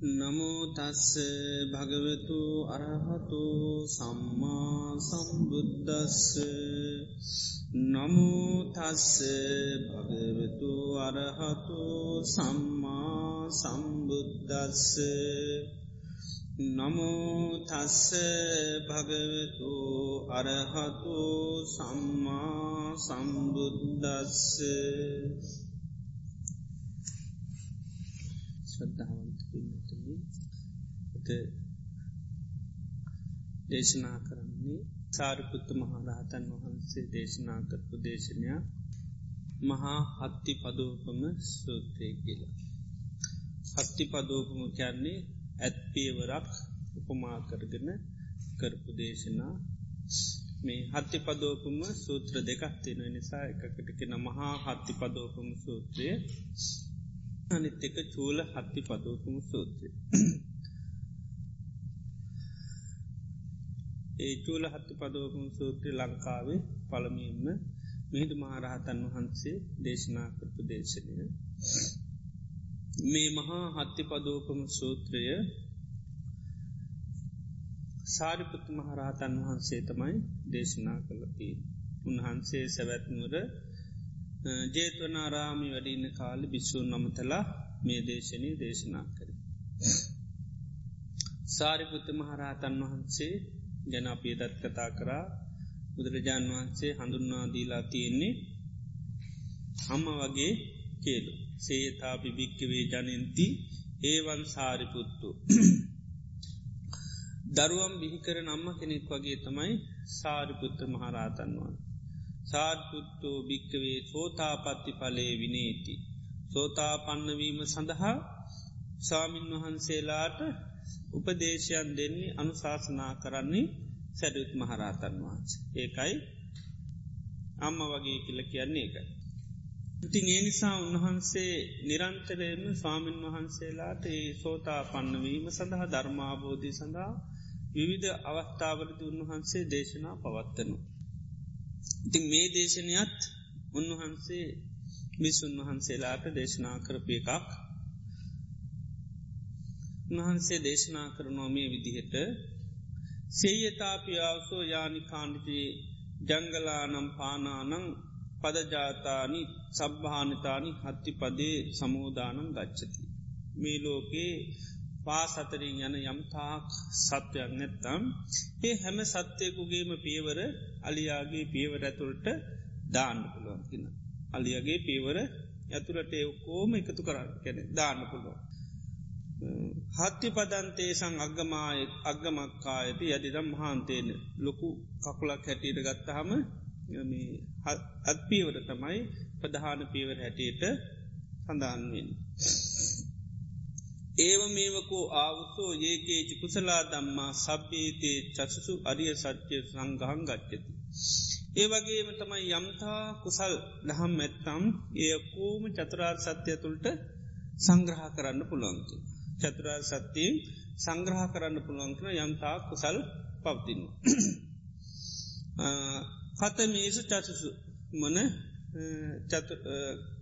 නමෝතස්ස භගවතු අරහතු සම්මා සම්බුද්ධස්ස නමුතස්ස භගවතු අරහතු සම්මා සම්බුද්ධස්ස නමුතස්ස භගවතු අරහතු සම්මා සම්බුද්ධස්ස ශ්‍රද්ධාවන්ත පින්නතුනි අද දේශනා කරන්නේ සාරිපුත්තු මහරහතන් වහන්සේ දේශනා කරපු දේශනයක් මහා හත්ති පදෝපම සූත්‍රය කියලා. හත්ති පදෝපම කියන්නේ ඇත්පියවරක් උපමා කරගෙන කරපු දේශනා මේ හත්ති පදෝපම සූත්‍ර දෙකක් තියෙන නිසා එකකට කෙන මහා හත්ති පදෝපම සූත්‍රය අනිත් එක චූල හත්ති පදෝපම සූත්‍රය. ඒ චූල හත්ති පදෝපම සූත්‍රය ලංකාවේ පළමින්ම මිහිදු මහරහතන් වහන්සේ දේශනා කරපු දේශනය. මේ මහා හත්ති පදෝපම සූත්‍රය සාරිපුත්තු මහරහතන් වහන්සේ තමයි දේශනා කළති. උන්වහන්සේ සැවැත්නුවර ජේතවනාරාමි වැඩින්න කාල බිස්සූන් නමතලා මේ දේශනී දේශනා කර. සාරිපුත්ත මහරහතන් වහන්සේ ගැන අපේ දත් කතා කරා. බුදුරජාණන් වහන්සේ හඳුන්වාදීලා තියෙන්නේ හම්ම වගේ කියලු සේතා පිභික්කවේ ජනන්ති ඒවන් සාරිපුත්තු දරුවම් බිහිකර නම්ම කෙනෙක් වගේ තමයි සාරිපුත්‍ර මහරාතන්වන් සාර්පුත්තෝ භික්කවේ සෝතාපත්ති පලේ විනේති. සෝතා පන්නවීම සඳහා සාමීන් වහන්සේලාට උපදේශයන් දෙන්නේ අනුශාසනා කරන්නේ සැඩුත් මහරාතන් වහන්ස. ඒකයි අම්ම වගේ කියල කියන්නේ එකයි. ඉතින් ඒ නිසා උන්වහන්සේ නිරන්තරයම ස්වාමීන් වහන්සේලාට ඒ සෝතා පන්නවීම සඳහා ධර්මාබෝධය සඳහා විවිධ අවස්ථාවරද උන්වහන්සේ දේශනා පවත්වනු. ඉතින් මේ දේශනයත් උන්වහන්සේ මිසුන් වහන්සේලාට දේශනා කරපය එකක් උන්වහන්සේ දේශනා කරනවා මේ විදිහට සේයතාපියාවසෝ යානිකාණ්ඩිති ජංගලානම් පානානං පදජාතානි සබ්භානිතානි හත්ති පදේ සමෝධානං ගච්චති. මේ ලෝකේ පාසතරින් යන යම්තාක් සත්වයක් නැත්තම් ඒ හැම සත්‍යයකුගේම පියවර අලියාගේ පියවර ඇතුළට දාන්න පුළුවන්කින. අලියගේ පියවර ඇතුළට එවකෝම එකතු කරන්න කැන දාන්න පුළුවන්. හත්ති පදන්තේ සං අග්ගමාය අග්ගමක්කා ඇති යදිදම් මහන්තේන ලොකු කකුලක් හැටියට ගත්තහම අත්පීවර තමයි ප්‍රධාන පීවර හැටියට සඳහන්වෙන්. ඒව මේවකෝ ආවුසෝ ඒකේචි කුසලා දම්මා සබ්බේතේ චසසු අරිය සත්‍යය සංගහන් ගච්චති. ඒ වගේම තමයි යම්තා කුසල් දහම් ඇත්තම් ඒකෝම චතුරාර් සත්‍යය තුළට සංග්‍රහ කරන්න පුළුවන්තු. චතුරාර් සත්‍යයෙන් සංග්‍රහ කරන්න පුළුවන්කන යම්තා කුසල් පවතින්න. කත මේසු චසසු මන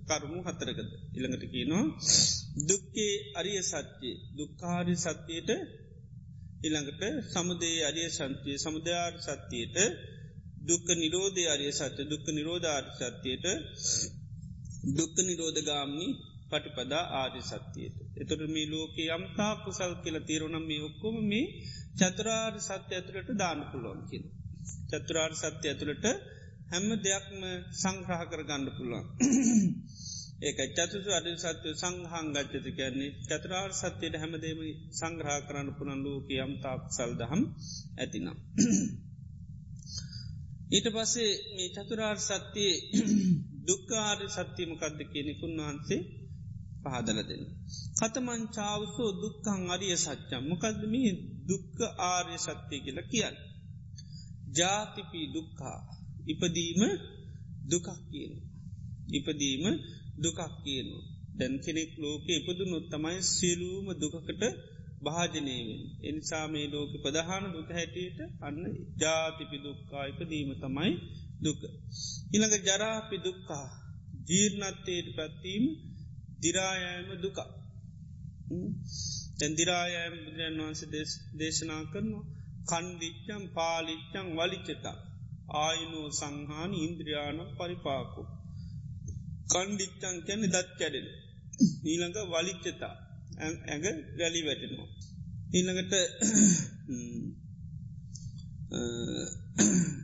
කරුමු හතරකද? ඉළඟට කියනවා දුක්කේ අරිය සත්‍යය. දුක්කාරි සත්‍යයට ඉළඟට සමුදේ අරිය සන්තිය සමුදයාර් සත්‍යයට දුක්ක නිරෝධය අරිය සත්‍ය දුක්ක නිරෝධාර් සත්‍යයට දුක්ක නිරෝධගාමනි පටිපදා ආරි සත්‍යයට. එතුට මේ ලෝක යම්තා කුසල් කියල තීරුණම් මේ ඔක්කොම මේ චතුරාර් සත්‍ය ඇතුළට දාන පුලොන් කියෙන. චතුරාර් සත්‍ය ඇතුළට හැම්ම දෙයක්ම සංග්‍රහ කර ගණ්ඩ පුළුවන්. ඒක චතුතු අඩ සත්‍ය සංහං ගච්චති කියන්නේ චතරාර් සත්‍යයට හැමදේම සංග්‍රහ කරන්න පුළන් ලෝක යම් තාක් සල්දහම් ඇතිනම්. ඊට පස්සේ මේ චතුරාර් සත්‍යයේ දුක්කාර සත්‍යමකක්ද කියනෙකුන් වහන්සේ පහදල දෙන්න. කතමංචාවසෝ දුක්කං අරිය සච්චම් මොකක්ද මේ දුක්ක ආර්ය සත්‍යය කියල කියන්න. ජාතිපී දුක්කා ඉපදීම දුකක් කියන. ඉපදීම දුකක් කියනවා. දැන් කෙනෙක් ලෝක ඉපදුනොත් තමයි සියලූම දුකකට භාජනයවෙන්. එනිසා මේ ලෝක ප්‍රධාන දුක හැටියට අන්න ජාතිපි දුක්කා ඉපදීම තමයි දුක. ඉළඟ ජරාපි දුක්කා ජීර්ණත්තයට පැත්වීම දිරායෑම දුක. තැන්දිරායම් බුදුරන් වහන්ස දේශනා කරනවා කණ්ඩිච්චම් පාලිච්චං වලිච්චතා ආයනෝ සංහාන ඉන්ද්‍රියාන පරිපාකු. කණ්ඩිච්චං කැන දත් කැඩෙන. ඊළඟ වලිච්චතා ඇඟ වැලි වැටෙනවා. ඊළඟට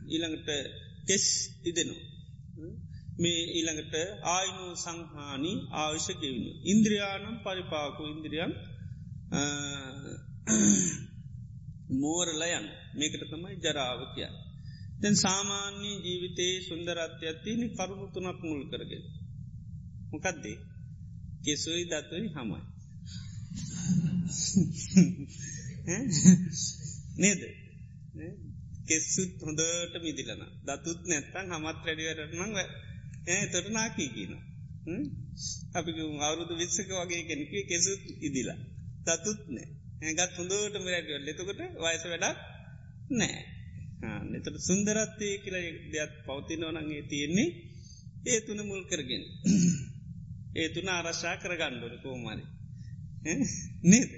ඊළඟට කෙස් ඉදෙනවා. මේ ඊළඟට ආයනු සංහානි ආවිශ්‍ය ගෙවනු. ඉන්ද්‍රියානම් පරිපාකු ඉන්ද්‍රියම් මෝරලයන් මේකට තමයි ජරාව කිය. දැන් සාමාන්‍ය ජීවිතයේ සුන්දරත්ය ඇතිනි කරුණු තුනක් මුල් කරගෙන. මොකක්දේ කෙසුයි දතුයි හමයි. නේද කෙස්සුත් හොඳට මිදිලන දතුත් නැත්තන් හමත් රැඩිවරනං ඒ තොට නාකී කියන අපි අවුරුදු විස්සක වගේ කෙනෙකේ කෙසුත් ඉදිලා දතුත් නෑ ඇගත් හොඳට මරැඩියල් ලෙතකොට වයස වැඩක් නෑ නතට සුන්දරත්වය කියල දෙයක් පවතිනවනගේ තියෙන්නේ ඒ තුන මුල් කරගෙන ඒ තුන අරශ්ා කරගණ්ඩොට කෝමරි නේද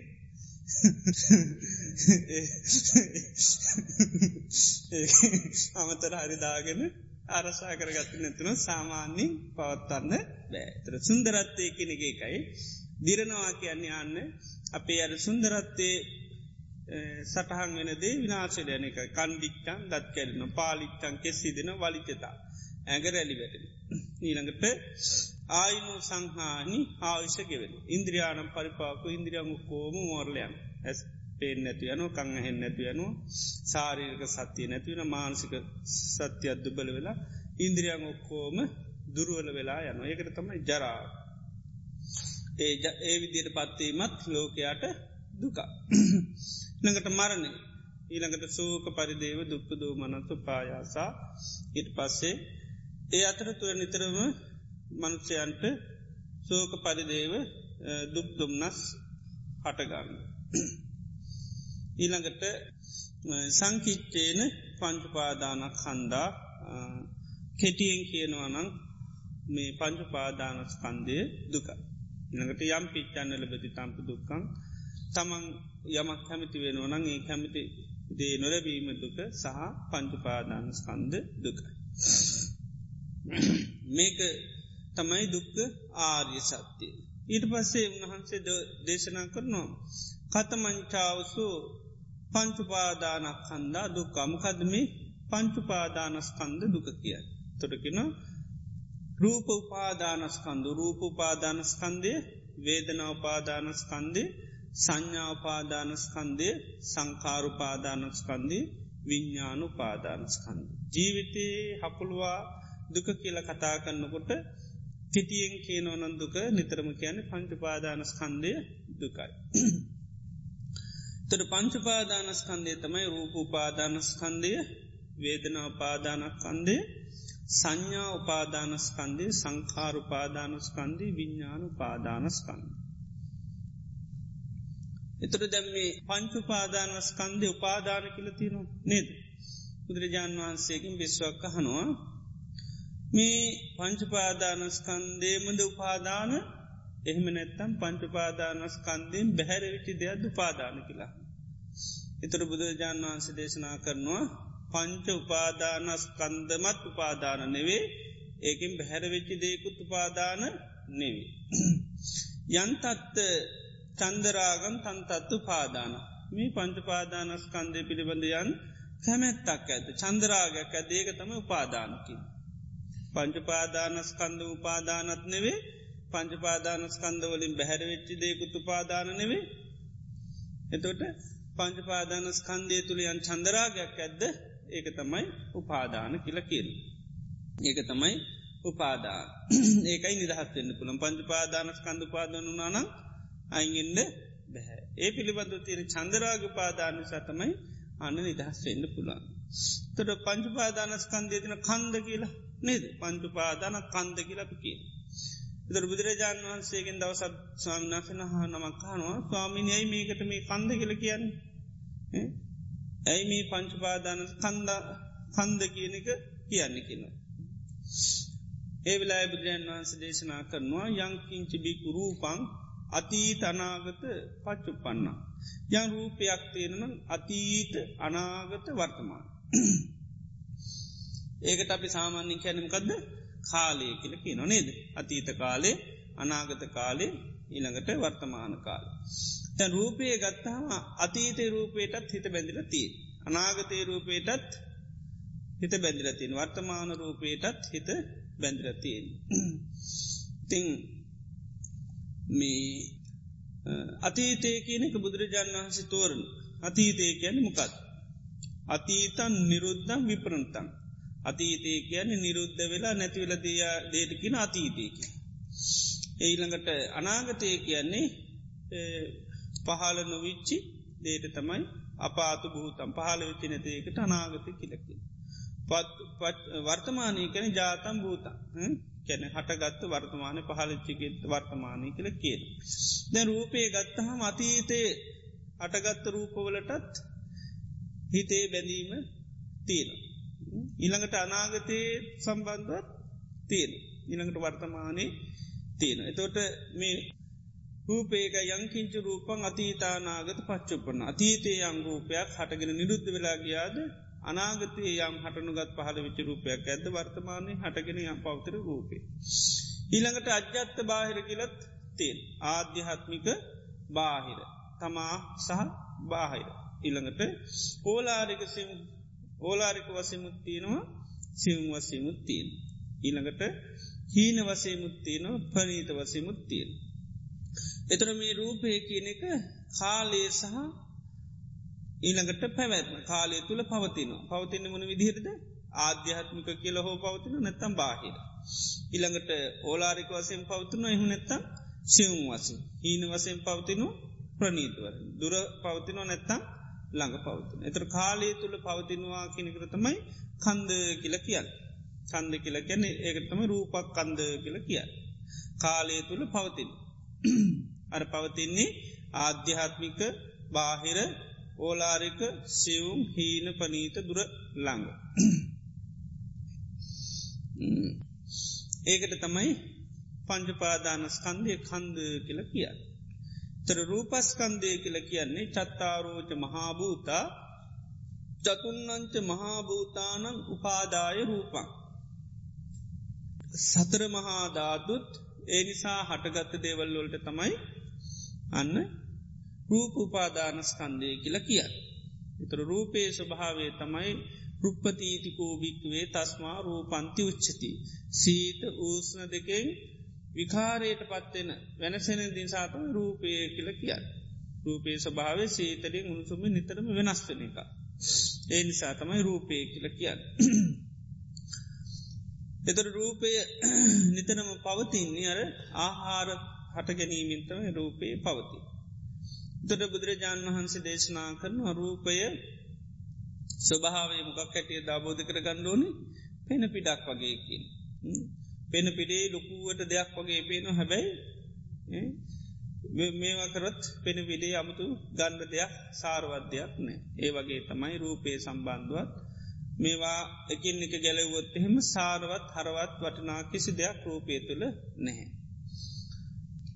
අමතර හරිදාගෙන අරසා කරගත්ත නැතුන සාමාන්‍යින් පවත්වන්න බෑතර සුන්දරත්වය කෙනෙක එකයි. දිරනවා කියන්නේ යන්න අපේ අර සුන්දරත්වය සටහන් වෙනදේ විනාශයදයන එක. කණ්ඩික්ටන් දත් කැරෙන පාලික්ටන් කෙස්සිදින වලිචතා ඇගර ඇලිවැටෙන ඊළඟට ආයනු සංහානි ආවිෂ ගෙවෙන ඉන්ද්‍රියානම් පරිපාකු ඉන්ද්‍රියමු කෝම මෝර්ලයන් ඇස් පේෙන් නැති යනු කං හෙන් නැති යනු සාරීක සත්‍යය නැතිවෙන මානසික සත්‍ය අද්දුබල වෙලා ඉන්ද්‍රියන් ඔක්කෝම දුරුවල වෙලා යන ඒකට තමයි ජරා. ඒ ඒ විදියට පත්වීමත් ලෝකයාට දුකා ළඟට මරණය. ඊළඟට සූක පරිදේව දුක්ක දූ මනතු පායාසා. ඉට පස්සේ ඒ අතර තුර නිතරම මනුෂ්‍යයන්ට සෝක පරිදේව දුක්දුම්නස් හටගන්න. ඊළඟට සංකිච්චේන පංචුපාදානක් හන්දා කෙටියෙන් කියනවනං මේ පංචුපාදානස්කන්දය දුක. ඉළඟට යම් පිච්චන්නල බති තම්ප දුක්කං තමන් යමක් කැමිති වෙනවනං ඒ කැමිති දේ නොලබීම දුක සහ පංචුපාදානස්කන්ද දුකයි. මේක තමයි දුක්ක ආර්ය සත්‍යය. ඊට පස්සේ උන්වහන්සේ දේශනා කරනවා. කතමංචාවසු පංචුපාදානක් කන්දා දුක්කමකදමි පංචුපාදානස්කන්ද දුක කිය. තොටකින රූප උපාදානස්කන්දු රූපපාදානස්කන්දය වේදනාපාදානස්කන්දේ සංඥාපාදානස්කන්දය සංකාරුපාදානස්කන්දී විඤ්ඥානු පාදානස්කන්ද. ජීවිතයේ හකුළුවා දුක කියල කතා කරන්නකොට කෙටියෙන් කියනවනන් දුක නිතරම කියන පංචුපාදානස්කන්දය දුකයි. තොට පංචුපාදානස්කන්දය තමයි රූපපාදානස්කන්දය වේදනාපාදානස්කන්දය සංඥා උපාදානස්කන්දේ සංකාරුපාදානස්කන්දී විඤ්ඥානු පාදානස්කන්ද. එතුර දැම් මේ පංචුපාදානස්කන්දය උපාදාන කියලතිනු නේද. බුදුරජාණන් වහන්සේකින් බිස්වක් අහනවා මේ පංචුපාදානස්කන්දේමද උපාදාන එහෙම නැත්තම් පංචුපාදානස්කන්දයෙන් බැහැරවිචි දෙයක් උපාදාන කියලා. එතුර බුදුරජාණන් වහන්ස දේශනා කරනවා පංච උපාදානස්කන්දමත් උපාදාන නෙවේ. ඒකින් බැහැරවෙච්චි දෙයකුත් උපාදාන නෙවේ. යන්තත්ත චන්දරාගම් තන්තත්තු පාදාන මේ පංචපාදානස්කන්දය පිළිබඳයන් කැමැත්තක් ඇත චන්දරාගයක් ඇදේක තම උපාදානකින්. පංචපාදානස්කන්ද උපාදානත් නෙවේ. පංචපාදානස්කන්දවලින් බැහැරවෙච්චි දෙයකුත් උපාදාන නෙවේ. එතොට පංචපාදානස්කන්දය තුළියන් චන්දරාගයක් ඇද්ද ඒක තමයි උපාදාන කියල කියල්. ඒක තමයි උපාදාන ඒකයි නිදහත්වෙන්න පුළන් පංචපාදානස්කන්ද උපාදනු නානම් අයිගෙන්න්න බැහැ ඒ පිළිබඳු තියෙන චන්දරාග පාදාන සතමයි අන්න නිදහස් වෙන්න පුළන්. තොට පංචුපාදානස්කන්දය තින කන්ද කියලා නේද පංචුපාදාන කන්ද කියලපි කිය. ඉදර බුදුරජාණන් වහන්සේගෙන් දවසත් ස්වාමිනාසන හා නමක් හනවා ස්වාමිනි ඇයි මේකට මේ කන්ද කියල කියන්නේ. ඇයි මේ පංචුපාදාන කන්ද කන්ද කියන එක කියන්න කියනවා. ඒ වෙලා බුදුරජන් වහන්ස දේශනා කරනවා යංකින්චි බිකු රූපං අතීත අනාගත පච්චුපන්න. යන් රූපයක් තියෙනනම් අතීත අනාගත වර්තමාන. ඒකට අපි සාමාන්‍යින් කැනමකක්ද කාලය කියලකි නොනේද අතීත කාලේ අනාගත කාලේ ඊළඟට වර්තමාන කාල. තැන් රූපය ගත්තහම අතීතය රූපයටත් හිත බැඳිල තිය. අනාගතය රූපයටත් හිත බැඳිලතින් වර්තමාන රූපයටත් හිත බැඳිලතියෙන්. තිං මේ අතීතය කියනෙක බුදුරජාණන් වහන්සි තෝරන අතීතය කියන මොකත්. අතීතන් නිරුද්ධම් විපරන්තන්. අතීතය කියන්නේ නිරුද්ධ වෙලා නැතිවෙලදයා දේටකින අතීතයකි. ඒළඟට අනාගතය කියන්නේ පහල නොවිච්චි දේට තමයි අපාතු භූතම් පහල වෙච්චි නැතියකට අනාගත කියලකි. වර්තමානය කැන ජාතම් භූතන් කැන හටගත්ත වර්තමානය පහලච්චිගෙත් වර්තමානය කළ කියල. දැ රූපය ගත්තහම අතීතයේ අටගත්ත රූපවලටත් හිතේ බැඳීම තියෙන. ඉළඟට අනාගතයේ සම්බන්ධවත් තියෙන. ඉළඟට වර්තමානයේ තියෙන. එතොට මේ රූපේක යංකින්ච රූපන් අතීතානාගත පච්චුපන අතීතයේ අංරූපයක් හටගෙන නිරුද්ධ වෙලා ගියාද අනාගතය යම් හටනුගත් පහල විච රූපයක් ඇද වර්තමානය හටගෙන යම් පවතර රූපේ. ඊළඟට අජ්‍යත්ත බාහිර කියලත් තේල් ආධ්‍යහත්මික බාහිර තමා සහ බාහිර ඉළඟට ඕලාරික ඕලාරික වසමුත්තියනවා සිවම් වසමුත්තියෙන්. ඊළඟට හීන වසේමුත්තියනවා පනීත වසමුත්තියෙන්. එතර මේ රූපය කියන එක කාලේ සහ ඊළඟට පැවැත්ම කාලය තුළ පවතිනවා පවතින්න මොන විදිහරද ආධ්‍යාත්මික කියල හෝ පවතින නැත්තම් බාහිර. ඉළඟට ඕලාරික වසයෙන් පවතින එහු නැත්තම් සිවුම් වසින් හීන වසයෙන් පවතිනු ප්‍රනීතවර දුර පවතිනෝ නැත්තම් ළඟ පවතින. එතර කාලය තුළ පවතිනවා කෙනෙකරතමයි කන්ද කියල කියල්. කන්ද කියල ගැන ඒකතම රූපක් කන්ද කියල කියල්. කාලය තුළ පවතින. අර පවතින්නේ ආධ්‍යාත්මික බාහිර ඕලාරික සිවුම් හීන පනීත දුර ළඟ. ඒකට තමයි පංජපාදානස්කන්දය කන්ද කියල කිය. තර රූපස්කන්දය කියල කියන්නේ චත්තාරෝච මහාභූතා චතුන්නංච මහාභූතානං උපාදාය රූපං. සතර මහාධාතුත් ඒ නිසා හටගත්ත දේවල්ලොල්ට තමයි අන්න රූප උපාදානස්කන්දය කියල කිය. එතර රූපයේ ස්වභාවේ තමයි රුප්පතීතිකෝ භික්වේ තස්මා රූපන්ති උච්චති. සීත ඌස්න දෙකෙන් විකාරයට පත්වෙන වෙනසෙන දිසාතම රූපය කියල කිය. රූපයේ ස්වභාවේ සීතලින් උණුසුම නිතරම වෙනස්වන එක. ඒ නිසා තමයි රූපය කියල කියන්න. එතර රූපය නිතරම පවතින්නේ අර ආහාර හට ගැනීමින්තම රූපයේ පවති. තොට බුදුරජාණන් වහන්සේ දේශනා කරන රූපය ස්වභාවේ මොකක් හැටිය දාබෝධ කර ගණ්ඩෝනි පෙන පිඩක් වගේකින්. පෙන පිඩේ ලොකුවට දෙයක් වගේ පේනු හැබැයි මේවකරත් පෙන විඩේ අමුතු ගණ්ඩ දෙයක් සාරවද්‍යයක් නෑ. ඒ වගේ තමයි රූපයේ සම්බන්ධුවත් මේවා එකින් එක ගැලවොත් එහෙම සාරවත් හරවත් වටනා කිසි දෙයක් රූපය තුළ නැහැ.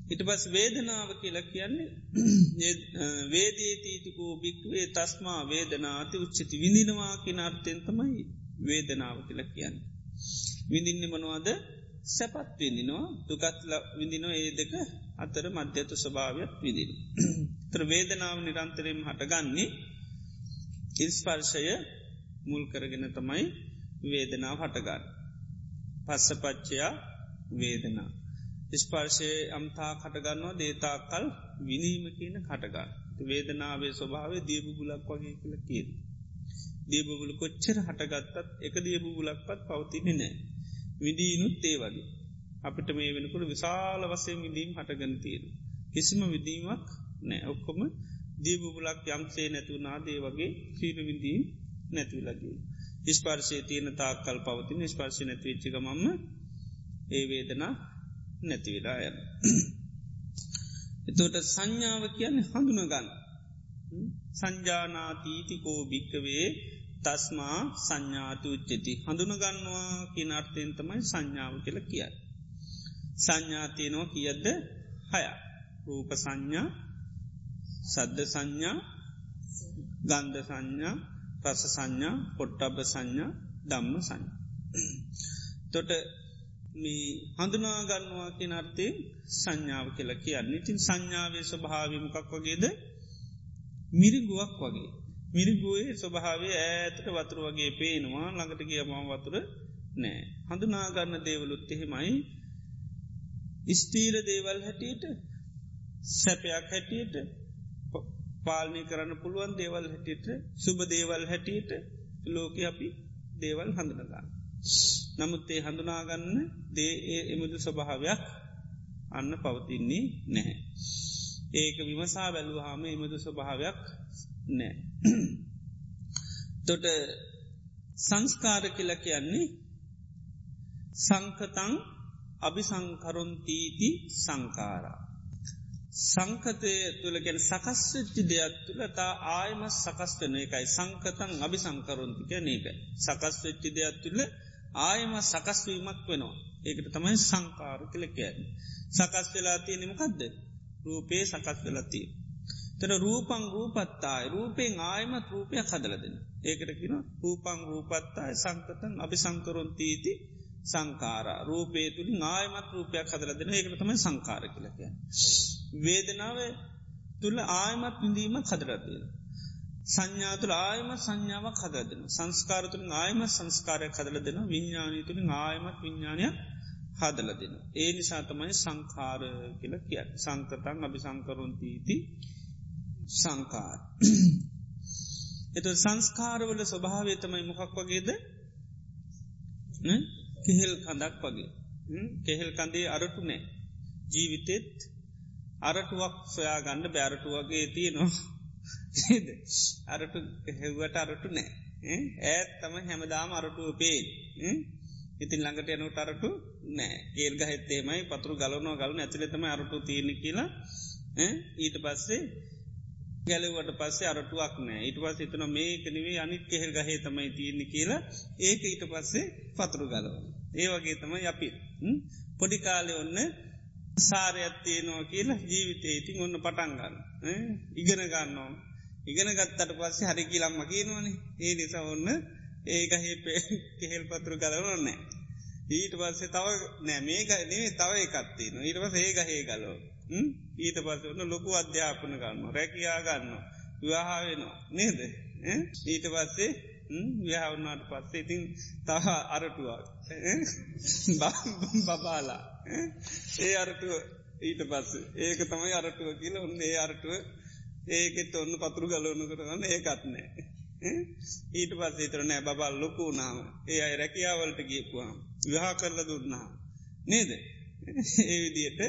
ඉට පස් වේදනාව කියලා කියන්නේ වේදේතීතිකෝ භික්වේ තස්මා වේදනාති උච්චති විඳිනවා කිනාර්තයෙන් තමයි වේදනාව කියල කියන්න. විඳින්න මනවාද සැපත් විඳිනවා දුකත්ල විඳිනෝ ඒ දෙක අතර මධ්‍යතු ස්වභාවයක් විදින. තර වේදනාව නිරන්තරයෙන් හටගන්නේ ඉස්පර්ශය මුල් කරගෙන තමයි වේදනාව හටගන්න. පස්සපච්චයා වේදනා. ස්පර්ශය අම්තා කටගන්නවා දේතාකල් විනීම කියන කටගන්න. වේදනාවේ ස්වභාවේ දීබු බුලක් වගේ කළ කියද. දීබබුල කොච්චර හටගත්තත් එක දීබු බුලක්පත් පවතින්නේ නෑ. විඩීනුත් ඒ වගේ. අපිට මේ වෙනකුට විශාල වසය විදීම් හටගනතියෙන. කිසිම විදීමක් නෑ ඔක්කොම දීබුබුලක් යම්සේ නැතුවනා දේ වගේ සීර විදීම් නැතිවලගේ. ස්පර්ශය තියෙන තාකල් පවතින ස්පර්ශය නැතිවිච්චිකමම්ම ඒ වේදනා නැතිවිලා යන. එතෝට සංඥාව කියන්නේ හඳුනගන්න. සංජානාතීතිකෝ භික්කවේ තස්මා සංඥාතු උච්චති හඳුනගන්නවා කියන අර්ථයෙන් තමයි සංඥාව කියල කිය. සංඥාතියනෝ කියද්ද හය රූප සංඥා සද්ධ සංඥා ගන්ධ සංඥා රස සංඥා පොට්ටබ සංඥා දම්ම සංඥ. තොට මේ හඳුනාගන්නවා කිය අර්ථයෙන් සංඥාව කියලා කියන්නේ තින් සංඥාවේ ස්වභාවමකක් වගේද මිරිගුවක් වගේ. මිරිගුවේ ස්වභාවේ ඇතට වතුර වගේ පේනවා ළඟට කිය මම වතුර නෑ. හඳුනාගන්න දේවලුත් එහෙමයි ස්තීර දේවල් හැටියට සැපයක් හැටියට පාලනය කරන්න පුළුවන් දේවල් හැටියට සුබ දේවල් හැටියට ලෝක අපි දේවල් හඳුනගන්න. නමුත් ඒ හඳුනාගන්න දේ එමුදු ස්වභාවයක් අන්න පවතින්නේ නැහැ. ඒක විමසා බැලුවහාම එමුදු ස්වභාවයක් නෑ. තොට සංස්කාර කියල කියන්නේ සංකතං අභිසංකරුන්තීති සංකාරා. සංකතය තුළ ගැන සකස්වෙච්චි දෙයක් තුළ තා ආයම සකස් වන එකයි. සංකතන් අභි සංකරුන්තික නේක සකස් වෙච්චි දෙයක් තුළ ආයම සකස්වීමක් වෙනවා. ඒකට තමයි සංකාර කලකෑ සකස් වෙලා තියෙනෙමකක්ද රූපේ සකස් වෙලතිය තර රූපං රූපත්තායි. රූපෙන් ආයමත් රූපයක් හදලදෙන ඒකට කියෙන රූපං රූපත්තායි. සංකතන් අභි සංකරුන්තීති සංකාර රූපේ තුළින් ආයමත් රූපයක් හදල දෙන ඒකට තමයි සංකාර කලක. වේදනාව තුළ ආයමත් විඳීම හදරදෙන. සංඥා තුළ ආයම සංඥාවක් හදදෙන සංස්කාර තුළින් ආයම සංස්කාරය හදල දෙන විඤ්ඥානී තුළින් ආයමත් විඤ්ඥානයක් හදල දෙන. ඒ නිසා තමයි සංකාර කියල කිය සංකතන් අභි සංකරුන්තීති සංකාර. එත සංස්කාරවල ස්වභාවය තමයි මොකක් වගේද? කෙහෙල් කඳක් වගේ. කෙහෙල් කඳේ අරටු නෑ. ජීවිතෙත් අරටුවක් සොයා ගන්න බෑරටු වගේ තියනවා. අරටු හෙව්වට අරටු නෑ. ඇත් තම හැමදාම අරටුව පේ ඉතින් ළඟට යනු අරටු නෑ. ඒල් ගහෙත්තේමයි පතුරු ගලනෝ ගලන ඇතිලතම අරටු තියෙන කියලා. ඊට පස්සේ ගැලවට පස්සේ අරටුවක් නෑ ඉට පස් එතන මේ කනිවේ අනිත් කෙහෙල් ගහේ තමයි තියන්නේ කියලා ඒක ඊට පස්සේ පතුරු ගලවන. ඒ වගේ තමයි අපි පොඩි කාලෙ ඔන්න සාරයත්තියනවා කියලා ජීවිතේ ඉතින් ඔන්න පටන්ගන්න ඉගෙන ගන්නවා. ඉගෙන ගත්තට පස්සේ හරි කියලම්ම කියනවනේ ඒ නිසා ඔන්න ඒගහේ පේ කෙහෙල් පතුරු ගලවනොන්නෑ. ඊට පස්සේ තව නෑ මේක නේ තව එකත්තින ඊට පස ඒ ගහේ ගලෝ. ඊට පස ඔන්න ලොකු අධ්‍යාපන ගන්න රැකයා ගන්න විවාහා වෙනවා නේද? ඊට පස්සේ ව්‍යහවුනාට පස්සේ ඉතින් තහ අරටුවක් බබාලා ඒ අරටුව ඊට පස්ස ඒක තමයි අරටුව කියල ඔන්න ඒ අරටුව ඒකෙත් ඔන්න පතුරු ගලවනු කරගන්න ඒකත්නෑ ඊට පස්සේ තර නෑ බබල් ලොකු නාම ඒ අයි රැකියාවලට ගියපුවාම් විහා කරල දුන්නා නේද? ඒ විදියට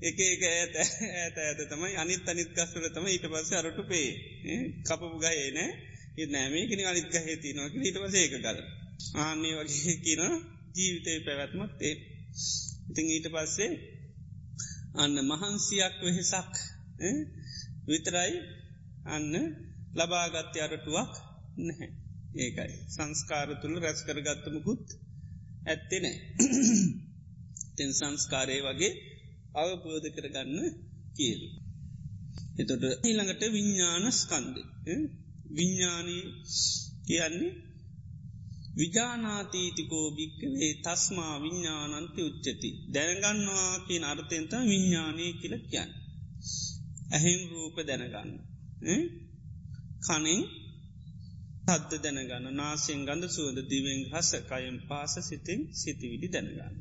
එක එක ඇත ඇත ඇත තමයි අනිත් අනිත් කස්වල තම ඊට පස්ස අරටු පේ කපපු ගයේ නෑ. ඒ නෑමේකෙන අනිත් ගහේ තියනවා ඊට පස ඒක කල ආන්නේ වගේ කියන ජීවිතය පැවැත්මත් ඒ. ඉතිං ඊට පස්සේ අන්න මහන්සියක් වෙහෙසක් විතරයි අන්න ලබාගත්්‍ය අරටුවක් නැහැ. ඒකයි. සංස්කාර තුළ රැස් කරගත්තමකුත් ඇත්තේ නෑ. තෙන් සංස්කාරය වගේ අවබෝධ කරගන්න කියල්. එතොට ඊළඟට විඤ්ඥාන ස්කන්දය විඤ්ඥානී කියන්නේ විජානාතීතිකෝ භික්කවේ තස්මා විඤ්ඥානන්ති උච්චති දැනගන්නවා කියන අර්ථයන්ත විඤ්ඥානය කියල කියන්න. ඇහෙම් රූප දැනගන්න. කනින් සද්ද දැනගන්න නාසයෙන් ගඳ සුවද දිවෙන් හස කයම් පාස සිතින් සිතිවිඩි දැනගන්න.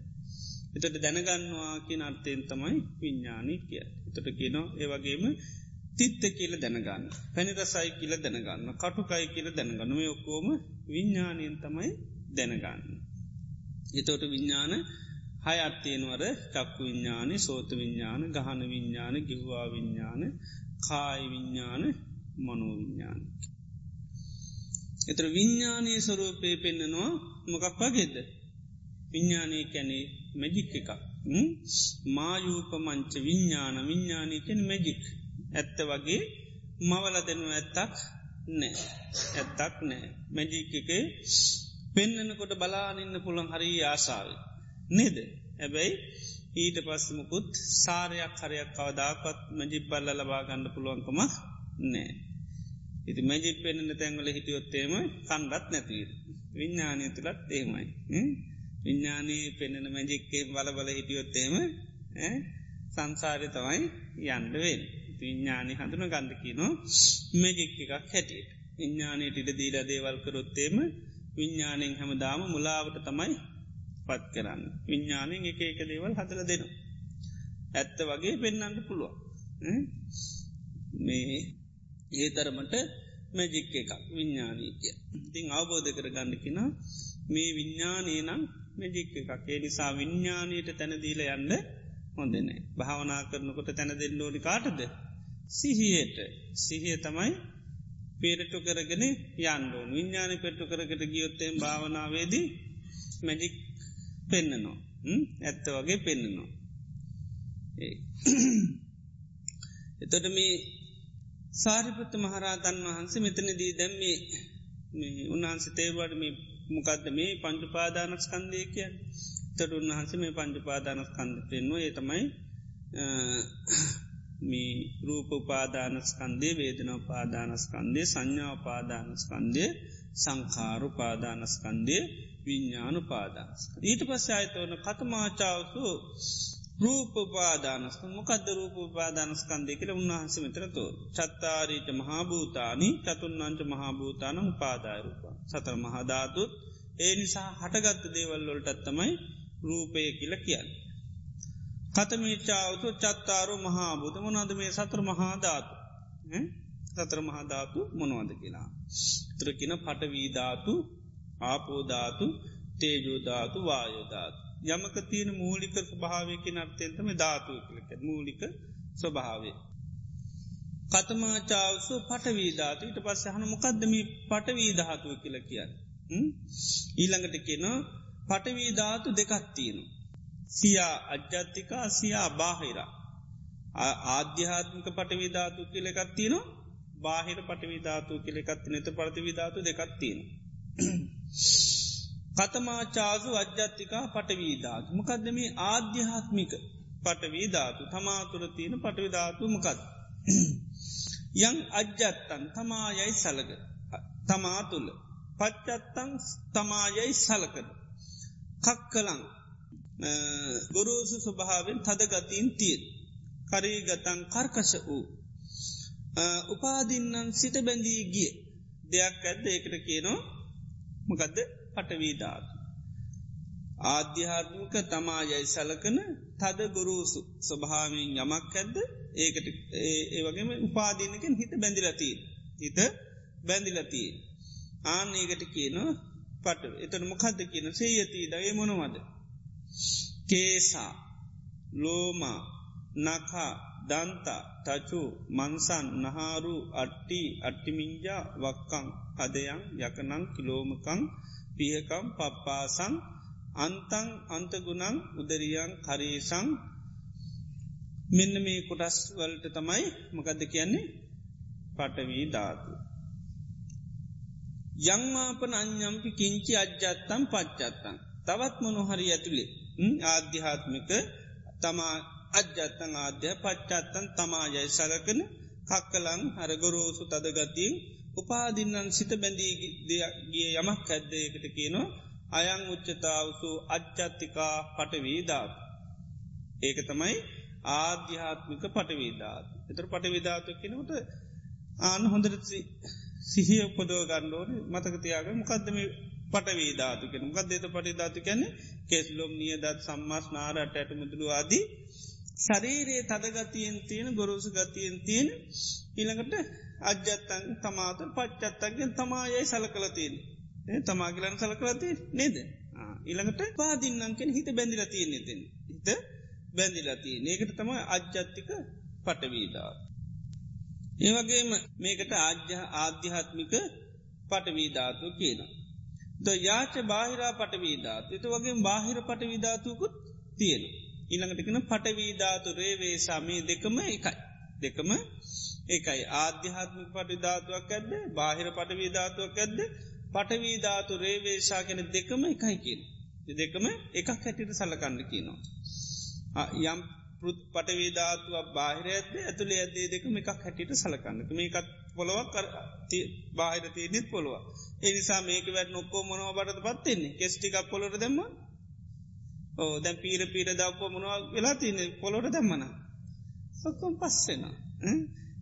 එතට දැනගන්නවා කිය අර්ථයෙන් තමයි විඤ්ඥානී කිය. එතට කියනවා ඒවගේම තිත්ත කියල දැනගන්න. පැනිරසයි කියල දැනගන්න කටුකයි කියල දැනගන්න මේ ඔක්කෝම විඤ්ඥානයෙන් තමයි දැනගන්න. එතෝට විඤ්ඥාන හය අත්තියෙනවර චක්කු විඤ්ඥාන සෝත විඤ්ඥාන ගහන විඤ්ඥාන ගිව්වා විඤ්ඥාන කායි විඤ්ඥාන මනෝවිඤ්ඥාන. එතර විඤ්ඥානය ස්වරූපය පෙන්න්නනවා මොකක් වගේද. විඤ්ඥානය කැනේ මැජික් එක මායූප මංච විඤ්ඥාන විඤ්ඥානීකෙන් මැජික් ඇත්ත වගේ මවල දෙනු ඇත්තක් නෑ. ඇත්තක් නෑ. මැජික් එක පෙන්න්නනකොට බලානින්න පුළන් හරි ආසාාව නේද? ඇබැයි ඊට පස්සමකුත් සාරයක් හරයක් කවදාකත් මජිප්පල්ල ලබා ගණඩ පුළුවන්කම නෑ. ඉති මැජිත් පෙන්න්න තැන්වල හිටියොත්තේම කණ්ඩත් නැතිීර. විඤ්ඥානය තුළත් ඒමයි. විඤ්ඥානී පෙන්නෙන මැජික්කේ බලබල හිටියොත්තේම සංසාරය තමයි යන්ඩවෙන්. විඤ්ඥානි හඳුන ගන්ධකිනෝ මැජික් එකක් හැටියට. විඤ්ඥානයට ඉඩ දීල දේවල් කරොත්තේම විඤ්ඥානයෙන් හැම දාම මුලාවට තමයි පත් කරන්න. විඤ්ඥානයෙන් එක එක දේවල් හතර දෙනවා. ඇත්ත වගේ පෙන්න්නට පුළුවන්. මේ ඒ තරමට මැජික් එකක් විඤ්ඥානීකය. ඉතිං අවබෝධ කර ගන්නකින මේ විඤ්ඥානී නම් මැජික් එකක් ඒ නිසා විඤ්ඥානයට තැනදීල යන්න හොඳනේ. භාවනා කරනකොට තැන දෙන්න ඕනි කාටද. සිහියට සිහිය තමයි පේරටු කරගෙන යන්ඩෝන් විඤ්ඥාන පෙට්ටු කරකට ගියොත්තෙන් භාවනාවේදී මැජික් පෙන්න්නනවා ඇත්ත වගේ පෙන්න්නනවා. එතොට මේ සාරිපුත්ත මහරාතන් වහන්සේ මෙතනදී දැම්මේ උන්වහන්සේ තේරුවට මේ මොකක්ද මේ පංචු පාදානස්කන්දය කිය තට උන්වහන්සේ මේ පංචු පාදානස්කන්ද පෙන්වා ඒ තමයි මේ රූප උපාදානස්කන්දේ වේදන උපාදානස්කන්දේ සංඥා උපාදානස්කන්දය සංකාරු පාදානස්කන්දය විඤ්ඥානු පාදානස්ක. ඊට පස්ස අයතවන කතමාචාවතු රූපපාදානස්ක මොකද රූපපාදානස්කන්දය කියල උන්වහන්ස මෙතරතු චත්තාරීට මහාභූතානි චතුන්නංච මහාභූතාන උපාදායරූප සතර මහධාතුත් ඒ නිසා හටගත්ත දේවල්ලොල්ටත්තමයි රූපය කියල කියන්න. කතමීචාවතු චත්තාරු මහාභූත මොනද මේ සතර මහාධාතු සතර මහාධාතු මොනවද කියලා. ත්‍රකින පටවීධාතු ආපෝධාතු තේජෝධාතු වායෝධාතු. යමක තියෙන මූලික ස්වභාවයක නර්තයන්තම ධාතුව කලක මූලික ස්වභාවේ. කතමාචාවසු පටවීධාතු ඊට පස්ස හන මොකක්දම පටවීධාතුව කියල කියන්න. ඊළඟට කියන පටවීධාතු දෙකත්තියෙන. සියා අජ්ජත්තිකා සියා බාහිර. ආධ්‍යාත්මික පටවිධාතු කියලෙකත්තියන බාහිර පටවිධාතු කියලෙකත්ති නත පරතිවිධාතු දෙකත්තියෙන. කතමාචාසු අජ්‍යත්තිකා පටවීධාතු. මොකදද මේ ආධ්‍යාත්මික පටවීධාතු තමාතුර තියෙන පටවිධාතු මොකද. යං අජ්‍යත්තන් තමායයි සලග තමා තුළ පච්චත්තං තමායයි සලකද. කක්කලං ගොරෝසු ස්වභාවෙන් තදගතින් තිීත්. කරීගතන් කර්කශ වූ. උපාදින්නන් සිට බැඳී ගිය දෙයක් ඇද්ද ඒකට කියනවා මකදද පටවීධාතු. ආධ්‍යාත්මික තමායයි සලකන තද ගුරුසු ස්වභාවෙන් යමක් ඇද්ද ඒකට ඒ වගේම උපාදීනකෙන් හිත බැඳිලතිී. හිත බැඳිලතිී. ආන ඒකට කියන පට එතන මොකක්ද කියන සේයතිී දගේ මොනවද. කේසා ලෝමා නකා දන්ත තචු මන්සන් නහාරු අට්ටි අට්ටිමින්ජා වක්කං හදයන් යකනං කිලෝමකං පියකම් පප්පාසං අන්තං අන්තගුණං උදරියන් කරේසං මෙන්න මේ කොටස් වලට තමයි මකදද කියන්නේ පටවී ධාතු. යංමාපන අඥම්පි කිංචි අජ්ජත්තම් පච්චත්තං. තවත් මොනොහරි ඇතුළේ ආධ්‍යාත්මික තමා අජ්ජත්තං ආධ්‍ය පච්චත්තන් තමායයි සලකන කක්කලං හරගොරෝසු තදගතින් උපාදින්නන් සිත බැඳී ගිය යමක් ඇද්දයකට කියනවා අයං උච්චතාවසු අච්චත්තිකා පටවීධාත්. ඒක තමයි ආධ්‍යාත්මික පටවීධාත්. එතර පටවිධාතු කෙනවට ආන හොඳර සිහිය උපදෝ ගණ්ඩෝන මතකතියාග මොකක්දම පටවීධාතු කෙන ගදේත පටිධාතු කැනෙ කෙස්ලොම් නිය දත් සම්මස් නාරට ඇට මුදුළු ආදී ශරීරයේ තදගතියෙන් තියෙන ගොරෝසු ගතියෙන් තියෙන ඊළඟට අජ්‍යත්තන් තමාත පච්චත්තක්ගෙන් තමායයි සල කලතියෙන් තමාගලන් සල කලති නේද ඊළඟට පාදින්නන්කෙන් හිත බැඳිල තියෙන්නේ දෙන්න හිත බැඳිලතිය ඒකට තම අජ්‍යත්තික පටවීදා. ඒවගේම මේකට ආජ්‍ය ආධ්‍යාත්මික පටවීධාතු කියන. ද යාච බාහිරා පටවීධාතු එතු වගේ බාහිර පටවිධාතුකුත් තියෙන. ඊළඟටකන පටවීධාතු රේවේ සමී දෙකම එකයි. දෙකම ඒකයි ආධ්‍යාත්මික පටිධාතුවක් ඇද්ද? බාහිර පටවීධාතුවක් ඇද්ද? පටවීධාතු රේවේශා කෙන දෙකම එකයි කියෙන්. දෙකම එකක් හැටිට සලකන්න කියනවා. යම් පටවේධාතුව බාහිර ඇද ඇතුළේ ඇදේ දෙකම එකක් හැටියට සලකන්න. මේකත් පොළොවක් බාහිර තියනෙත් පොළුව එනිසා මේක වැට නොක්කෝ මොනව බට පත්තින්නේ කෙස්ටිකක් පොලොට දෙම ඕ දැන් පීර පීර දක්කෝ මොනව වෙලා තියන පොලොට දැම්මන සොක්කොම් පස්සෙන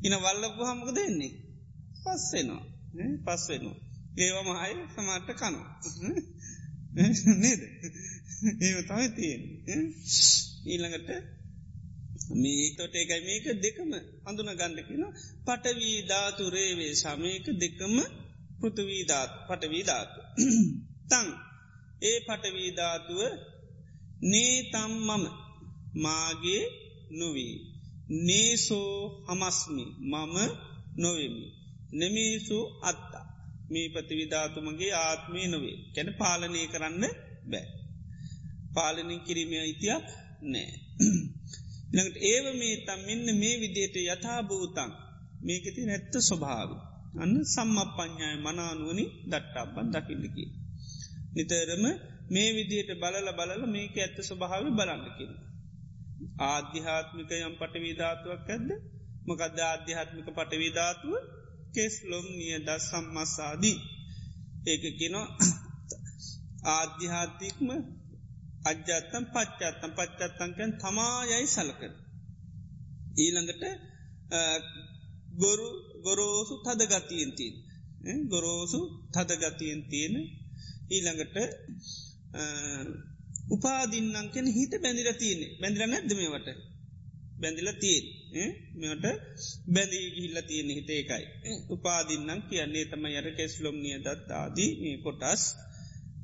ඉන වල්ලපු හමක දෙන්නේ පස්සෙනවා පස්වෙනවා ඒවම අය සමාට කනු නේද? ඒ තමයි තියෙන් ඊළඟට මේතොට ඒකයි මේක දෙකම අඳුන ගණඩකින පටවී ධාතුරේවේ සමයක දෙකම පෘතුවීධාත් පටවීධාතු තං ඒ පටවීධාතුව නේ තම් මම මාගේ නොවී. නේසෝ හමස්මි මම නොවෙමි. නෙමේසු අත්තා. මේ ප්‍රතිවිධාතුමගේ ආත්මය නොවේ. කැන පාලනය කරන්න බෑ. පාලනින් කිරීමේ අයිතියක් නෑ. ළඟට ඒව මේ තම් මෙන්න මේ විදියට යථභූතන් මේකති නැත්ත ස්වභාව අන්න සම්ම ප්ඥාය මනානුවනි දට්ටාබන් දකින්නකි. නිතරම මේ විදියට බලල බලල මේක ඇත්ත ස්වභාව බලන්නකින්න. ආධ්‍යාත්මික යම් පටවීධාතුවක් ඇද්ද? මොකද ආධ්‍යාත්මික පටවීධාතුව කෙස් ලොම් නිය දස් සම්මස්සාදී ඒක කෙනවා ආධ්‍යාතික්ම අජ්‍යත්තම් පච්චත්තම්. පච්චත්තංකයන් තමා යයි සලකන. ඊළඟට ගොරු ගොරෝසු තද ගතියෙන් තිීන් ගොරෝසු තද ගතියෙන් තියෙන. ඊළඟට උපාදින්නන් කෙන හිත බැඳිල තියනෙ බැඳිල නැද්ද මේවට? බැඳිල තියෙන් මෙට බැඳී ගිහිල්ල තියෙන හිතේකයි උපාදින්නම් කියන්නේ තම යට කෙස්ලොම් නිය දත්තාදී මේ කොටස්.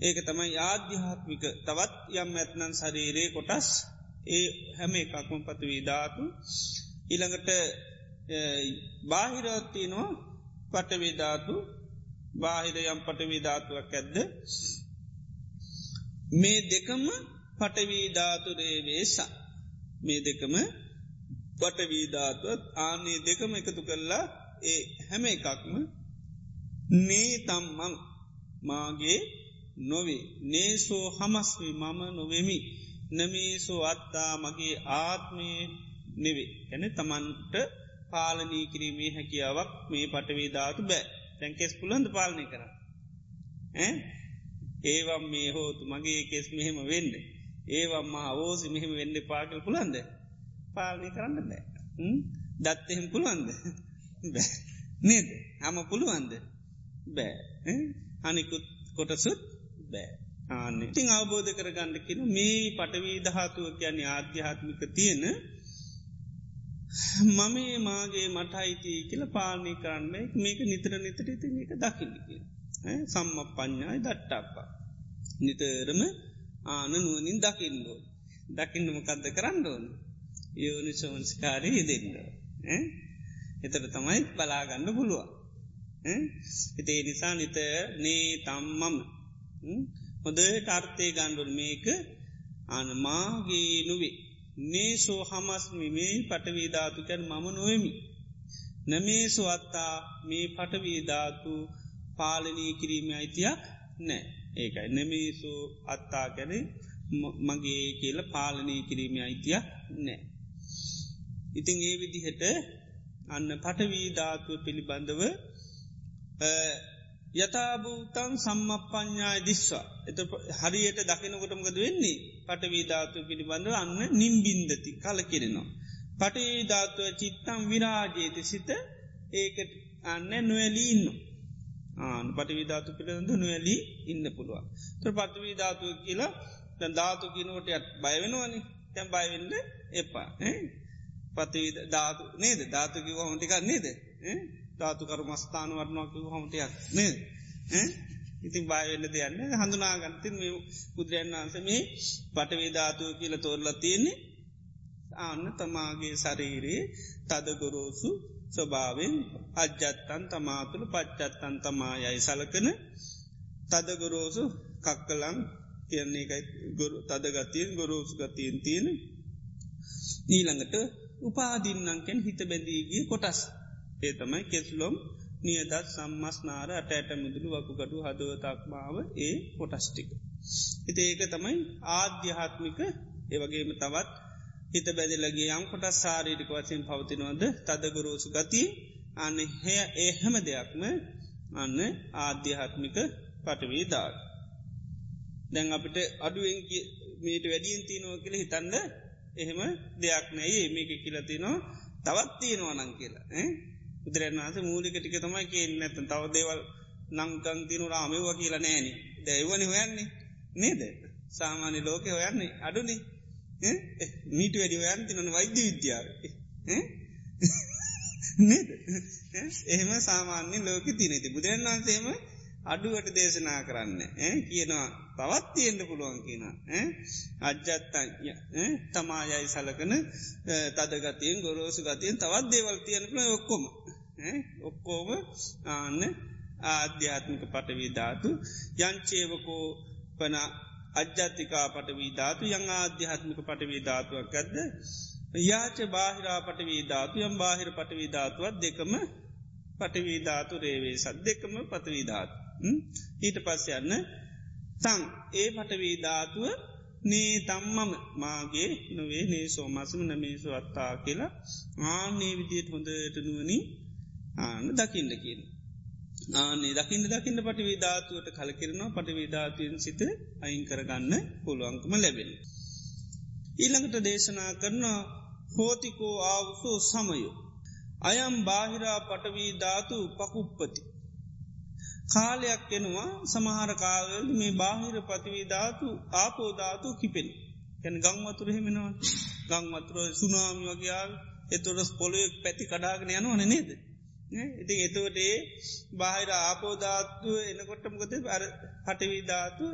ඒක තමයි ආධ්‍යාත්මික තවත් යම් ඇත්නන් ශරීරයේ කොටස්. ඒ හැම එකක්ම පතුවී ධාතු. ඉළඟට බාහිරත්තිනවා පටවේධාතු බාහිර යම් පටවීධාතුවක් ඇද්ද? මේ දෙකම පටවීධාතුරේ වේසා මේ දෙකම පටවීධාතුවත් ආනේ දෙකම එකතු කරලා ඒ හැම එකක්ම නේ තම්මං මාගේ නොවේ. නේසෝ හමස්වී මම නොවෙමි. නමේසෝ අත්තා මගේ ආත්මය නෙවේ. එන තමන්ට පාලනී කිරීමේ හැකියාවක් මේ පටවේ ධාතු බෑ. තැන්කෙස් පුළන්ද පාලනය කර ඒවම් මේ හෝතු මගේ කෙස් මෙහෙම වෙන්න. ඒවම් මා ඕසි මෙහෙම වෙන්න පාකල් පුළන්ද පාලනය කරන්න බෑ. දත් එහෙම පුළුවන්ද? බෑ. නේද? හම පුළුවන්ද? බෑ. අනිකුත් කොටසුත් බෑ. ආන්න. ඉතිං අවබෝධ කර ගණ්ඩකින මේ පටවී දහතුව කියන්නේ ආධ්‍යාත්මික තියෙන මමේ මාගේ මට අයිති කියල පාලනය කරන්න මේක නිතර නිතර ති එක දකින්නක සම්ම ප්ඥායි දට්ටාපා නිතරම ආන නුවනින් දකිින්දෝ දකින්නම කද්ද කරන්න ඕන? යෝනි සෝන්ස්කාරී දෙන්න එතර තමයි බලාගන්න පුළුවන්. හිතේ නිසා නිත නේ තම්මම හොද ටර්තය ගණ්ඩුල් මේක. අනමාගේ නොවේ. නේසෝ හමස්මි මේ පටවීධාතුකැන් මම නොවමි. නමේසු අත්තා මේ පටවීධාතු පාලනී කිරීම අයිතියක් නෑ ඒකයි. නමේසු අත්තා කැන මගේ කියල පාලනී කිරීම අයිතියක් නෑ. ඉතිං ඒ විදිහට අන්න පටවීධාතුව පිළිබඳව යථභූතන් සම්මපඥ්ඥාය දිස්වා. එත හරියට දකිනකොටමකද වෙන්නේ? පටවීධාතු පිළිබඳව අන්න නිම්බින්දති කල කිරෙනවා. පටේධාතුව චිත්තම් විරාජේති සිත. ඒකට අන්න නොවැලීන්න ආන පටවිධාතු පිළිබඳ නොවැලී ඉන්න පුළුවන්. ත පටවීධාතුව කියලා ධාතු කිනෝටයත් බයවෙනවානි තැම් බයවෙන්න එපා. පති ධාතු නේද? ධාතුකිව හොටිකක් නේද? ධාතු කරු මස්ථාන වටනොකිව හොමටයක් නේද? ඉතින් බයවෙන්න දෙයන්න හඳුනාගන්තින් මේ පුද්‍රයන් වන්ස මේ පටවේධාතුව කියල තෝරලා තියෙන්නේ ආන්න තමාගේ ශරීරයේ තදගොරෝසු ස්වභාවෙන් අජ්ජත්තන් තමාතුළ පච්චත්තන් තමා යයි සලකන තදගොරෝසු කක්කලං කියන්නේ එකයි තදගතියෙන් ගොරෝසු ගතියෙන් තියෙන ඊළඟට උපාදින්නංකෙන් හිත බැඳීගිය කොටස් ඒ තමයි කෙස්ලොම් නියදත් සම්මස්නාර අටඇට මිදුළු වකුකටු හදවතක්මාව ඒ කොටස්ටික. හිති ඒක තමයි ආධ්‍යහාත්මික ඒවගේම තවත් හිත බැදිලගේ යම් කොට සාරීටික වචයෙන් පවතිනවද? තදගුරෝසු ගති අන්න හැ ඒ හැම දෙයක්ම අන්න ආධ්‍යාත්මික පටවීදාත්. දැන්. අපිට අඩුවෙන් මීට වැඩියෙන් තියනෝ කියල හිතන්න එහෙම දෙයක් නෑ මේක කියලතිනවා තවත් තියෙනවා නං කියලා බුදුරන්නාස මූලික ටික තමයි කිය නැත තව දේවල් නංකං තිනු රාමයව කියලා නෑන. දැවනි හොයන්නේ. නේද? සාමාන්‍ය ලෝක හොයන්නේ අඩුනි. මීට වැඩි හොයන් තිනන වෛද්‍ය විද්‍යාව. නේද? එහෙම සාමාන්‍ය ලෝක තිනති බුදුරන් වන්සේම අඩුවට දේශනා කරන්න කියනවා පවත් තියෙන්ට පුළුවන් කියන අජ්ජත්තය තමායයි සලකන තදගතියෙන් ගොරෝසු ගතියෙන් තවත් දේවල් තියනකළ ඔක්කොම. ඔක්කෝම ආන්න ආධ්‍යාත්මික පටවී ධාතු යංචේවකෝ පන අජ්ජත්තිකා පටවී ධාතු යං ආධ්‍යාත්මික පටවී ධාතුවක් ඇද්ද? යාච බාහිරා පටවී ධාතු යම් බාහිර පටවී ධාතුවත් දෙකම පටවී ධාතු රේවේ සත් දෙකම පටවී ධාතු. ඊට පස්ස යන්න තං. ඒ පටවී ධාතුව නේ තම්මම මාගේ නොවේ නේ සෝමසම නමේසු අත්තා කියලා ආනේ විදියට හොඳට නුවනින් ආන දකින්න කියන. ආනේ දකින්න දකින්න පටිවී ධාතුවට කලකිරනවා පටිවී ධාතුවෙන් සිත අයින් කරගන්න පුළුවන්කම ලැබෙන. ඊළඟට දේශනා කරන හෝතිකෝ ආවුසෝ සමයෝ. අයම් බාහිරා පටවී ධාතු පකුප්පති. කාලයක් එනවා සමහර කාලවල මේ බාහිර පතිවී ධාතු ආපෝධාතු කිපෙන. ගැන ගංවතුර හෙමෙනවා ගංවතුර සුනාමි වගේයාල් එතොටස් පොලොයෙක් පැති කඩාගෙන යනවා නේද. ඉති එතුවටේ බාහිර ආපෝධාත්තුව එනකොට්ටමකොත අර පටවිධාතු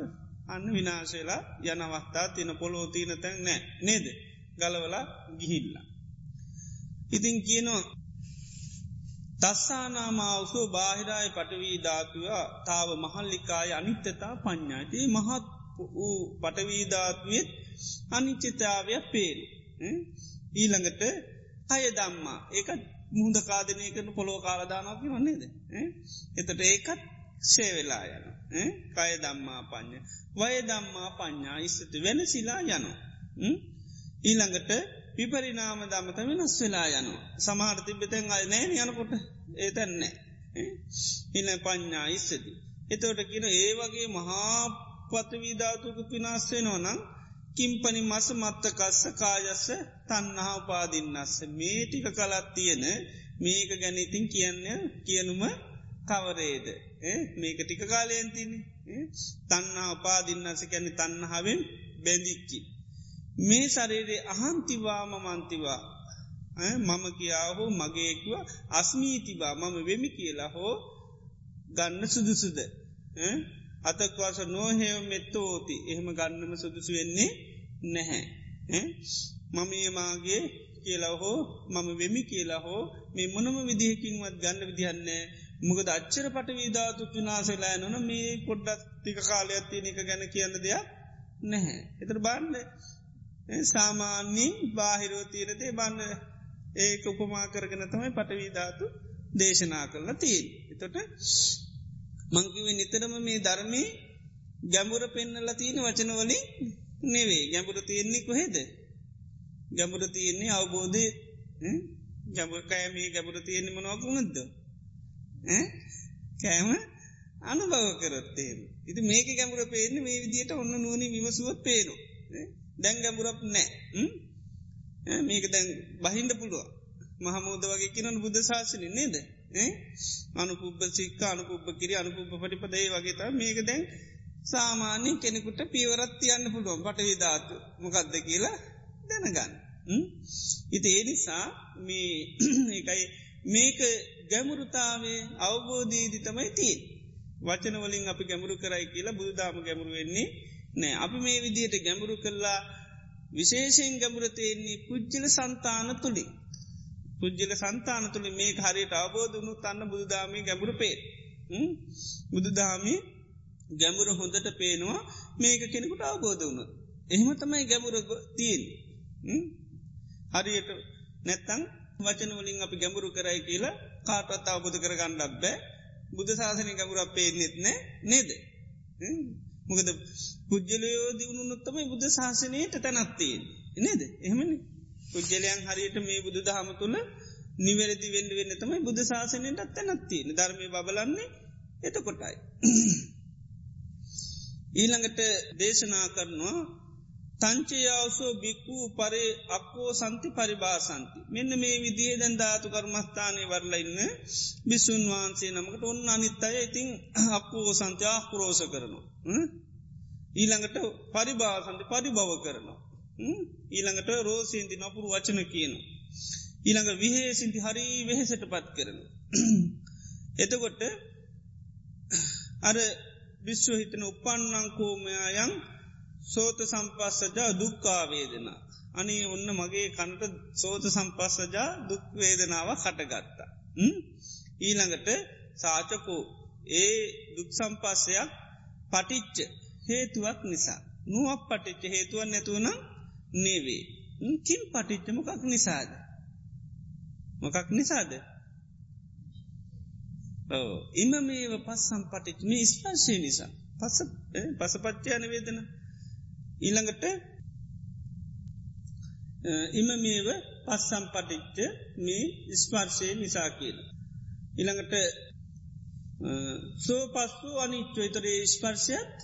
අන්න විනාශේලා යනවස්ථා තින පොලෝ තියන තැන් නෑ. නේද? ගලවලා ගිහිල්ල. ඉතින් කියනවා තස්සානාමාවසෝ බාහිරයි පටවී ධාතුවා තාව මහල්ලිකාය අනිත්‍යතා පඥ්ඥාති මහත් වූ පටවීධාත්වෙත් අනිච්චිතාවයක් පේරු. ඊළඟට අය දම්මා ඒකත් මුහද කාදනය කරන පොලෝ කාලදානකි වන්නේද. එතට ඒකත් සේවෙලා යන කය දම්මා පඥ්ඥ වය දම්මා පඥ්ඥා ඉස්සත වෙන සිලා යන. ඊළඟට විපරිනාම දමත වෙනස් වෙලා යනු. සමහර තිබෙතැන් අය නෑ යනකොට ඒතැන්නේ. ඉල්ල පඥ්ඥා ඉස්සති. එතවට කියන ඒ වගේ මහා පතවිධාතුක පිනාස්සේ නොනම් කිම්පනි මස මත්තකස්ස කායස්ස තන්නහා උපාදින්නස්ස. මේ ටික කලත් තියෙන මේක ගැනීතින් කියන්න කියනුම කවරේද? මේක ටික කාලයෙන් තින්නේ තන්නා උපාදින්නස කැනෙ තන්නහාවෙන් බැඳිච්චි. මේ සරේරේ අහන්තිවා මමන්තිවා. මම කියා හෝ මගේකුව අස්මීතිවා. මම වෙමි කියලා හෝ ගන්න සුදුසුද? අතක්වාස නෝහෙව මෙත්තෝති. එහෙම ගන්නම සුදුසු වෙන්නේ නැහැ. මම ඒමාගේ කියලා හෝ මම වෙමි කියලා හෝ මේ මොනම විදිහකින්වත් ගන්න විදිහන්නේ මොකද අච්චර පට විධාතු පිනාසෙලා නොන මේ පොඩ්ඩත් ටික කාලයක්ත්තිය එක ගැන කියන්න දෙයක් නැහැ. එතර බාන්න සාමාන්‍යින් බාහිරෝ තීරදේ බන්න ඒක උපමා කරගෙන තමයි පටවීධාතු දේශනා කරලා තියෙන්. එතොට මංකිව නිතරම මේ ධර්මී ගැඹුර පෙන්නල තියෙන වචනවලින් නෙවේ ගැඹුර තියෙන්නේ කොහෙද. ගැඹුර තියෙන්නේ අවබෝධය ගැඹුර කෑමේ ගැඹුර තියෙන්නේ මනවකුණද. කෑම අනුභව කරත්තේ. ඉති මේක ගැඹුර පේන්නේ මේ විදියට ඔන්න නුවනි විමසුවත් පේනවා. දැන් ගැඹුරක් නෑ මේක දැන් බහින්ඩ පුළුව මහමෝද වගේ කියනන බුද්ධ ශාසන නේද? අනුපුබ සික්ක අනුපුබ කිරි අනුපුබ පටිපදේ වගේත මේක දැන් සාමාන්‍ය කෙනෙකුට පියවරත් තියන්න පුළුවන් පටවි ධාතු මොකක්ද කියලා දැනගන්න. ඉති ඒ නිසා මේ එකයි මේක ගැමුරුතාවේ අවබෝධීදි තමයි තිීන්. වචනවලින් අපි ගැමුරු කරයි කියලා බුදුදාම ගැමුරු වෙන්නේ නෑ අපි මේ විදියට ගැඹුරු කරලා විශේෂයෙන් ගැඹුරතයෙන්නේ පුද්ජල සන්තාන තුළි. පුද්ජල සන්තාන තුළි මේ හරියට අවබෝධනු තන්න බුදුදාමී ගැඹුරු පේ. බුදුදාමි ගැඹුර හොඳට පේනවා මේක කෙනෙකුට අවබෝධ වුණ. එහෙම තමයි ගැඹුර තිීන්. හරියට නැත්තං වචනවලින් අපි ගැඹුරු කරයි කියලා කාටත් අවබෝධ කරගන්නඩක් බෑ බුදු ශාසනය ගැඹුරක් පේනෙත් නෑ නේද. මොකද පුද්ජලයෝ දියුණු නොත්තමයි බුද්ධ ශාසනයට තැනත්තියෙන් නේද එහෙමනි පුද්ගලයන් හරියට මේ බුදු දහම තුළ නිවැරදි වෙන්ඩ වෙන්න තමයි බුදු ශාසනයට අත්ත නත්තිය ධර්මය බබලන්නේ එතකොටයි. ඊළඟට දේශනා කරනවා තංචයාවසෝ බික්වූ පරේ අක්කෝ සන්ති පරිභාසන්ති. මෙන්න මේ විදිේ දැන් ධාතු කර්මස්ථානය වරලඉන්න බිස්සුන් වහන්සේ නමකට ඔන්න අනිත් අය ඉතිං අක්කෝ සන්තයා කුරෝස කරනවා. ඊළඟට පරිභාසන්ති පරිභව කරනවා. ඊළඟට රෝසින්ති නපුරු වචන කියනවා. ඊළඟ විහේසින්ති හරි වෙහෙසට පත් කරන. එතකොට අර විශ්ව හිතන උපන්නංකෝමයායන් සෝත සම්පස්සජා දුක්කාවේදන. අනේ ඔන්න මගේ කනට සෝත සම්පස්සජා දුක්වේදනාව කටගත්තා. ඊළඟට සාචකෝ ඒ දුක් සම්පස්සයක් පටිච්ච හේතුවක් නිසා. නුවක් පටිච්ච හේතුවන් නැතුවන නේවේ. කින් පටිච්ච මොකක් නිසාද. මොකක් නිසාද. ඉම මේව පස් සම්පටිච් මේ ස්පර්ශය නිසා පස පසපච්චයන වේදනා ඊළඟට ඉම මේව පස්සම් පටිච්ච මේ ස්පර්ශය නිසා කියල. ඉළඟට සෝ පස්සු අනිච්චෝ ඉතරේ ස්පර්ශයත්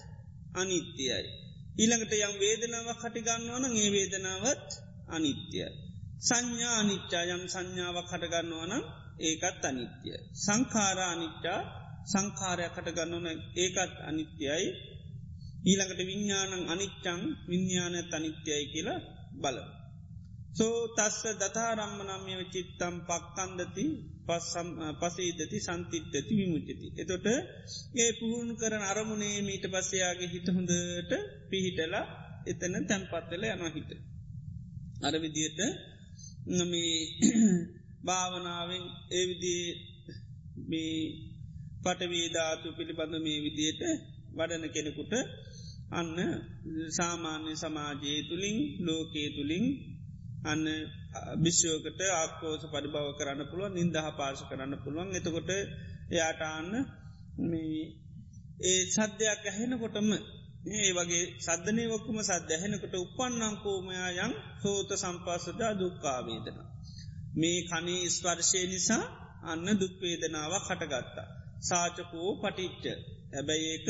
අනිත්‍යයි. ඊළඟට යම් වේදනාව කටිගන්නවන ඒ වේදනාවත් අනිත්‍යයි. සංඥා අනිච්චා යම් සංඥාව කටගන්නවන ඒකත් අනිත්‍යය. සංකාරා අනිච්චා සංකාරයක් කටගන්නවන ඒකත් අනිත්‍යයි ඊළඟට විඤ්ඥානං අනිච්චං විඤ්ඥානය තනිත්‍යයි කියලා බල. සෝ තස්ස දතාරම්මනම්ය චිත්තම් පක්කන්දති පසීදති සන්තිත්්‍යති විමුචති. එතොට ඒ පුහුණු කරන අරමුණේ මීට පස්සයාගේ හිත හොඳට පිහිටලා එතන තැන්පත්වල යනහිත. අර විදියට නොමේ භාවනාවෙන් ඒවිදී මේ පටවීධාතු පිළිබඳ මේ විදියට වඩන කෙනෙකුට අන්න සාමාන්‍ය සමාජයේ තුළින් ලෝකයේ තුළින් අන්න භිෂ්‍යෝකට ආකෝස පරිභව කරන්න පුළුවන් නින්දහ පාර්ශ කරන්න පුළුවන් එතකොට එයාටාන්න ඒ සද්ධයක් ඇහෙනකොටම ඒ වගේ සද්ධනය වක්කුම සද්ධ ඇහෙනකොට උපන්නංකෝමයායන් සෝත සම්පස්සජා දුක්කාවේදන. මේ කනේ ස්පර්ශය නිසා අන්න දුක්වේදනාව කටගත්තා. සාචකෝ පටිච්ච හැබැයි ඒක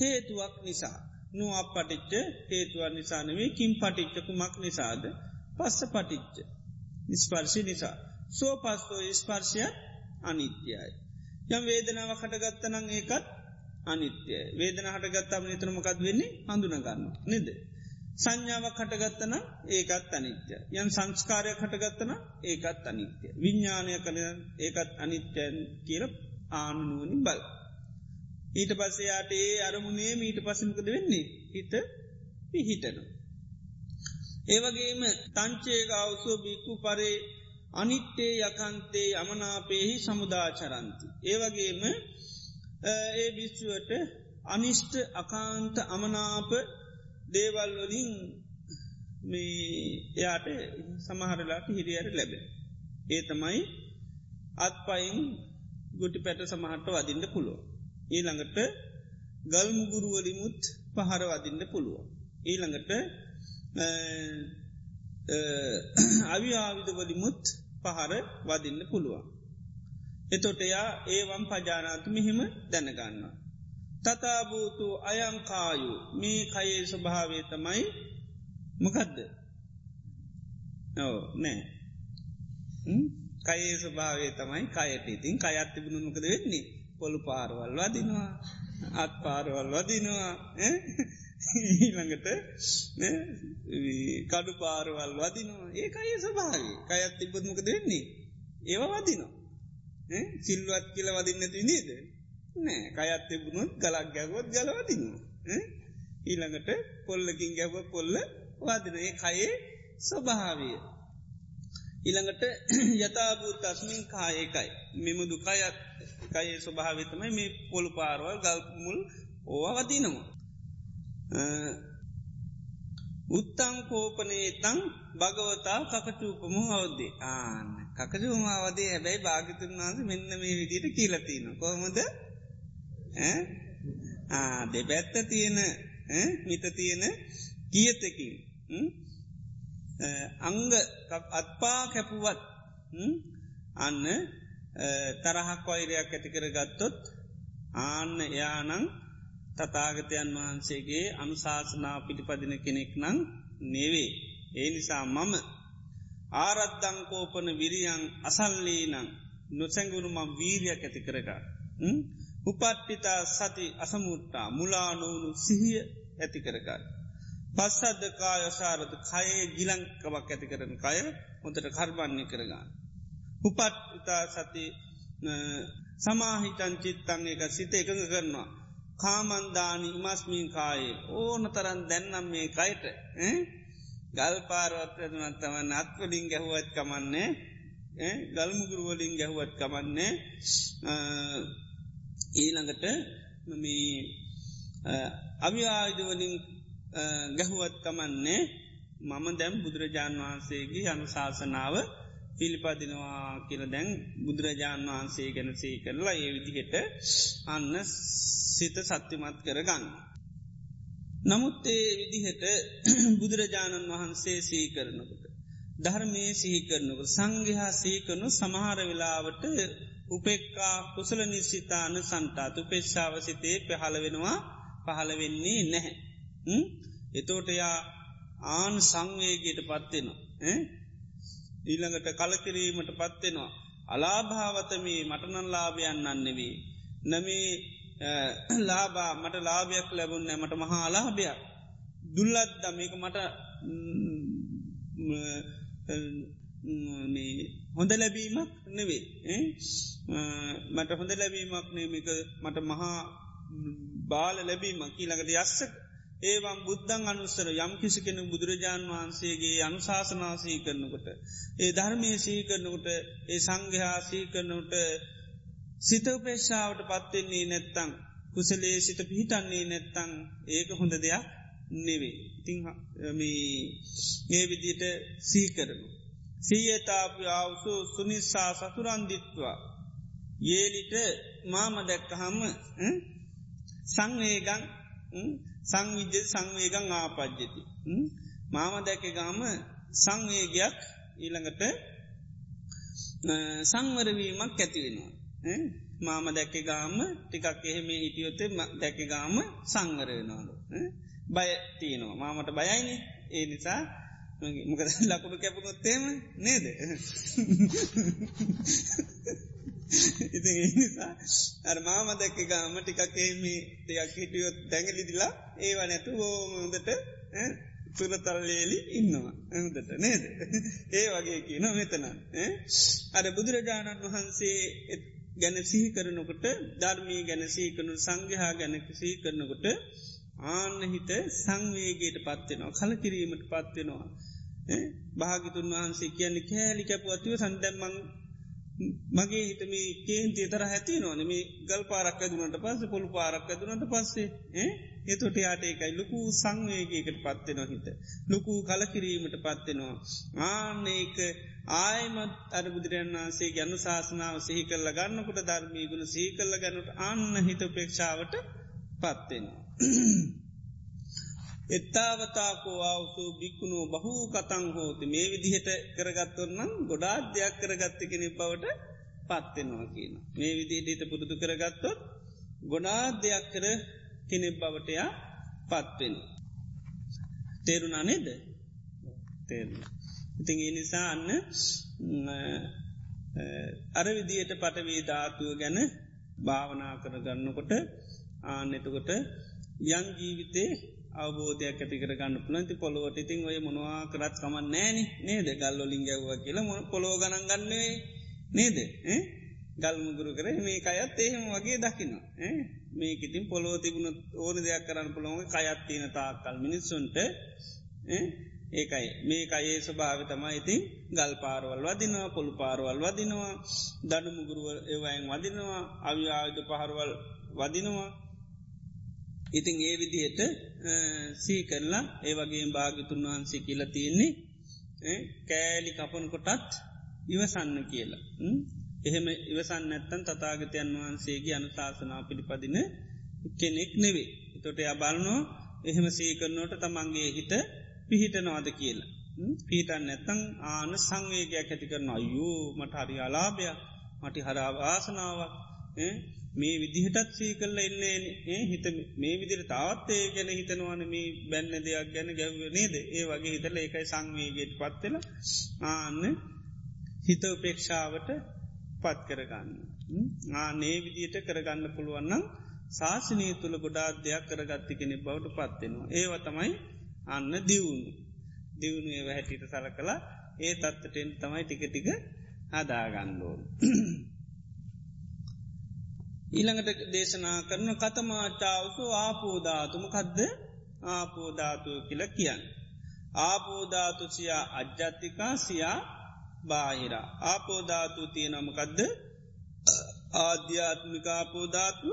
හේතුවක් නිසා. නු අප පටිච්ච හේතුවන් නිසානවේ කින් පටිච්චකුමක් නිසාද පස්ස පටිච්ච ස්පර්ශි නිසා. සෝ පස්සෝ ස්පර්ශයක් අනිත්‍යයි. යම් වේදනාව කටගත්තනං ඒකත් අනිත්‍යය වේදන හටගත්තාම නිතරමකත් වෙන්නේ හඳුනගන්න නෙද. සංඥාවක් කටගත්තන ඒකත් අනිත්‍ය. යන් සංස්කාරය කටගත්තන ඒකත් අනිත්‍ය. විඤ්ඥානය කළ ඒකත් අනිත්‍යයන් කියල ආනුනුවනි බල. ඊට පස්සයාට ඒ අරමුණේ මීට පසමකද වෙන්නේ හිත පිහිටන. ඒවගේම තංචේගවසෝ බික්කු පරේ අනිත්තේ යකන්තේ යමනාපේහි සමුදාචරන්ති. ඒවගේම ඒ විශ්ුවට අනිෂ්ට අකාන්ත අමනාප දේවල්වලින් මේ එයාට සමහරලාට හිරියට ලැබෙන. ඒ තමයි අත් පයින් ගුටි පැට සමහට වදින්න පුළුව. ඊළඟට ගල්මුගුරුවලිමුත් පහර වදින්න පුළුවන්. ඊළඟට අවි ආවිධවලිමුත් පහර වදින්න පුළුවන්. එතොට එයා ඒවම් පජානාතු මෙහෙම දැනගන්න. තතාභූතු අයංකායු මේ කයේ ස්වභාවේ තමයි මොකදද? ඕ නෑ. කයේ ස්වභාවේ තමයි කයට. ඉතින් කයත් තිබුණු මොකද වෙන්නේ? පොළු පාරවල් වදිනවා අත් පාරවල් වදිනවා ඊළඟට කඩු පාරවල් වදිනවා. ඒ අය සභාවේ කයත් තිබ්බත්මක දෙන්නේ ඒව වදිනවා. සිල්වත් කියල වදින්න තිනේද නෑ කයත් තිබුණුත් ගලක් ගැවොත් ගලවදිනවා ඊළඟට පොල්ලකින් ගැව පොල්ල වදින ඒ කයේ ස්වභාවය. ඊළඟට යථභූත අස්මින් කායකයි මෙමුදු කයත් කයේ ස්වභාවිතමයි මේ පොළු පාරවල් ගල්මුල් ඕවා වදිනවා. උත්තං කෝපනේ තං භගවතා කකචූපම අවද්දේ. ආන්න කකජුමාවදේ හැබැයි භාගිතුන් වන්ස මෙන්න මේ විදිට කියලතින කොහොමද? දෙපැත්ත තියෙන මිත තියෙන කියතකින්? අංග අත්පා කැපුවත් අන්න තරහක් වෛරයක් ඇතිකර ගත්තොත් ආන්න එයානං තතාගතයන් වහන්සේගේ අනුශාසනා පිටිපදින කෙනෙක් නං නෙවේ. ඒ නිසා මම ආරද්දංකෝපන විරියන් අසල්ලීනං නොසැංගුණු මම් වීරයක් ඇති කරගා. උපට්ටිතා සති අසමුට්ටා මුලානෝනු සිහිය ඇති කරගන්න. පස්සද්ධකා යසාරද කයේ ගිලංකවක් ඇති කරන කය හොඳට කර්බන්නේ කරගන්න. උපට්තා සති සමාහිතන් චිත්තන් එක සිත එකඟ කරනවා. කාමන්දානි ඉමස්මීන් කායේ ඕන තරන් දැන්නම් මේ කයිට ගල් පාරවත්වනත්තම නත්වලින් ගැහුවත් කමන්නේ ගල්මුගුරුවලින් ගැහුවත් කමන්නේ ඊළඟට අවිආයුධවලින් ගැහුවත් කමන්නේ මම දැම් බුදුරජාණන් වහන්සේගේ අනුශාසනාව පිළිපදිනවා කියල දැන් බුදුරජාණන් වහන්සේ ගැන සේ කරලා ඒ විදිහට අන්න සිත සත්‍යමත් කරගන්න. නමුත් ඒ විදිහට බුදුරජාණන් වහන්සේ සී කරනකට. ධර්මය සිහි කරනක සංගහා සීකරනු සමහර වෙලාවට උපෙක්කා කුසල නිශ්සිතාන සන්තාත් උපේක්ෂාව සිතේ පහළ වෙනවා පහළ වෙන්නේ නැහැ. එතෝටයා ආන් සංවේගයට පත්වෙනවා. ඊළඟට කලකිරීමට පත්වෙනවා. අලාභාවතමී මටනන් ලාභයන් අන්නෙවී. නමේ ලාබා මට ලාභයක් ලැබුන්න මට මහා අලාභයක්. දුල්ලත් දමක මට හොඳ ලැබීමක් නෙවේ මට හොඳ ලැබීමක් නේමික මට මහා බාල ලැබීමක් ඊළඟට යස්සක ඒවම් බුද්ධං අනුස්සර යම් කිසි කෙනු බුදුරජාණන් වහන්සේගේ අනුශාසනාසී කරනකොට. ඒ ධර්මය සී කරනකොට ඒ සංඝයා සී කරනට සිතවපේශාවට පත්වෙන්නේ නැත්තං කුසලේ සිත පිහිටන්නේ නැත්තං ඒක හොඳ දෙයක් නෙවේ. ඉතිං ඒ විදියට සී කරනු. සීයතාපි අවසු සුනිස්සා සතුරන්දිත්වා. ඒලිට මාම දැක්කහම සංවේගං සංවිජ්‍ය සංවේගං ආපද්ජති. මාම දැක ගාම සංවේගයක් ඊළඟට සංවරවීමක් ඇතිවෙනවා. මාම දැක්ක ගාම ටිකක් එහෙම හිටියොත්තේ දැක ගාම සංවරවෙනවාලු. බය තියනවා මාමට බයයිනි ඒ නිසා මොකද ලකුණු කැපුණොත්තේම නේද? ඉති නිසා අර මාම දැක්ක ගාම ටිකක්කේම ටිකක් හිටියොත් දැඟලිදිලා ඒවා නැතු හෝමදට සුරතල්ලේලි ඉන්නවා. ඇමතට නේද? ඒ වගේ කියන මෙතන. අර බුදුරජාණන් වහන්සේ ගැන සිහි කරනකොට ධර්මී ගැන සීකනු සංගහා ගැන සී කරනකොට ආන්න හිත සංවේගේට පත්වෙනවා කල කිරීමට පත්වෙනවා භාගිතුන් වහන්සේ කියන්නේ කෑලි කැපුවත්ව සන්දැම්මං මගේ හිතම කේන්තිය තර හැති නොන මේ ගල් පාරක් ඇදුනට පස්ස පොළු පාරක් ඇදුනට පස්සේ එතොට යාට එකයි ලොකු සංවේගේකට පත්වෙන හිත. ලොකු කලකිරීමට පත්වෙනවා. ආනඒක ආයමත් අර බුදුරන් වන්සේ ගැනු ශාසනාව සිහි කරල ගන්නකොට ධර්මී ගුණ සහි කරල ගන්නට අන්න හිත පේක්ෂාවට පත්වෙනවා. එත්තාවතාකෝ අවසු බික්කුණු බහූ කතං හෝති මේ විදිහට කරගත්තුන්නම් ගොඩාත් දෙයක් කරගත්ත කෙනෙ බවට පත්වෙනවා කියන. මේ විදිහට පුරුදු කරගත්තොත් ගොඩාත් දෙයක් කර කෙනෙක් බවටයා පත්වෙන. තේරුණා නේද තේරුණ. ඉතින් ඒ නිසා අන්න අර විදියට පටවී ධාතුව ගැන භාවනා කරගන්නකොට ආනෙතකොට යං ජීවිතේ අවබෝධයක් ඇතිකර ගන්න පුලන්ති පොළොවට ඉතින් ඔය මොනවා කරත් කමන් නෑන නේද? ගල්ලොලින් ගැව්ව කියලා මොන පොළොව ගණන් ගන්නේ නේද? ගල්මුගුරු කර මේ අයත් එහෙම වගේ දකින්න මේක ඉතින් පොළොව තිබුණ ඕන දෙයක් කරන්න පොළොව කයත්තින තාකල් මිනිස්සුන්ට. ඒකයි. මේ අයේ ස්වභාව තමයි ඉතින් ගල් පාරවල් වදිනවා පොළු පාරවල් වදිනවා දඩුමුගුරුව ඒවයින් වදිනවා අවි ආයුධ පහරවල් වදිනවා. ඉතිං ඒ විදිහට සී කරලා ඒ වගේ භාගිතුන් වහන්සේ කියල තියෙන්නේ කෑලි කපන කොටත් ඉවසන්න කියලා. එහෙම ඉවසන්න නැත්තන් තතාගතයන් වහන්සේගේ අනුශාසනා පිළිපදින කෙනෙක් නෙවේ. තොට අබලනෝ එහෙම සීකරනෝට තමන්ගේ හිත පිහිට නොවාද කියලා. පීටන් නැත්තං ආන සංවේගයක් ඇති කරන අයූ මට හරි අලාභයක් මටි හරාවාසනාවක් මේ විදිහටත් සී කරල එන්නේ හිත මේ විදිර තාත්තේ ගැන හිතනවන මේ බැන්න දෙයක් ගැන ගැව්ව නේද ඒ වගේ හිතල එකයි සංවේගයට පත්වෙල ආන්න හිත උපේක්ෂාවට පත් කරගන්න. ආනේ විදියට කරගන්න පුළුවන්නම් ශාසනය තුළ ගොඩාත් දෙයක් කරගත්ති කෙනෙ බවට පත්වෙනවා. ඒව තමයි අන්න දියුණු. දියුණු ඒව හැටිට සල කලා ඒ තත්තටෙන් තමයි ටික ටික හදාගන්නඩෝන්. ඊළඟට දේශනා කරන කතමාචාවසු ආපෝධාතුම කදද ආපෝධාතුව කියල කියන්න. ආපෝධාතුසියා අජ්ජත්තිකා සියා බාහිර. ආපෝධාතු තියෙනමකදද ආධ්‍යාත්මිකාපෝධාතුව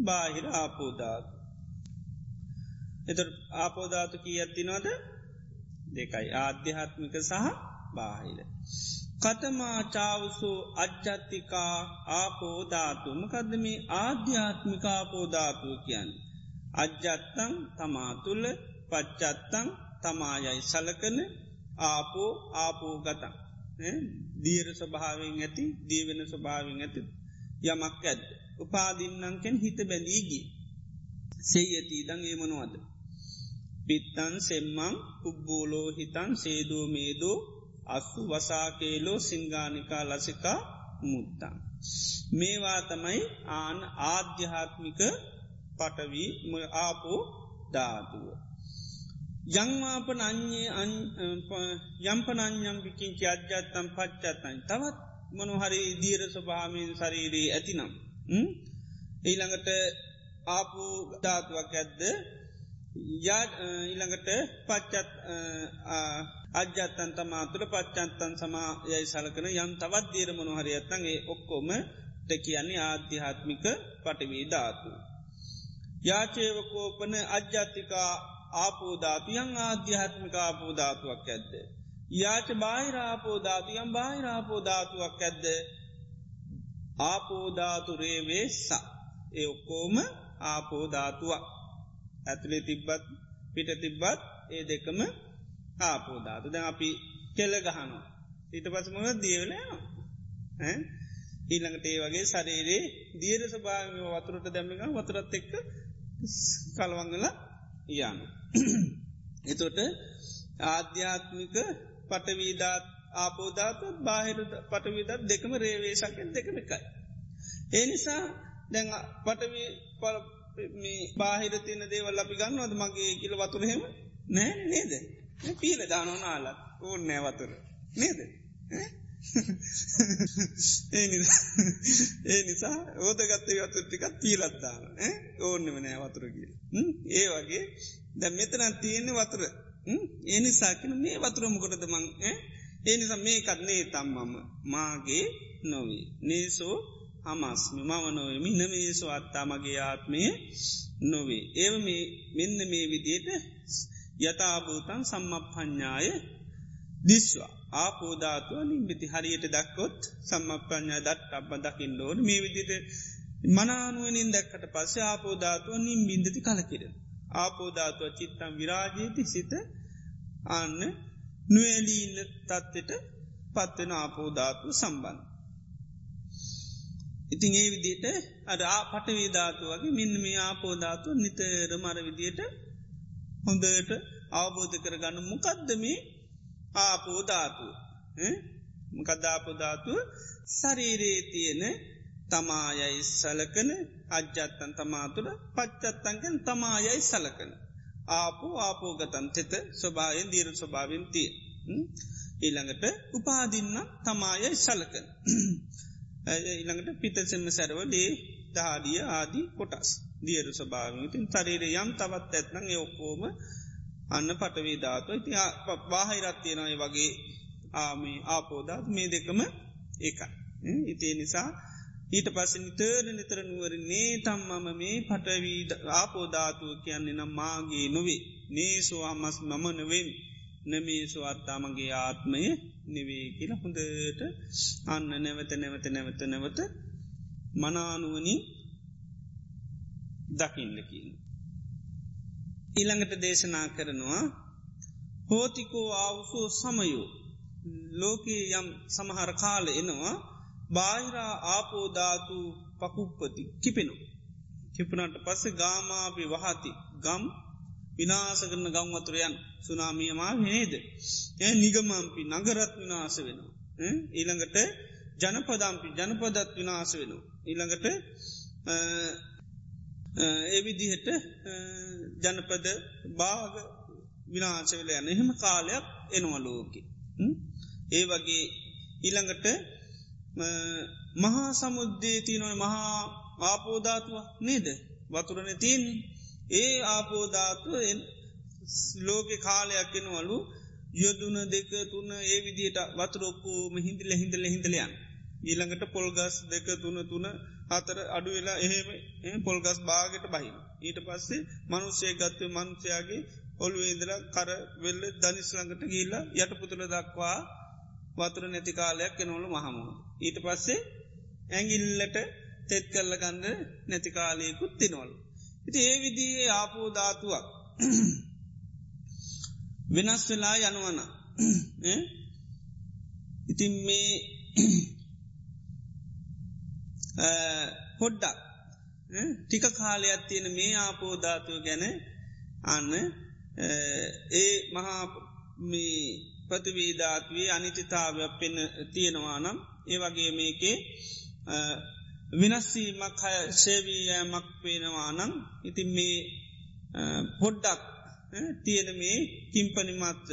බාහිර ආපෝධාතු. එත ආපෝධාතු කී ඇත්තිනවද දෙකයි ආධ්‍යාත්මික සහ බාහිර. කතමා චාවසු අජ්ජත්තිකා ආපෝධාතු මකදම ආධ්‍යාත්මිකාපෝධාතුව කියන්න. අජ්ජත්තං තමාතුල්ල පච්චත්තං තමායයි සලකන ආපෝ ආපෝ ගතන්. දීර ස්වභාවෙන් ඇති දීවෙන ස්වභාවෙන් ඇති යමක් ඇද. උපාදින්නංකෙන් හිත බැඳීගී. සේ ඇති දං ඒමනුවද. පිත්තන් සෙම්මං පුබ්බෝලෝ හිතන් සේදෝ මේදෝ අස්සු වසාකේලෝ සිංගානිකා ලසිකා මුත්තන්. මේවා තමයි ආන ආධ්‍යාත්මික පටවී ආපෝ ධාතුව. යංවාපන අන්නේ යම්පනංයම් පිකින්චි අජ්ජත්තම් පච්චත්තයි තවත් මනොහරි දීර ස්වභාමයෙන් ශරීරයේ ඇතිනම්. ඊළඟට ආපු ධාතුවක් ඇද්ද ඊළඟට පච්චත් අජ්‍යත්තන් තමාතුර පච්චන්තන් සමා යයි සලකන යම් තවත් දීරමනු හරියත්තන්ගේ ඔක්කොම ටැකියන්නේ ආධ්‍යාත්මික පටවී ධාතු. යාචේවකෝපන අජ්‍යාතිකා ආපෝධාතුයන් ආධ්‍යාත්මික ආපෝධාතුවක් ඇද්ද. යාච බාහිරාපෝධාතුයම් බාහිරාපෝධාතුවක් ඇද්ද ආපෝධාතුරේවේ ස ඒ ඔක්කෝම ආපෝධාතුවක් ඇතුළේ තිබ්බත් පිට තිබ්බත් ඒ දෙකම ආපෝධාතු දැ අපි කෙල්ල ගහනු ඊට පසමඟ දියවලයනවා ඊළඟට ඒ වගේ සරේරේ දියර සභාව වතුරට දැමික වතුරත් එක්ක කලවංගල යන එතොට ආධ්‍යාත්මික පටවීදාත් ආපෝධාතත් බාහිර පටවිදත් දෙකම රේවේශකෙන් දෙකම එකයි. ඒ නිසා දැන් පටවී මේ බාහිර තියන දේවල් අපි ගන්නවද? මගේ කියල වතුරහෙම නෑ නේද? පීල දානෝනාලත් ඕන්න නෑ වතුර. නේද? ඒ ඒ නිසා ඕදගත්ත වතුරටිකත් පීලත්දාන ඕන්නම නෑ වතුර කියල. ඒ වගේ ද මෙතන තියෙන්නේ වතුර. ඒ නිසාකන මේ වතුරමකොටද මං ඒ නිසා මේකත් නේ තම්මම මාගේ නොවී. නේසෝ හමස්ම. මම නොවේ. මින්න මේසු අත්තා මගේ ආත්මය නොවේ. ඒව මෙන්න මේ විදියට යථභූතන් සම්මප පඥ්ඥාය දිස්වා ආපෝධාතුව නිම්බිති හරියට දක්කොත් සම්මපඥා දත් අබ දකිින් ලෝන මේ විදිට මනානුවනින් දැක්කට පස්සේ ආපෝධාතුව නිම් බින්දති කලකිර. ආපෝධාතුව චිත්තම් විරාජීති සිත අන්න නුවලීන්න තත්වට පත්වෙන ආපෝධාතුව සම්බන්ධ. ඉතින් ඒ විදියට අද පටවේධාතු වගේ මෙන්න මේ ආපෝධාතු නිතර මර විදියට හොඳට අවබෝධ කරගන්න මොකක්දමේ ආපෝධාතු මකදදාපෝධාතුව ශරීරයේ තියෙන තමායයි සලකන අජ්‍යත්තන් තමාතුළ පච්චත්තන්ගෙන් තමායයි සලකන. ආපෝ ආපෝගතන් තෙත ස්වභායෙන් දීර ස්වභාවෙන් තිය. ඊළඟට උපාදින්න තමායයි සලකන. ඉළඟට පිතසෙම සැරවලේ දාඩිය ආදී කොටස් දියරු ස්භාවිතින් තරේර යම් තවත් ඇත්නං ඔක්කෝම අන්න පටවේ ධාතු ඉති වාහිරත්තියනය වගේ ආමේ ආපෝධාත් මේ දෙකම ඒකයි. ඉතිේ නිසා ඊට පස නිතර නිතර නුවර නේ තම්මම මේ පටවී ආපෝධාතුව කියන්නේ නම් මාගේ නොවේ. නේසෝ අමස් මම නොවෙන්. නමේසු අත්තාමගේ ආත්මය නෙවේ කියල හොඳට අන්න නැවත නැවත නැවත නැවත මනානුවනි දකින්න කියන. ඊළඟට දේශනා කරනවා හෝතිකෝ ආවුසෝ සමයෝ ලෝකයේ යම් සමහර කාල එනවා බාහිරා ආපෝධාතු පකුප්පති කිපෙනු. කිපනට පස්සේ ගාමාපි වහති ගම් විනාස කරන ගංවතුරයන් සුනාමියමා නේද. ඇ නිගමම්පි නගරත් විනාස වෙනවා. ඊළඟට ජනපදම්පි ජනපදත් විනාස වෙනවා. ඊළඟට එවිදිහට ජනපද භාග විනාශවෙල යන එහෙම කාලයක් එනවලෝකි. ඒ වගේ ඊළඟට මහා සමුද්දේ තියනොයි මහා ආපෝධාතුව නේද? වතුරන තියන්නේ. ඒ ආපෝධාතුව ලෝකෙ කාලයක් එනවලු යොදුන දෙක තුන්න ඒ විදියට වතුරොක්කූම හිදිල හිඳල හිඳලයන් ඊළඟට පොල්ගස් දෙක තුන තුන හතර අඩු වෙලා එහෙම පොල්ගස් භාගට බහින ඊට පස්සේ මනුස්්‍යය ගත්ත මනුෂයාගේ ඔල්ුවේදල කර වෙල්ල දනිස්ලඟට ගිල්ලා යට පුතුළ දක්වා වතුර නැති කාලයක් එනවලු මහමුව. ඊට පස්සේ ඇගිල්ලට තෙත් කරල ගන්න නැති කාලයකුත් තිනවල්. ඉති ඒ විදියේ ආපෝ ධාතුවක් වෙනස් වෙලා යනුවන ඉතින් මේ පොඩ්ඩක් ටික කාලයක් තියෙන මේ ආපෝධාතුව ගැන අන්න ඒ මහා ප්‍රතිවීධාත්වේ අනිතිතාවයක් පෙන් තියෙනවා නම් ඒ වගේ මේකේ විනස්සීමක් හය සේවීයමක් පේනවා නම් ඉතින් මේ පොඩ්ඩක් තියෙන මේ කිම්පනිමත්ත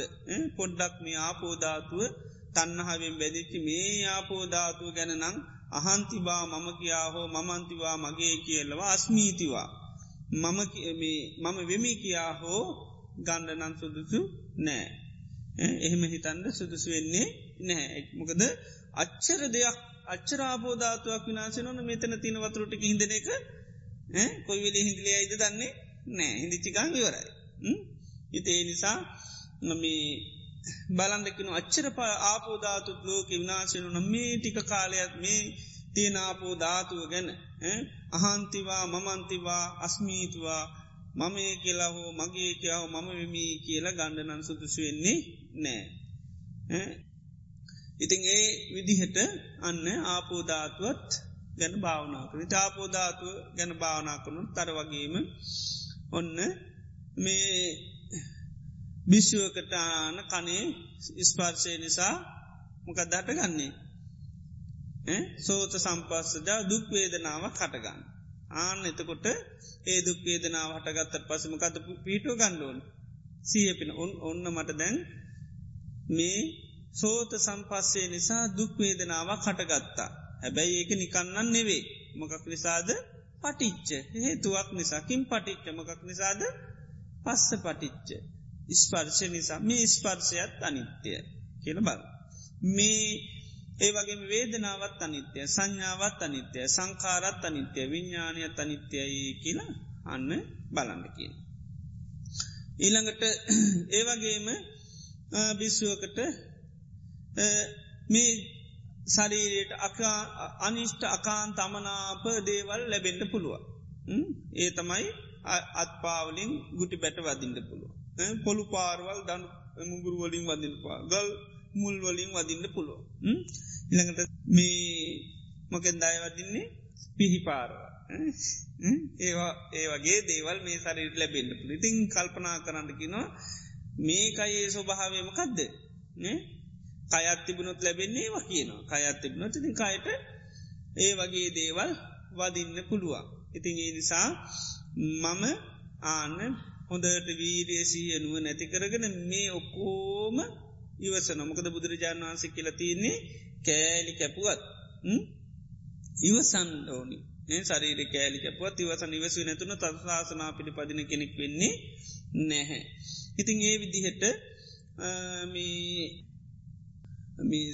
පොඩ්ඩක් මේ ආපෝධාතුව තන්නහාවෙන් බැදිච්චි මේ ආපෝධාතුව ගැන නම් අහන්තිබා මම කියා හෝ මමන්තිවා මගේ කියලවා අස්මීතිවා. මම මම වෙමි කියා හෝ ගණ්ඩනන් සුදුසු නෑ. එහෙම හිතන්ද සුදුසු වෙන්නේ නෑ. මොකද අච්චර දෙයක් අච්චරාබෝධාතුවක් විනාශ නොන මෙතන තින වතුරට හිදන එක කොයිවෙලි හිදිලිය අයිද දන්නේ නෑ. හිදිච්චිකං ඉවරයි. ඉතේ නිසා නොමී බලන්දකින අච්චර ආපෝධාතුත් ලෝක විනාශයනු නම් මේ ටික කාලයක් මේ තියෙන ආපෝධාතුව ගැන අහන්තිවා මමන්තිවා අස්මීතුවා මම කියලා හෝ මගේ කියාව මම වෙමී කියලා ගණ්ඩනන් සුදුසුවෙන්නේ නෑ. ඉතිං ඒ විදිහට අන්න ආපෝධාතුවත් ගැන භාවනා කර තාපෝධාතුව ගැන භාවනා කරනු තර වගේම ඔන්න මේ බිශ්ුවකටාන කනේ ස්පර්ශය නිසා මොකක් දට ගන්නේ සෝත සම්පස්සජා දුක්වේදනාව කටගන්න ආන එතකොට ඒ දුක්වේදනාව හටගත්තත් පසමකද පීටෝ ගණ්ඩෝන් සියපින ඔන් ඔන්න මට දැන් මේ සෝත සම්පස්සේ නිසා දුක්වේදනාවක් කටගත්තා හැබැයි ඒක නිකන්නන් නෙවේ මොකක් නිසාද? පටිච්ච. හේතුවක් නිසාකින් පටිච්ච මොකක් නිසාද? පස්ස පටිච්ච. ස්පර්ශය නිසා මේ ස්පර්ශයත් අනිත්‍යය කියල බල මේ ඒ වගේ වේදනාවත් අනිත්‍යය සංඥාවත් අනිත්‍යය සංකාරත් අනිත්‍යය විඤ්ඥානයත් අනිත්‍යයි කියලා අන්න බලන්න කියන. ඊළඟට ඒවගේම බිස්සුවකට මේ ශරීරයට අනිෂ්ට අකාන් තමනාප දේවල් ලැබෙන්ට පුළුව. ඒ තමයි අත්පාවලින් ගුටි බැට වදින්ට පුළුව. පොළු පාරවල් දන් මුගුරුවලින් වදින්පා ගල් මුල්වලින් වදින්න පුළුව. ඉළඟට මේ මොකෙන් දායවදින්නේ පිහිපාරව. ඒවා ඒ වගේ දේවල් මේ සරිට ලැබෙන්ට ඉතිං කල්පනා කරන්නකිනවා මේ කයේ ස්වභාවයමකක්ද කයත් තිබුණොත් ලැබෙන්නේ වා කියනවා. කයත් තිබුණොත් ති කයට ඒ වගේ දේවල් වදින්න පුළුවන්. ඉතින් ඒ නිසා මම ආන්න හොඳට වීරේසී යනුව නැති කරගෙන මේ ඔක්කෝම ඉවසන. මොකද බුදුරජාණන් වහන්සේ කියලා තියන්නේ කෑලි කැපුවත් ඉවසන් ඕනි. සරීර කෑලි කැපුවත් ඉවසන් ඉවසු නැතුන තත්ශාසනා පිළි පදින කෙනෙක් වෙන්නේ නැහැ. ඉතින් ඒ විදිහට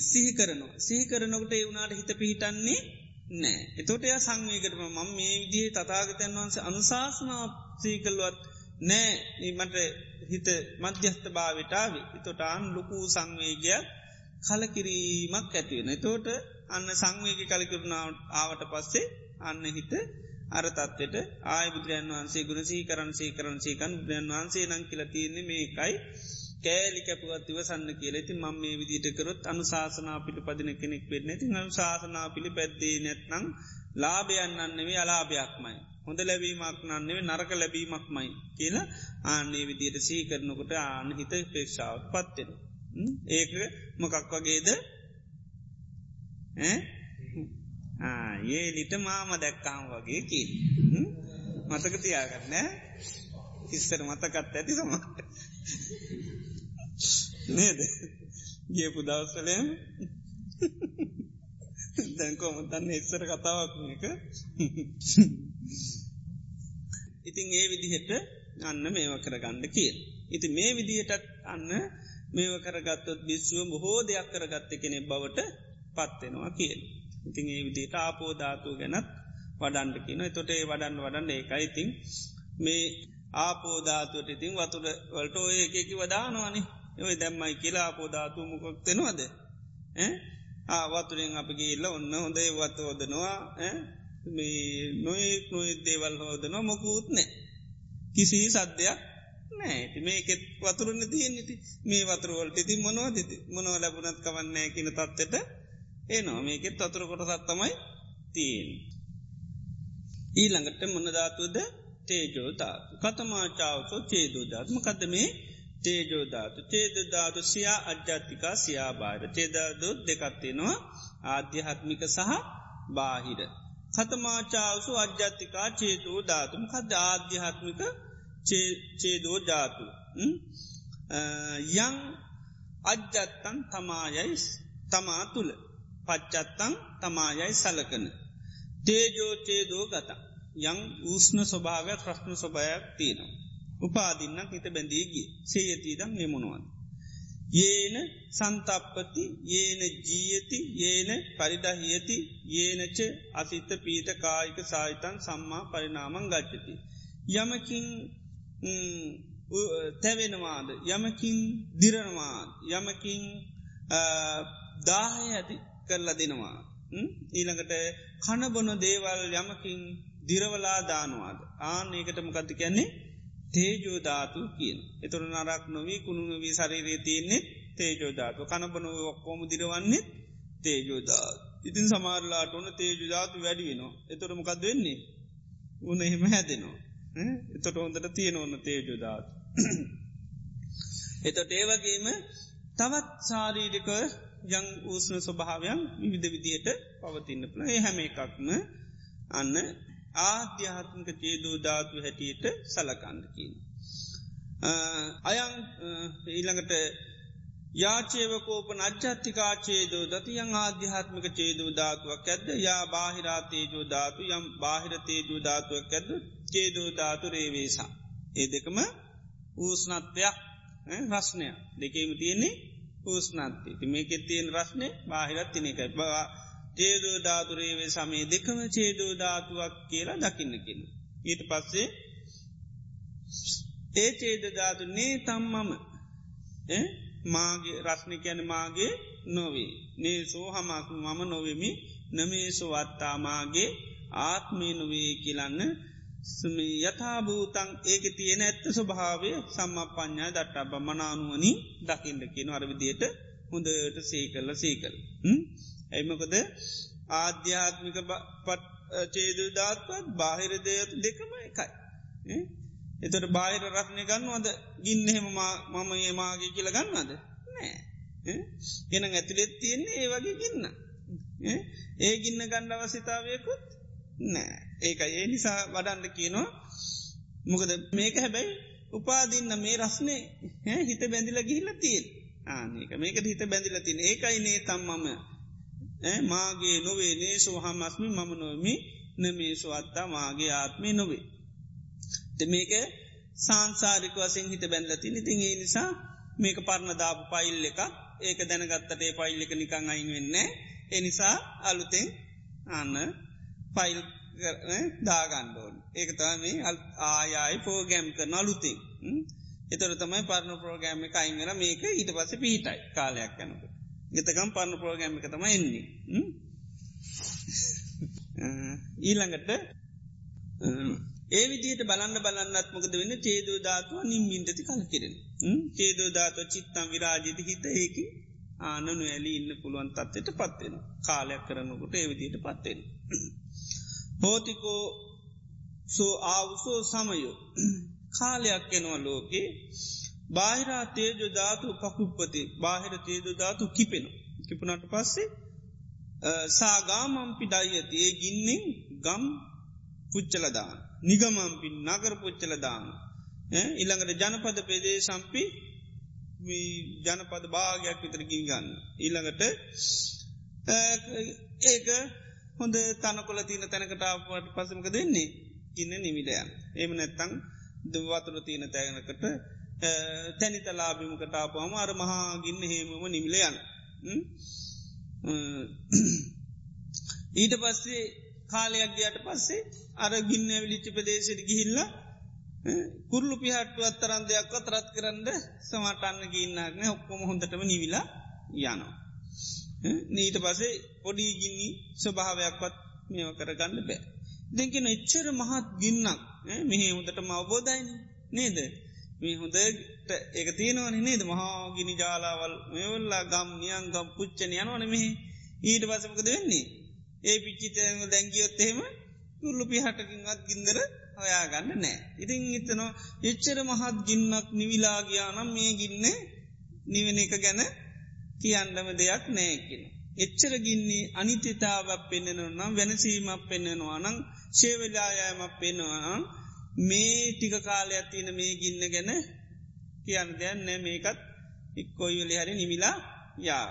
සිහි කරනවා. සිහි කරනකට ඒ වුණට හිත පිහිටන්නේ නෑ එතොට එය සංවේකටම මං මේ විදිහ තතාගතයන් වහන්සේ අනුශාසනා සීකල්වත් නෑ. මට හිත මධ්‍යස්ථ භාවිටාවේ එතොටාන් ලොකූ සංවේගයක් කලකිරීමක් ඇතිවෙන. තෝට අන්න සංවේග කලකිරුණාව ආවට පස්සේ අන්න හිත අරතත්වට ආය බුදුරයන් වහන්සේ ගුණ සී කරන් සේ කරන් සේකන් බුදුරයන් වහන්සේ නං කියල තියන්නේ මේකයි. කෑලි කැපුවත් ඉවසන්න කියලා. ති මං මේ විදිට කරොත් අනු ශාසනා පිළි පදින කෙනෙක් වෙන්න. ති අනු ශාසනා පිළි පැද්දේ නැත්නං ලාභයන්නන්නෙවේ අලාභයක්මයි. හොඳ ලැබීමක් නන්නෙවේ නරක ලැබීමක්මයි කියලා ආන්නේ විදියට සී කරනකොට ආන හිත පේක්ෂාවත් පත්වෙන. ඒක මොකක් වගේද? ඒ ලිට මාම දැක්කාම් වගේ කිල් මතක තියාගන්න ඉස්සර මතකත් ඇති සමට නේද? ගියපු දවස්සලයම දැන්කෝම තන්න ඉස්සර කතාවක් එක ඉතින් ඒ විදිහට අන්න මේව කරගන්න කියල්. ඉති මේ විදිහටත් අන්න මේව කරගත්තොත් බිස්සුව බොහෝ දෙයක් කරගත්ත කෙනෙ බවට පත්වෙනවා කියල්. ඉතින් ඒ විදිට ආපෝධාතු ගැනත් වඩන්ඩ කියන. තොට ඒ වඩන්න වඩන්න ඒකයිඉතින් මේ ආපෝධාතුවට ඉතින් වතුර වලට ඔය එකකි වදානවානි ඔය දැම්මයි කියලා ආපෝධාතු මොකොක් තෙනවාද ආවතුරෙන් අපගේ ඉල්ල ඔන්න හොඳේ වත්ත හෝදනවා මේ නොයෙක් නොයෙක් දේවල් හෝදනවා මොකුත්නෑ කිසි සද්ධයක් නෑ මේකෙත් වතුරන්න තියන්නේති මේ වතුරුවලට ඉති මොනවද මොනව ලැබුණත් කවන්නෑ කියන තත්වට ඒ නවා මේකෙත් වතුර කොට සත්තමයි තියෙන් ඊළඟට මොනධාතුවද තේජෝධාතු කතමාචාවසෝ චේදෝධාත්ම කද මේ තේජෝධාතු චේදධාතු සියා අජ්‍යාතිකා සියා බාහිර. චේදදු දෙකත්තිනවා ආධ්‍යාත්මික සහ බාහිර. කතමාචාවසු අජ්‍යාතිකා චේදෝ ධාතුම කද ආධ්‍යාත්මික චේදෝ ධාතු? යං අජ්ජත්තන් තමායයි තමා තුළ පච්චත්තං තමායයි සලකන. තේජෝ චේදෝ ගත. යං ඌස්න ස්වභාවයක් ප්‍රශ්න ස්වභායක් තියෙනවා. උපාදින්නක් හිත බැඳීගිය සේයතීදම් නෙමුණුවන් ඒන සන්තප්පති ඒන ජීයති ඒන පරිඩහියති ඒනච අසිත පීත කායික සාහිතන් සම්මා පරිනාමං ගච්චති. යමකින් තැවෙනවාද යමකින් දිරනවාද යමකින් දාහය ඇති කරලා දෙනවා. ඊළඟට කණබොන දේවල් යමකින් දිරවලා දානවාද ආන ඒකට මොකක්ති කියන්නේ තේජෝධාතු කියන. එතුර නරක් නොවී කුණුනවී සරිරේ තියන්නේ තේජෝධාතු කණබනුව ඔක්කෝම දිරවන්නේ තේජෝධා. ඉතින් සමාරලාට ඕන තේජුධාතු වැඩි වෙනවා. එතොට මොකක්ද වෙන්නේ. උන එහෙම හැදෙනවා. එතොට හොඳට තියෙන ඔන්න තේජෝධාතු. එතොට ඒවගේම තවත් සාරීරික යං ඌස්න ස්වභාවයන් විවිධ විදියට පවතින්න පුළ ඒ හැම එකක්ම අන්න ආධ්‍යාත්මික චේදූ ධාතු හැටියට සලකන්නකින්. අයං ඊළඟට යාචේවකෝපන අජ්‍යත්තිකා චේදෝ දතියං ආධ්‍යාත්මික චේදූ ධාතුවක් ඇද යා බාහිරාතේජෝ ධාතු යම් බාහිර තේජූ ධාතුවක් ඇද චේදූ ධාතු රේවේසා. ඒ දෙකම ඌස්නත්වයක් රස්නය දෙකේම තියෙන්නේ ඌස්නත්ති ති මේකෙත් තියෙන් රස්නය බාහිරත් තිනෙකයි බවා චේදෝ ධාතුරේවේ සමේ දෙකම චේදෝ ධාතුවක් කියලා දකින්නකින්න. ඊට පස්සේ ඒ චේද ධාතු නේ තම්මම මාගේ රශ්නිකැන මාගේ නොවේ. නේ සෝ හමක් මම නොවෙමි නමේසෝ අත්තාමාගේ ආත්මී නොවේ කියලන්න යථභූතන් ඒක තියෙන ඇත්ත ස්වභාවය සම්ම පඥ්ඥා දට්ටා බමනානුවනි දකිින්ට කියන අරවිදියට හොඳට සේකල්ල සේකල්. ඇයිමකොද ආධ්‍යාත්මික පත් චේද ධාත්වත් බාහිර දේතු දෙකම එකයි. එතට බාහිර රක්නය ගන්නවද? ගින්නෙහෙම මම ඒ මාගේ කියල ගන්නවද? නෑ. එන ඇතුළෙත් තියෙන්නේ ඒ වගේ ගින්න. ඒ ගින්න ගණ්ඩ අවසිතාවයකුත් නෑ. ඒක ඒ නිසා වඩන්ඩ කියනවා මොකද මේක හැබැයි උපාදින්න මේ රස්නේ හිත බැඳිල ගිහිල්ල තියෙන් ආනක මේක හිත බැඳිල තින් ඒකයි නේ තම්මම මාගේ නොවේ නේසු හමස්මි මම නොවමි නමේසු අත්තා මාගේ ආත්මය නොවේ. ද මේක සංසාරික වසින් හිත බැඳලති ඉතින් ඒ නිසා මේක පරණ දාපු පයිල් එක ඒක දැනගත්තට ඒ පයිල් එක නිකං අයින් වෙන්න එනිසා අලුතෙන් අන්න පයිල් දාගණ්ඩෝන් ඒක තමයි ආයයි පෝගැම් කරන අලුතින්. එතර තමයි පරණ පෝගෑම එක අයිංගල මේක ඊට පස පිහිටයි කාලයක් යනකට. ගතකම් පරණ පෝගෑම එක තම එන්නේ. ඊළඟට ඒ විදියට බලන්න බලන්නත් මොකද වෙන්න? චේදෝ ධාතුව නිම්බින්ටති කල කිරෙන චේදෝ ධාතුව චිත්තම් විරාජිත හිත ඒකි ආනනු ඇලි ඉන්න පුළුවන් තත්වට පත්වෙන කාලයක් කරනකොට ඒවිදියට පත්වෙන. හෝතිකෝ සෝ ආවුසෝ සමයෝ. කාලයක් එනවා ලෝකේ. බාහිරා තේජ ධාතු පකුප්පති බාහිර තේජ ධාතු කිපෙන කිපනට පස්සේ සාගාමම්පි ඩයිඇති ඒ ගින්නෙන් ගම් පුච්චලදාන නිගමම්පි නගර පුච්චලදාන ඉළඟට ජනපද පෙදේ සම්පි ජනපද භාගයක් විතරකින් ගන්න. ඊළඟට ඒක හොඳ තනකොල තියන තැනකටාවට පසමක දෙන්නේ ඉන්න නිමිලයන්. එම නැත්තං දවතුර තියෙන තැනකට තැනිතලාබිමකට ආපුහම අර මහා ගින්න හෙමම නිමිලයන්. ඊට පස්සේ කාලයක් ගයට පස්සේ අර ගින්න ඇවිලිච්ච ප්‍රදේශයට ගිහිල්ලා කුරලු පිහට්ටුවත් තරන් දෙයක් අතරත් කරන්න සමටන්න ගන්නක්න ඔක්කොම හොඳටම නිවිලා යනවා. නීට පසේ පොඩි ගින්නි ස්වභාවයක්වත් මේව කරගන්න බෑ. දෙකෙන එච්චර මහත් ගින්නක් මෙහ හොඳට මවබෝධයින නේද. මේ හොඳ ඒක තියෙනවන නේද මහාගිනි ජාලාවල් මෙවල්ලා ගම් නියන් ගම් පුච්චන යනවන මෙහි ඊට පසමකද වෙන්නේ. ඒ පිච්චිත දැංගියොත් එහෙම තුල්ලු පිහටකින්වත් ගින්දර හොයාගන්න නෑ. ඉතිං එතනවා එච්චර මහත් ගින්නක් නිවිලාගයානම් මේ ගින්න නිවෙන එක ගැන කියන්නම දෙයක් නෑකිෙන. එච්චර ගින්නේ අනිතිතාවක් පෙන්නෙනවා නම් වෙනසීමක් පෙන්නෙනවා නං ශේවලායෑමක් පෙන්නවා මේ ටික කාලයක් තියන මේ ගින්න ගැන කියන්න දෙයන්න නෑ මේකත් එක්කොයිවලි හරි නිමිලා යාව.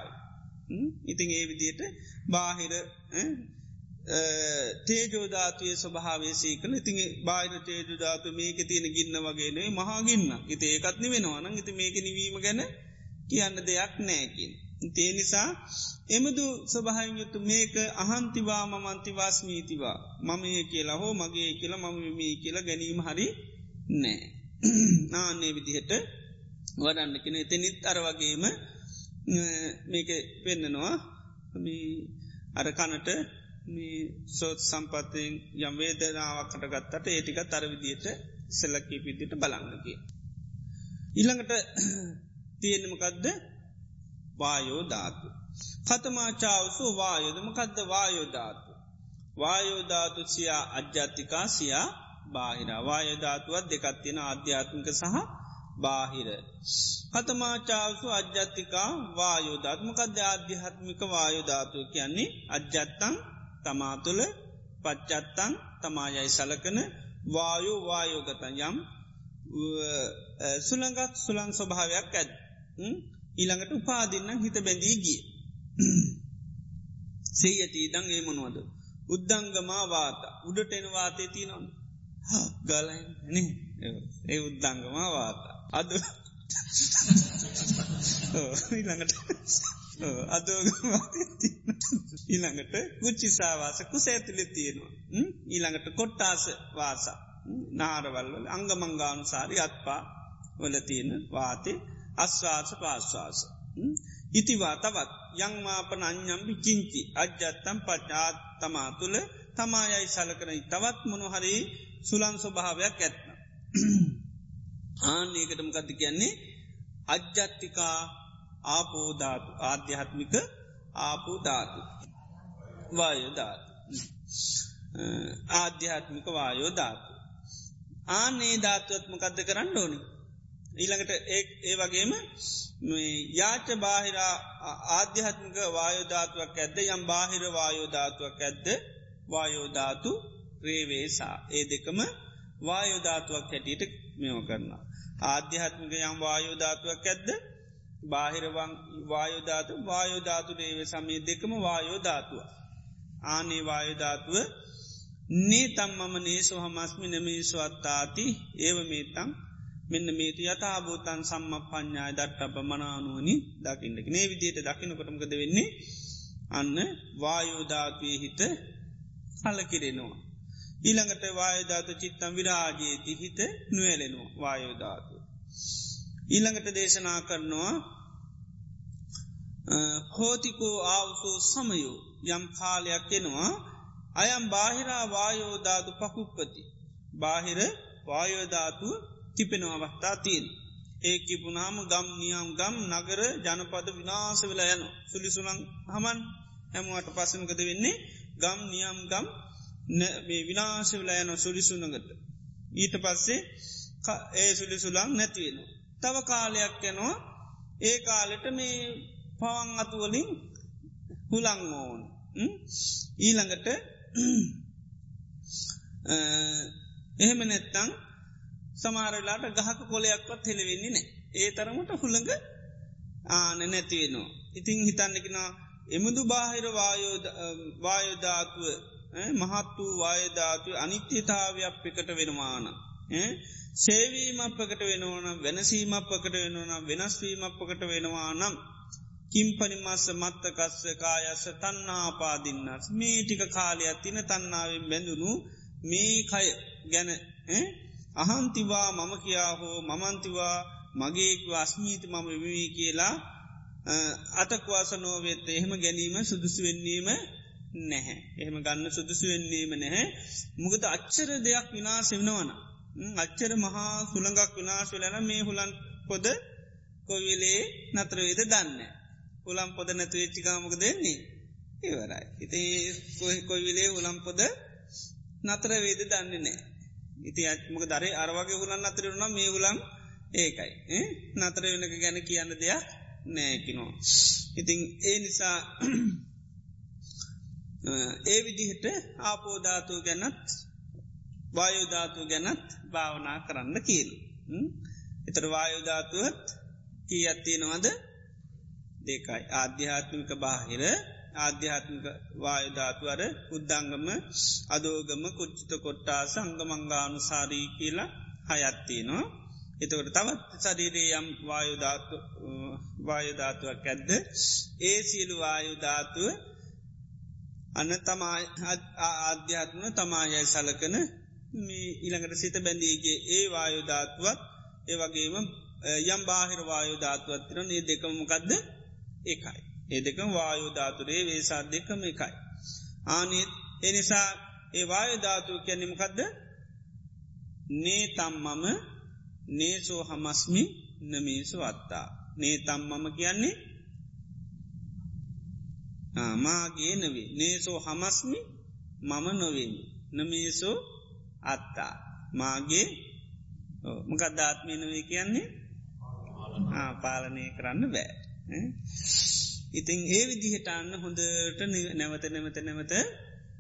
ඉතිං ඒ විදියට බාහිර තේජෝධාතුවය ස්වභාවේසී කළ ඉතින් බාහිර තේජුධාතු මේක තියෙන ගින්න වගේනේ මහාගින්න ඉති ඒකත්නි වෙනවාන ඉති මේක නිවීම ගැන කියන්න දෙයක් නෑකින්. තේ නිසා එමදු ස්වභායෙන් යුතු මේක අහන්තිවා මමන්තිවාස්මීතිවා මම ඒ කියලා හෝ මගේ කියලා මම මේ කියලා ගැනීම හරි නෑ. නාන්නේ විදිහට වඩන්න කෙන එතනිත් අර වගේම මේක පෙන්න්නනවා අර කනට මේ සෝත් සම්පතයෙන් යම් වේදනාවක්කට ගත්තට ඒටික තරවිදියට සෙල්ලකී පිදිට බලන්නගේ. ඉළඟට තියෙනමකදද වායෝධාතු. කතමාචාවසු වායෝදමකදද වායෝධාතු. වායෝධාතු සියා අජ්‍යාතිකා සියා බාහිර වායධාතුවත් දෙකත්තියෙන අධ්‍යාත්මික සහ බාහිර. කතමාචාවසු අජ්‍යත්තිකා වායෝධාත්මකද අධ්‍යාත්මික වායෝධාතුව කියන්නේ අජ්‍යත්තං තමා තුළ පච්චත්තං තමායයි සලකන වායෝ වායෝගතන් යම් සුළඟක් සුළං ස්වභාවයක් ඇත් ඊළඟට උපාදින්න හිත බැඳී ගිය. සේයති දං ඒ මොනවද? උද්දංගමා වාත. උඩට එන වාතය තියනම් ගලයි. ඒ උද්දංගමා වාත. අද ඊළඟට. අදෝග ඊළඟට කුච්චිසාවාස කුසඇතුලෙ තියෙනවා. ඊළඟට කොට්ටාස වාස. නාරවල්වල අංගමංගානුසාරි අත්පා වල තියෙන වාතේ අස්වාස පාස්වාස ඉතිවා තවත්. යංමාපන අඥම්බි චිංචි අජ්‍යත්තම් පච්චාත් තමා තුළ තමායයි සලකනයි තවත් මොනොහරි සුලන් ස්වභාවයක් ඇත්න ආනඒකටම කති කියන්නේ? අජ්‍යත්තිකා ආපෝධාතු ආධ්‍යාත්මික ආපෝධාතු වායෝධාතු ආධ්‍යාත්මික වායෝධාතු ආනේ ධාතුවත්මකක්ද කරන්න ඕනි? ඊළඟට ඒ ඒ වගේම යාච බාහිර ආධ්‍යාත්මික වායෝධාතුවක් ඇද්ද යම් බාහිර වායෝධාතුවක් ඇද්ද? වායෝධාතු රේවේසා ඒ දෙකම වායෝධාතුවක් හැටියට මෙෝ කරනවා. ආධ්‍යාත්මික යම් වායෝධාතුවක් ඇද්ද? බාහිරවන් වායෝධාතු වායෝධාතු දේව සමය දෙකම වායෝධාතුව. ආනේ වායෝධාතුව නේ තම්මම නේසු හමස්මි නමේසු අත්තාති. ඒව මේතං මෙන්න මේතු යථභූතන් සම්ම පඥ්ඥාය දට්ටප මනානුවනි දකින්නක නේ විදියට දකිනකොටමකද වෙන්නේ අන්න වායෝධාතුවය හිත කලකිරෙනවා. ඊළඟට වායධාතු චිත්තම් විරාජයේති හිත නුවලෙනවා වායෝධාතු. ඊළඟට දේශනා කරනවා හෝතිකෝ ආවසෝ සමයෝ යම් කාලයක් එෙනවා අයම් බාහිරා වායෝධාතු පකුප්පති. බාහිර වායෝධාතුව කිපෙන අවස්ථා තිීන්. ඒ කිපුනාම ගම් නියම් ගම් නගර ජනපද විනාස වෙලා යන සුලිසුලන් හමන් හැමුවට පසමකද වෙන්නේ ගම් නියම් ගම් මේ විනාශ වෙලා යන සුලිසුනගට. ඊට පස්සේ ඒ සුලිසුලං නැතිවෙන. තව කාලයක් යනවා ඒ කාලෙට මේ පවන් අතුවලින් හුලං ඕෝන් ඊළඟට එහෙම නැත්තං සමාරලාට ගහක කොලයක්වත් හෙළවෙන්නේ නෑ ඒ තරමට හුළඟ ආන නැතිවෙනවා. ඉතිං හිතන්නකෙනා එමුදු බාහිර වායෝධාතුව මහත් වූ වායධාතුව අනිත්‍යතාවයක් එකට වෙනවාන. සේවීමපකට වෙනවන වෙනසීමපකට වෙනවන වෙනස්වීමපකට වෙනවා නම් කිම්පනිමස්ස මත්තකස්ස කායස්ස තන්නාපාදින්නස් මේ ටික කාලයක් තින තන්නාවෙන් බැඳුණු මේ කය ගැන අහන්තිවා මම කියා හෝ මමන්තිවා මගේක අස්මීති මම විමී කියලා අතක්වාස නෝවෙත්ත එහෙම ගැනීම සුදුසු වෙන්නීම නැහැ. එහෙම ගන්න සුදුසු වෙන්නීම නැහැ. මුගත අච්චර දෙයක් විනාශ වෙනවන. අච්චර මහා සුළඟක් විනාශ වෙලන මේ හුලන් පොද කොවිලේ නතරවේද දන්න. හුලම් පොද නැතු වෙච්චිකාමක දෙන්නේ. ඒවරයි. ඉති කොයිවිලේ උලම්පොද නතර වේද දන්නේ නෑ. ඉති අත්මක දරේ අරවාගේ හුලන් අතරරුණ මේ හුලම් ඒකයි. නතර වෙනක ගැන කියන්න දෙයක් නෑකිනෝ. ඉතිං ඒ නිසා ඒ විදිහට ආපෝධාතු ගැනත් වායුධාතු ගැනත් භාවනා කරන්න කියල්. එතර වායුධාතුවත් කී අත්තියෙනවද දෙකයි ආධ්‍යාත්මික බාහිර ආධ්‍යාත්මික වායධාතුවර උද්දංගම අදෝගම කුච්චිත කොට්ටා සංගමංගානු සාරී කියලා හයත්තිනවා. එතකට තවත් සරීරේ යම් වායධාතුවක් ඇද්ද ඒ සියලු වායුධාතුව අන්න තමා ආධ්‍යාත්ම තමායයි සලකන මේ ඉළඟට සිත බැඳීගේ ඒ වායුධාතුවත් ඒ වගේම යම් බාහිර වායුධාතුවත් තිරන ඒ දෙකමකක්ද එකයි. ඒ දෙකම වායුධාතුරේ වේසා දෙකම එකයි. ආනත් එනිසා ඒ වායුධාතුව කැනෙමකක්ද නේ තම්මම නේසෝ හමස්මි නමේසු අත්තා. නේ තම්මම කියන්නේ? මාගේ නවේ නේසෝ හමස්මි මම නොවෙමි. නමේසෝ අත්තා. මාගේ මකදදාත්මය නවේ කියන්නේ? පාලනය කරන්න බෑ. ඉතිං ඒ විදිහට අන්න හොඳට නැවත නැවත නැවත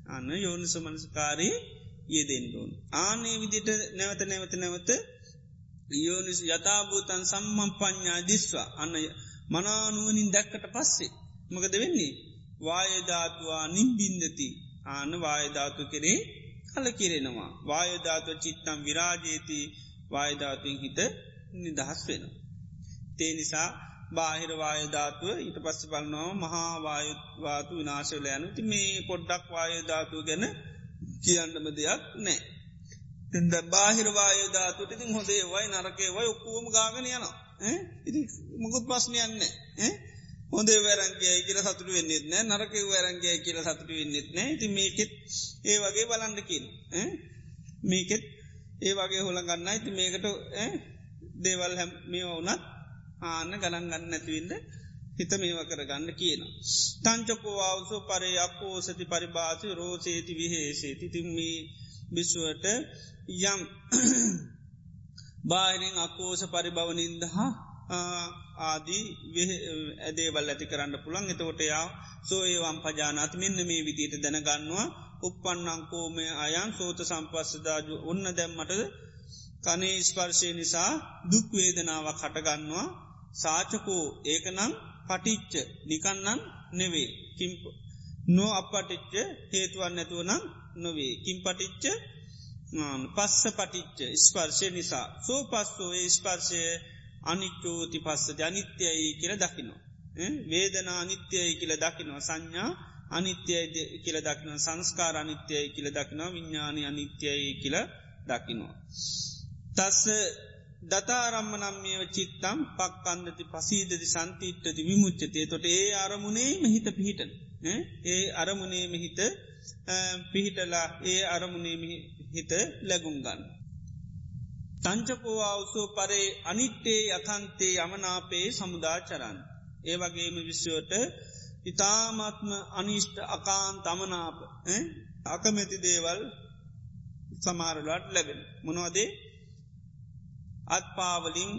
අන්න යෝනු සමනස්කාරී යෙදෙන්ඩුවන් ආනේ විදිට නැවත නැවත නැවත යෝනිස් යථභූතන් සම්මම් පඥ්ඥා දිස්වා. අන්න මනානුවනින් දැක්කට පස්සේ මකද වෙන්නේ? වායධාතුවා නිම්බින්දති ආන වායධාතු කරේ කල කිරෙනවා වායධාතුව චිත්තම් විරාජේති. වායධාතුවෙන් හිත නිදහස් වෙන. තේ නිසා බාහිර වායධාතුව ඊට පස්ස බලන්නවා මහා වායවාතු විනාශල යනු ති මේ පොඩ්ඩක් වායධාතුව ගැන කියන්නම දෙයක් නෑ. තද බාහිර වායධාතුට ඉතින් හොදේ වයි නරකේ වයි ඔක්කූම ගාගෙන යනවා. ඉති මුකුත් පස්්නයන්නේ. හොඳේ වැරන්ගේ කියල සතුට වෙන්නෙත් නෑ නරක වැරන්ගේ කියල සතුට වෙන්නෙත් නෑ ති මේකෙත් ඒ වගේ බලන්ඩකින් මේකෙත් ඒ වගේ හොළ ගන්න ඇති මේකට දේවල් හැම් මේ වුනත් ආන්න ගණන් ගන්න නැතිවින්ද හිත මේව කර ගන්න කියන. තංචකෝවාවසු පරේ අපෝ සති පරිභාසි රෝසේති විහේසේති. තිම්මී බිස්සුවට යම් බාහිරින් අකෝස පරිභවනින්දහා ආදී ඇදේවල් ඇති කරන්න පුළන් එතකොට යා සෝ ඒවම් පජානත්. මෙන්න මේ විදියට දැනගන්නවා. උපපන්නංකෝමය අයන් සෝත සම්පස්සදාජු. ඔන්න දැම්මට කනේ ස්පර්ශය නිසා දුක්වේදනාවක් හටගන්නවා. සාචකෝ ඒකනම් පටිච්ච නිකන්නන් නෙවේ. කිම්ප නෝ අපපටිච්ච හේතුවන් නැතුවනම් නොවේ. කිම් පටිච්ච? පස්ස පටිච්ච ස්පර්ශය නිසා. සෝ පස්සෝ ඒ ස්පර්ශය අනිච්චෝති පස්ස ජනිත්‍යයි කියල දකිනවා. වේදනා අනිත්‍යයි කියල දකිනවා. සංඥා අනිත්‍යයි කියල දකින සංස්කාර අනිත්‍යයි කියල දකිනවා. විඤ්ඥානය අනිත්‍යයි කියල දකිනවා. තස්ස දතාරම්මනම්මියව චිත්තම් පක්කන්දති පසීදති සන්තිීට්ටති විමුච්චතේ තොට ඒ අරමුණේ මෙහිත පිහිටන. ඒ අරමුණේ මෙහිත පිහිටලා ඒ අරමුණේ හිත ලැගුම්ගන්න. තංචකෝවාවසෝ පරේ අනිට්ටේ යකන්තේ යමනාපේ සමුදාචරන්න. ඒ වගේම විශ්වට ඉතාමත්ම අනිෂ්ට අකාන් තමනාප අකමැති දේවල් සමාරලට ලැබෙන. මොනවදේ අත්පාවලින්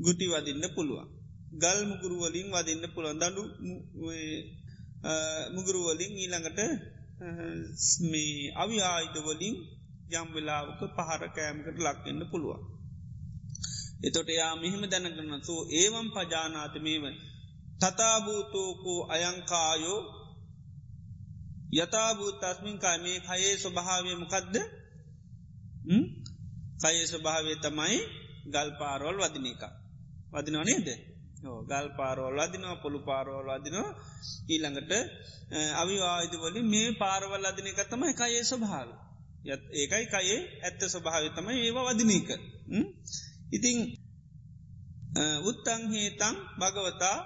ගුටි වදින්න පුළුවන්. ගල් මුගුරුවලින් වදින්න පුළුවන් දඩු මුගුරුවලින් ඊළඟට මේ අවි ආයිතවලින් යම් වෙලාවක පහර කෑමකට ලක්වෙන්න පුළුවන්. එතොට යා මෙහෙම දැනගන්න සෝ ඒවම් පජානාතමේව තතාභූතෝකෝ අයංකායෝ යථභූත අස්මින්කා මේ කයේ ස්වභාවය මොකක්ද කයේ ස්වභාවේ තමයි ගල් පාරෝල් වදින එක. වදිනව නේද? ගල් පාරෝල් අදිනවා පොළු පාරෝල් අදිනවා ඊළඟට අවිවායදවලින් මේ පාරවල් අදින එක තමයි කයේ ස්වභාව ඒකයි කයේ ඇත්ත ස්වභාව තමයි ඒවා වදින එක. ඉතිං උත්තංහේතං භගවතා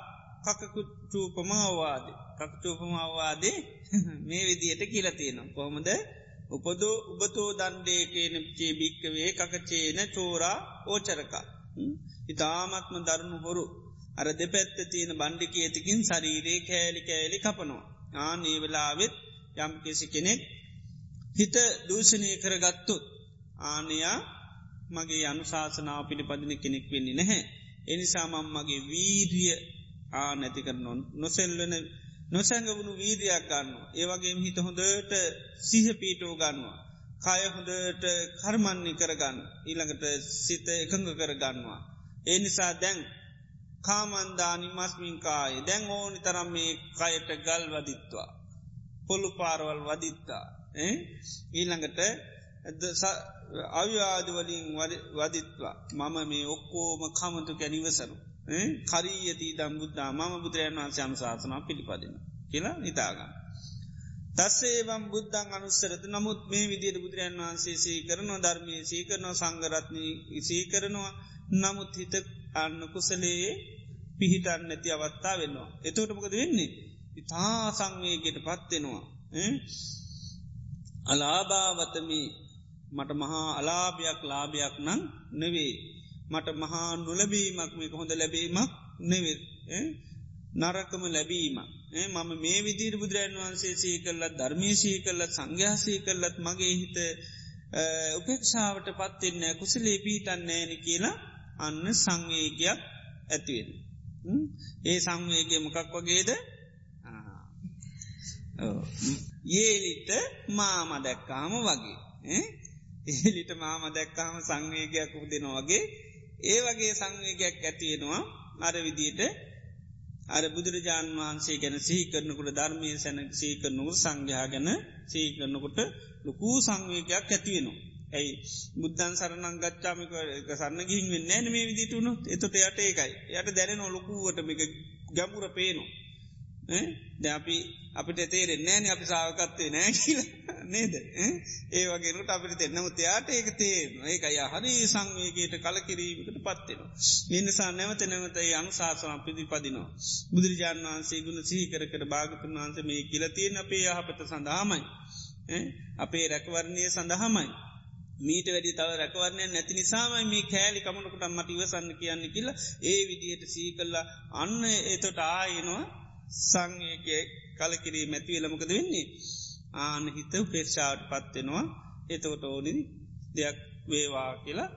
කකකුට්ටූපමාවාද කක්ටූපමාවාදේ මේ විදියට කියලතියෙනවා කොහොමද? උපදෝ උබතෝ දන්ඩේකේන චේ භික්කවේ කකචේන චෝරා ඕචරක. ඉතාමත්ම දරුණු හොරු අර දෙපැත්ත තියෙන බණ්ඩික ඇතිකින් ශරීරයේ කෑලි කෑලි කපනවා. ආනේ වෙලාවෙත් යම් කෙසි කෙනෙක් හිත දූෂණය කරගත්තුත් ආනයා මගේ අනුශාසනාව පිළිපදින කෙනෙක් වෙන්නේ නැහැ. එනිසාමම් මගේ වීරිය ආ නැති කරනවා. නොසෙල්වන නොසැඟවුණු වීරයක් ගන්න. ඒවගේ හිත හොඳට සිහ පීටෝ ගන්නවා. කාය හොඳට කර්මන්නේ කරගන්න ඊළඟට සිත එකඟ කරගන්නවා. ඒ නිසා දැන් කාමන්දානි මස්මින්කාය දැන් ඕනි තරම් මේ කයට ගල් වදිත්වා. පොල්ලු පාරවල් වදිත්තා. ඊළඟට අව්‍යාදවලින් වදිත්වා මම මේ ඔක්කෝම කමතු කැනිවසරු. කරීයති දම්බුද්ධා මම බුදුරයන් වන්සේ අනුශාසනා පිළිපදින කියලා නිතාගන්න. තස්සේවම් බුද්ධන් අනුස්සරත නමුත් මේ විදියට බුදුරයන් වහන්සේ සී කරනවා ධර්මය සී කරනවා සංගරත්නය සී කරනවා නමුත් හිත අන්න කුසලයේ පිහිටන් නැති අවත්තා වෙන්නවා. එතෝටමකද වෙන්නේ. ඉතා සංවේගයට පත්වෙනවා. අලාභාවතමි මට මහා අලාභයක් ලාභයක් නං නෙවේ. මට මහා නොලබීමක් මේක හොඳ ලැබීමක් නෙවෙ නරකම ලැබීම මම මේ විදිර බුදුරන් වහන්සේ සී කරලත් ධර්මේශී කරලත් සංඝ්‍යාසී කරලත් මගේ හිත උපේක්ෂාවට පත්වෙන්න කුසලේ පීටන්නේන කියලා අන්න සංවේගයක් ඇතිවෙන. ඒ සංවේගය මොකක් වගේද? ඒලිට මාම දැක්කාම වගේ. ඒලිට මාම දැක්කාම සංවේගයක් උදෙනවගේ ඒ වගේ සංවේගයක් ඇතියෙනවා අර විදියට අර බුදුරජාණන් වහන්සේ ගැන සීකරනකුට ධර්මය සැන සීකරනුකුට සංඝයා ගැන සීකරනකොට ලොකූ සංවේගයක් ඇතිවෙනවා. ඇයි බුද්ධන් සරණං ගච්චාමික සන්න ගිහින් වෙන්න මේ විදිටුුණු එතොට යට ඒකයි යට දැන ලොකුවටමික ගැමුර පේනවා. ද අපි අපිට තේරෙන් නෑන අපි සාාවකත්වේ නෑ කියල නේද ඒ වගේට අපිට තෙන්නම තයාට ඒක තේරන ඒක අය හරි සංවේගේට කලකිරීමකට පත්වෙන. නිනිසා නැවත නැවතයි අනුශාසන පිදිපදිනවා. බුදුරජාණන් වහන්සේ ගුණ සීකර කර භාගතුන් වහන්ස මේ කියලතියෙන් අපේ යහපත සඳහාමයි. අපේ රැකවරණය සඳහමයි. මීට වැඩි තව රැකවරණය නැති නිසාමයි මේ කෑලි කමනකට මට ඉවසන්න කියන්න කියලා ඒ විදියට සී කල්ලා අන්න එතොට ආයනවා සංයගේ කලකිරී මැතිවලමකද වෙන්නේ. ආන හිත උපේක්ෂාවට පත්වෙනවා එතවට ඕනි දෙයක් වේවා කියලා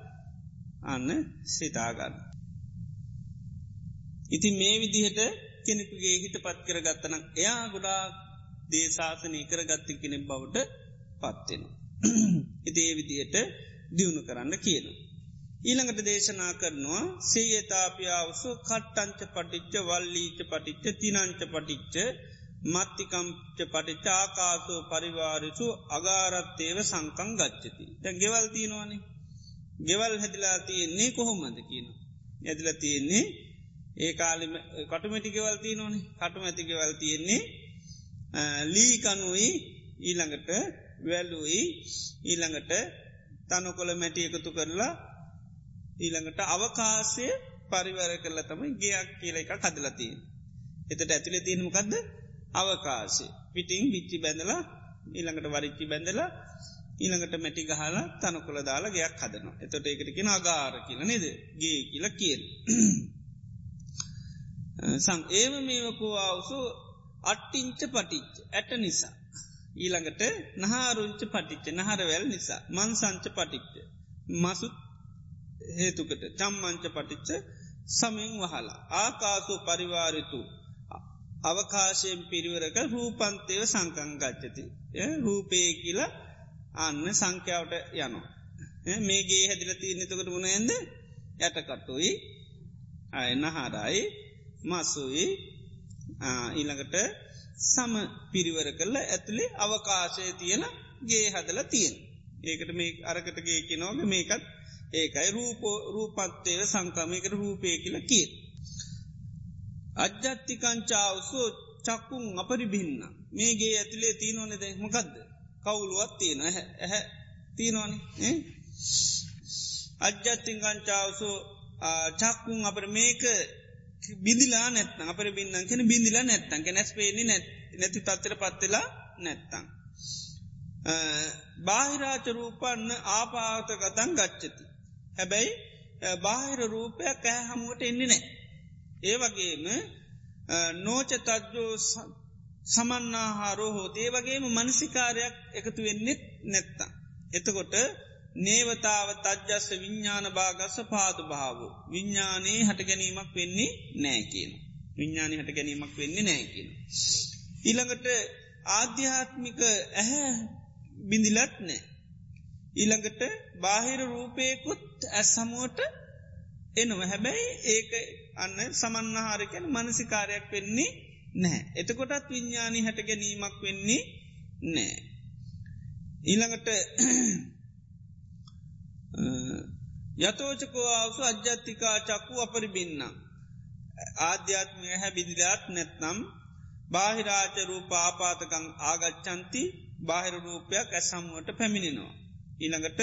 අන්න සිතාගන්න. ඉතින් මේ විදිහට කෙනෙකුගේ හිත පත් කර ගත්තනම් එයා ගොඩා දේශාසනය කර ගත්ති කෙනෙක් බවට පත්වෙනවා. ඉතිේ විදිහට දියුණු කරන්න කියනවා. ඊළඟට දේශනා කරනවා සේයතාපියාවසු කට්ටංච පටිච්ච වල්ලීච පටිච්ච තිනංච පටිච්ච මත්තිකම්ච පටිච්ච ආකාසෝ පරිවාරසු අගාරත්තේව සංකං ගච්චති. දැ ගෙවල් තියෙනවානේ. ගෙවල් හැදිලා තියෙන්නේ කොහොමද කියන. ඇදිල තියෙන්නේ ඒ කාලි කටුමටි ගෙවල් තිය නොනේ කටුම ඇති ගෙවල් තියෙන්නේ ලීකනුයි ඊළඟට වැැලුයි ඊළඟට තනකොළ මැටි එකතු කරලා ඊළඟට අවකාසය පරිවර කරල තමයි ගයක් කියල එක කදලතිය. එතට ඇතුළ තියෙනමකක්ද අවකාශය. පිටිං විච්චි බැඳලා ඊළඟට වරිච්චි බැඳලා ඊළඟට මැටි ගහලා තනු කොළ දාලා ගයක් හදනවා. එතොට ඒකටකෙන අගාර කියල නේද? ගේ කියල කියල් සම් ඒම මේවකෝ අවසු අට්ටිංච පටිච්ච. ඇට නිසා. ඊළඟට නහාරුංච පටිච්ච. නහරවැල් නිසා. මන්සංච පටිච්ච. මසුත් හේතුකට චම්මංච පටිච්ච සමෙන් වහලා. ආකාසු පරිවාරිතු අවකාශයෙන් පිරිවරක රූපන්තයව සංකංගච්චති රූපය කියලා අන්න සංඛ්‍යාවට යනවා. මේගේ හැදිල තියනෙතකට මුණ ඇද යටකටුයි අයනහාරයි මස්සුයි ඊළඟට සම පිරිවර කල්ල ඇතුළේ අවකාශය තියෙන ගේ හදල තියෙන් ඒකට මේ අරකටගේ කිනෝග මේකත් ඒකයි රූපෝ රූපත්තේව සංකමයකට රූපය කියල කිය. අජ්ජත්තිකංචාවසෝ චක්කුන් අපරිබින්න මේගේ ඇතිලේ තියනොන දෙමකක්ද කවුලුවත් තියෙන ඇහැ තියනවාන අජ්ජත්තිංකංචාවසෝ චක්කුන් අපර මේක බිදිලා නැත්න අපර බින්නම් කෙන බිඳිලා නැත්තන් නැස් පේනි නැත් නැති තත්තර පත්වෙලා නැත්තං. බාහිරාච රූපන්න ආපාතකතන් ගච්චති. හැබැයි බාහිර රූපයක් ඇහැ හමුවට එන්නේ නෑ. ඒ වගේම නෝච තජ්ජෝ සමන්නාහාරෝ හෝ ඒ වගේම මනසිකාරයක් එකතු වෙන්නෙත් නැත්තා. එතකොට නේවතාව තජ්ජස්ස විඤ්ඥාන භාගස්ස පාතු භාවෝ. විඤ්ඥානයේ හට ගැනීමක් වෙන්නේ නෑකියන. විඤ්ඥානය හට ගැනීමක් වෙන්නේ නෑකියන. ඊළඟට ආධ්‍යාත්මික ඇහැ බිඳිලත් නෑ. ඊළඟට බාහිර රූපයකුත් ඇස් සමුවට එනව හැබැයි ඒක අන්න සමන්නහාරකැන මනසිකාරයක් වෙන්නේ නෑ. එතකොටත් විඤ්ඥානි හැට ගැනීමක් වෙන්නේ නෑ. ඊළඟට යතෝචකෝ අවසු අජ්‍යත්තිකා චක්කු අපරිබින්න. ආධ්‍යාත්මය හැ බිදිලාත් නැත්නම් බාහිරාච රූප ආපාතකං ආගච්චන්ති බාහිර රූපයක් ඇසම්ුවට පැමිණෙනවා. ඊළඟට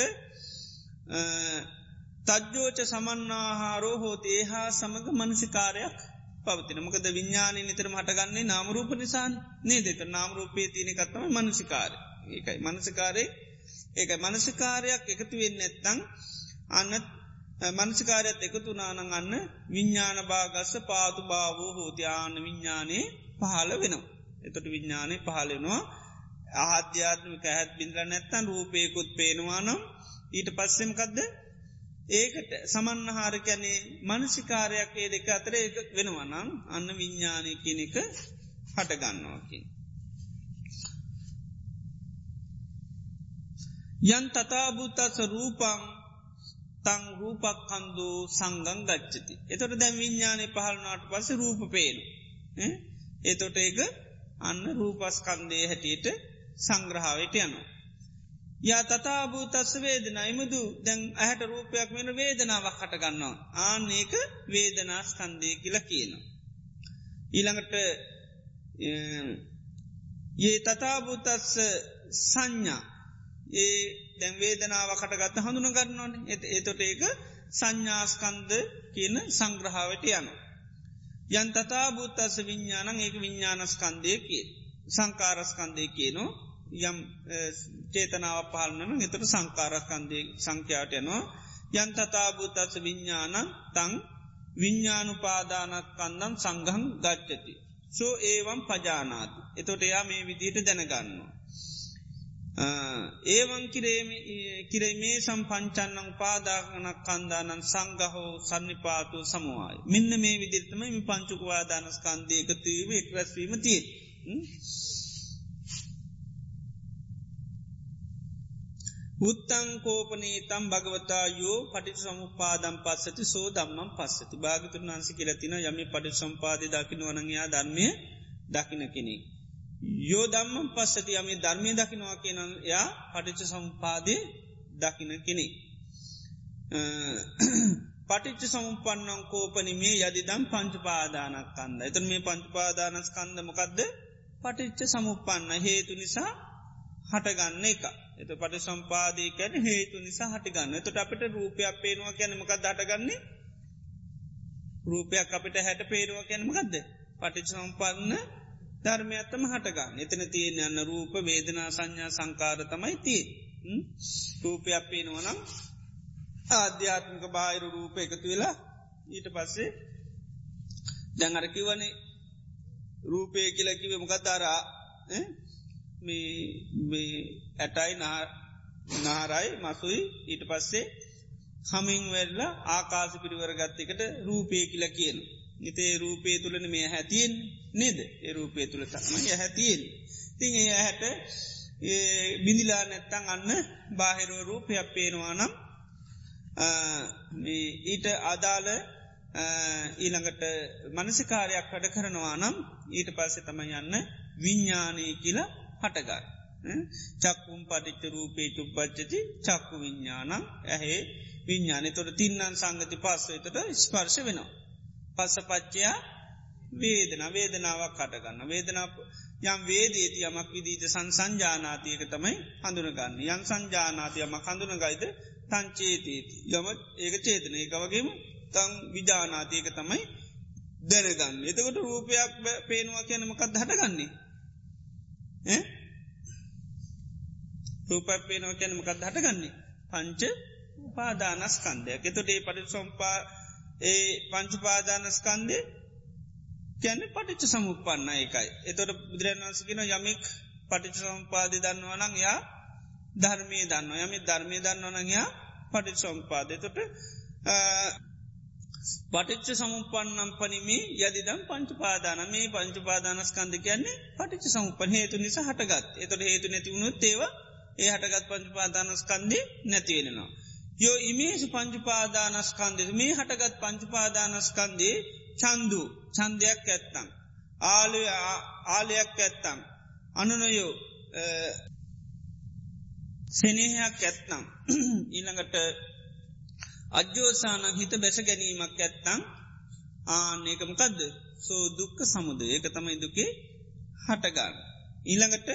තජ්ජෝච සමන්නාහාරෝ හෝත. ඒහා සමඟ මනසිකාරයක් පවතින. මොකද විඤ්ඥානය නිතර මටගන්නේ නාමරූප නිසාන් නේ දෙක නාමරූපය තියනෙකත්තම මනසිකාරය. ඒකයි මනසිකාරය. ඒකයි මනසිකාරයක් එකතු වෙන්න ඇත්තං අන්න මනසිකාරයත් එකතු නානං අන්න විඤ්ඥාන භාගස්ස පාතු භාවෝ හෝතියාන විඤ්ඥානයේ පහල වෙනවා. එතොට විඤ්ඥානය පහලෙනවා ආධ්‍යාත්මික හැත් බින්ද්‍ර නැත්තන් රූපයකුත් පේනවානම් ඊට පස්සෙමකක්ද ඒකට සමන්නහාර කැනේ මනසිකාරයක් ඒ දෙක අතර එක වෙනවනම් අන්න විඤ්ඥානය කෙනෙක හටගන්නවාකින්. යන් තතාභූතස රූපං තං රූපක් කන්දු සංගං ගච්චති. එතොට දැ විඤ්ඥානය පහලනාට පස රූප පේනු. එතොට ඒක අන්න රූපස්කන්දේ හැටියට සංග්‍රහාවට යනවා. යා තතාභූතස්ස වේදන ඉමුදු දැන් ඇහැට රූපයක් වෙන වේදනාවක් හටගන්නවා. ආනඒක වේදනාස්කන්දය කියල කියනවා. ඊළඟට ඒ තතාභූතස්ස සංඥා ඒ දැන් වේදනාවකට ගත්ත හඳුන ගන්නවන එතොට ඒක සංඥාස්කන්ද කියන සංග්‍රහාවට යන. යන් තතාභූතස්ස විඤ්ඥානං ඒක විඤ්ඥානස්කන්දය කිය සංකාරස්කන්දය කියනවා යම් චේතනාව පාලනම එතට සංකාරකන්දේ සංඛ්‍යාට යනවා යන්තතාභූතස විඤ්ඥාන තං විඤ්ඥානු පාදානකන්දම් සංගහන් ගච්චති. සෝ ඒවම් පජානාති. එතොට එයා මේ විදියට දැනගන්නවා. ඒවන් කිරේ සම්පංචන්නං පාදාගනක් කන්දානන් සංගහෝ සන්නිපාතු සමවායි. මෙන්න මේ විදිරිතම මි පංචුකවාදානස්කන්දය එකතුවීම එක්වැස්වීම තිය. උත්තංකෝපනේ තම් භගවතා යෝ පටි සමුපාදම් පස්සති සෝ දම්මම් පස්සති භාගතුන් වන්සි කියලතින යමි පටි සම්පාද දකින වනගයා ධර්මය දකින කෙනෙ. යෝ දම්මම් පස්සති යමි ධර්මය දකිනවා කියනන් යා පටිච්ච සම්පාදය දකින කෙනෙ. පටිච්ච සමුපන්නං කෝපනි මේ යදිදම් පංචපාදානක් කන්ද. එතන් මේ පංචපාදානස්කන්ද මොකක්ද පටිච්ච සමුපන්න හේතු නිසා හටගන්න එක. එත පට සම්පාදී කැන හේතු නිසා හටිගන්න. තොට අපට රූපයක් පේනවා කැනමකක් දටගන්නේ රූපයක් අපිට හැට පේරුව කැනමකක්ද පටිච සම්පන්න ධර්මයත්තම හටගන්න. එතන තියෙන යන්න රූප වේදනා සංඥා සංකාර තමයි තිය රූපයක් පේනවනම් ආධ්‍යාත්මික බාහිරු රූප එකතු වෙලා ඊට පස්සේ දැඟරකිවනේ රූපය කියලකිව මොකතාරා මේ ඇටයි නාරයි මසුයි ඊට පස්සේ හමින් වෙල්ල ආකාස පිරිවරගත්තකට රූපය කියල කියන. නිතේ රූපේ තුළන මේ හැතියෙන් නේද ඒ රූපය තුළ තම හැතියෙන්. තිං ඒ හැට බිඳිලා නැත්තං අන්න බාහිරුව රූපයක් පේනවා නම් ඊට අදාළ ඊළඟට මනසිකාරයක් වැඩ කරනවා නම් ඊට පස්සේ තම යන්න විඤ්ඥානය කියලා හටගයි. චක්කුම් පටිච්ච රූපේ චුප්පච්චති චක්කු විඤ්ඥානම් ඇහේ විඤ්ඥානය තොට තින්නන් සංගති පස්සයතට ස්පර්ශ වෙනවා. පස්ස පච්චයා වේදන. වේදනාවක් කටගන්න වේදනා යම් වේදේති යමක් විදීත සංසංජානාතියක තමයි හඳුනගන්න. යන් සංජානාතියම හඳුනගයිද තංචේතීති යම ඒක චේතන එක වගේම තං විජානාතියක තමයි දැනගන්න. එතකොට රූපයක් පේනවා කියනමකත් හටගන්නේ? රූපක් පේනවා කියනමකත් හටගන්නේ? පංච උපාදානස්කන්දයක් එතොට ඒ පටි සොම්පා ඒ පංචුපාදානස්කන්දේ කියන්න පටිච්ච සමුපන්න එකයි. එතොට බුදුරන් වන්සකින යමික් පටිච සම්පාදි දන්නවනං යා ධර්මය දන්න යමි ධර්මය දන්නවනංයා පටිච සම්පාදය තොට පටිච්ච සමුපන්නම් පනිමි යදිදම් පංචුපාදාන මේ පංචුපාදානස්කන්ද කියන්නේ පටිච්ච සමුපන් හේතු නිසා හටගත් එතොට හේතු නැතිවුණුත් ඒව ඒ හටගත් පංචුපාදානස්කන්දි නැතිවෙනවා. යෝ ඉමේසු පංචුපාදානස්කන්දෙ මේ හටගත් පංචුපාදානස්කන්දේ චන්දු චන්දයක් ඇත්තම්. ආලය ආලයක් ඇත්තම්. අනුනයෝ සෙනහයක් ඇත්නම්. ඊළඟට අජ්‍යෝසාන හිත බැස ගැනීමක් ඇත්තං ආනකමකදද සෝ දුක්ක සමුද ඒක තමයි දුකේ හටගන්න. ඊළඟට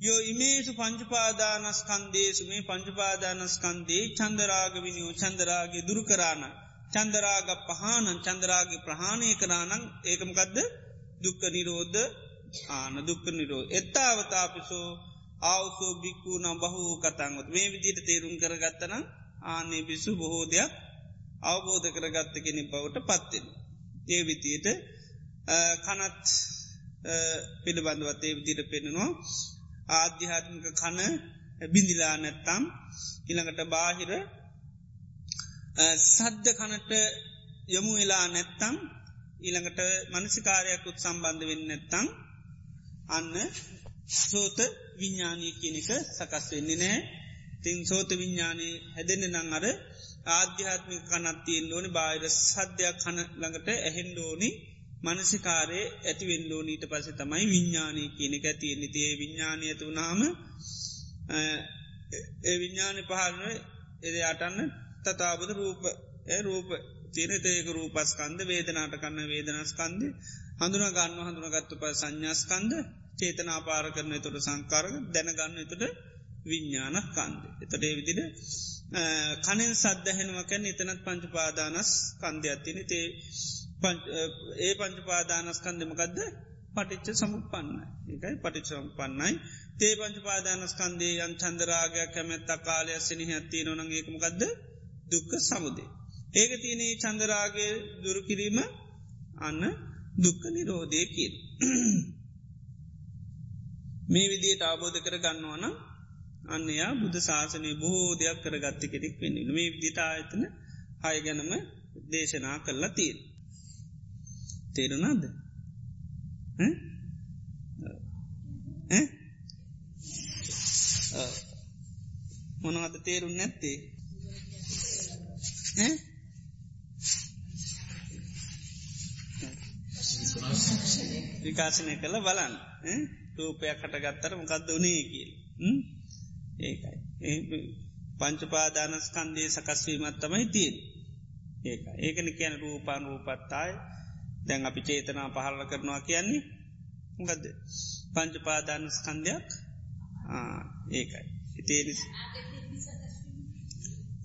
යෝ ඉමේසු පංචපාදානස්කන්දේසු මේ පංචපාදානස්කන්දේ චන්දරාග විනිියෝ චන්දරාගේ දුරුකරාණ චන්දරාග පහනන් චන්දරාගේ ප්‍රහාණය කරානං ඒකමකදද දුක්ක නිරෝධ ආන දුක්ක නිරෝ එත්තාවතාපිසෝ ආවසෝ බික්කු නම් බහු කතන්ගොත් මේ විදිට තේරුම් කරගත්තන ආනේ බිසු බොහෝ දෙයක් අවබෝධ කරගත්ත කෙනෙ බවට පත්වෙන. ඒ විතියට කනත් පිළිබඳවත් ඒ විදිට පෙන්නවා ආධ්‍යාත්මික කන බිඳිලා නැත්තම් ඉළඟට බාහිර සද්ධ කනට යොමු වෙලා නැත්තම් ඊළඟට මනසිකාරයක්කුත් සම්බන්ධ වෙන්න නැත්තං අන්න සෝත විඤ්ඥානී කියනක සකස් වෙන්නේ නෑ තිං සෝත විඤ්ඥානය හැදෙන නං අර ආධ්‍යාත්මික කනත්තියෙන් ඕනි බාහිර සද්ධයක් කන ළඟට ඇහෙන්ඩෝනි මනසිකාරය ඇතිවෙන්ඩෝනීට පස තමයි විඤ්ඥානී කියනක ඇතියෙන්නේ තිේ විඤ්ඥානය තුනාම ඒ විඤ්ඥානය පහරන එද අටන්න තතාබද රූප රූප චනතයක රූපස්කන්ද වේදනාට කන්න වේදනස්කන්ද හඳුන ගන්න හඳුනගත්තු ප සංඥස්කන්ද චේතනා පාර කරන තුොට සංකාරග දැනගන්න එතුට විඤ්ඥානක් කන්ද. එතට ඒවිදිට කනින් සද්ධහෙනුවකැන් එතනත් පංචපාදානස් කන්ද ඇත්තින තේ ඒ පංචපාදානස්කන්දමකක්ද පටිච්ච සමුපන්න එකයි පටිච සම්පන්නයි තේ පංචපාදානස්කන්දේ යන් චන්දරාගයක් කැමැත්ත කාලය සිනිහ ඇත්තිය නොන ඒකමකක්ද දුක්ක සමුදේ. ඒක තියනේ චන්දරාගේ දුරුකිරීම අන්න දුක්ක නිරෝධයකින්. මේ විදියට අවබෝධ කර ගන්නවන අන්නයා බුද්ධ ශාසනය බොහෝ දෙයක් කර ගත්ත කෙනෙක් වෙන්න මේ විදිට ආයතන හය ගැනම දේශනා කරලා තිීන්. තේරුණාද? මොනවද තේරුම් නැත්තේ? විකාශනය කළ බලන් රූපයක් කටගත්තර මොකක්ද වනේ කියල්. ඒකයි. පංචපාදානස්කන්දේ සකස්වීමත් තමයි තිීන් ඒක ඒකන කියන රූපාන් රූපත්තායි දැන් අපි චේතනා පහල්ල කරනවා කියන්නේ ගදද පංචපාදානස්කන්දයක් ඒකයි. ඉතේ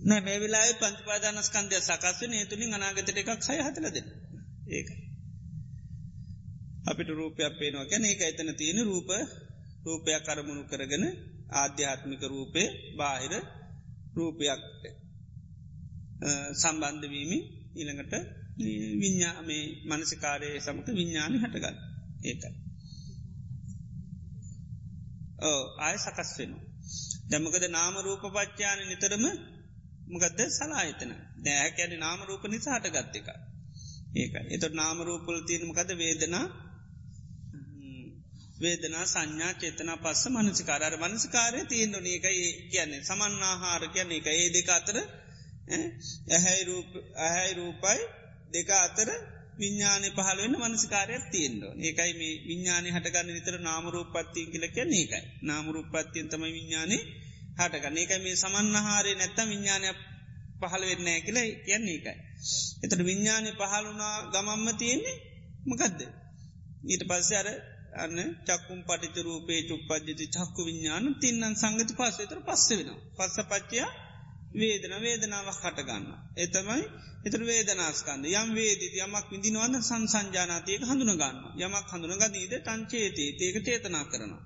නෑ මේ වෙලා පංචපාදානස්කන්දය සකස්වන ඒතුළින් අනාගතට එකක් සය හතලද ඒක අපිට රූපයක් පේනවා. කැන ඒක ඇතන තියෙන රූප රූපයක් කරමුණු කරගෙන ආධ්‍යාත්මික රූපේ බාහිර රූපයක් සම්බන්ධවීමි ඊළඟට විඤ්ඥා මේ මනසිකාරය සමට විඤ්ඥානි හටගන්න ඒකයි. ඕ ආය සකස් වෙනවා. දැමකද නාම රූප පච්චාන නිතරම මොකදද සලාහිතන දෑ ඇන නාම රූප නිසා හට ගත්ත එක. ඒක එතොට නාම රූපල තියෙනමකද වේදනා වේදනා සංඥා චේතන පස්ස මනසිකාරර මනසිකාරය තියෙන් නොන එකයි කියන්නේ සමන්නාහාර කියන එක ඒ දෙක අතර ඇහැයි රූපයි දෙක අතර විඤ්ඥානය පහලවෙන්න මනසිකාරයක් තියෙන්ඩෝ ඒකයි මේ විඤ්ඥානය හටගන්න නිතර නාමරූපත්තිය කියල කියන්න ඒකයි. නාමරූපත්තියෙන් තම විඤ්ඥානය හටගන්න. ඒකයි මේ සමන්නහාරය නැත්තම් විඤ්ඥානය පහළ වෙන්න කියල කියන්නේ ඒකයි. එතට විඤ්ඥානය පහළුනා ගමම්ම තියෙන්නේ මකදද. ඊට පස්ස අර අන්න චක්කුම් පටිත රූපේ චුප්පද්ජති චක්කු විඤ්ඥාන තින්නන් සංගති පස්ස තර පස්ස වෙන. පස්ස පච්චයා වේදන වේදනාවක් හටගන්න. එතමයි එතර වේදනාස්කන්ද යම් වේදිත යමක් විදිනවන්න සංසංජානාතයක හඳුනගන්න යමක් හඳුනගදීද තංචේතේ ඒක චේතනා කරනවා.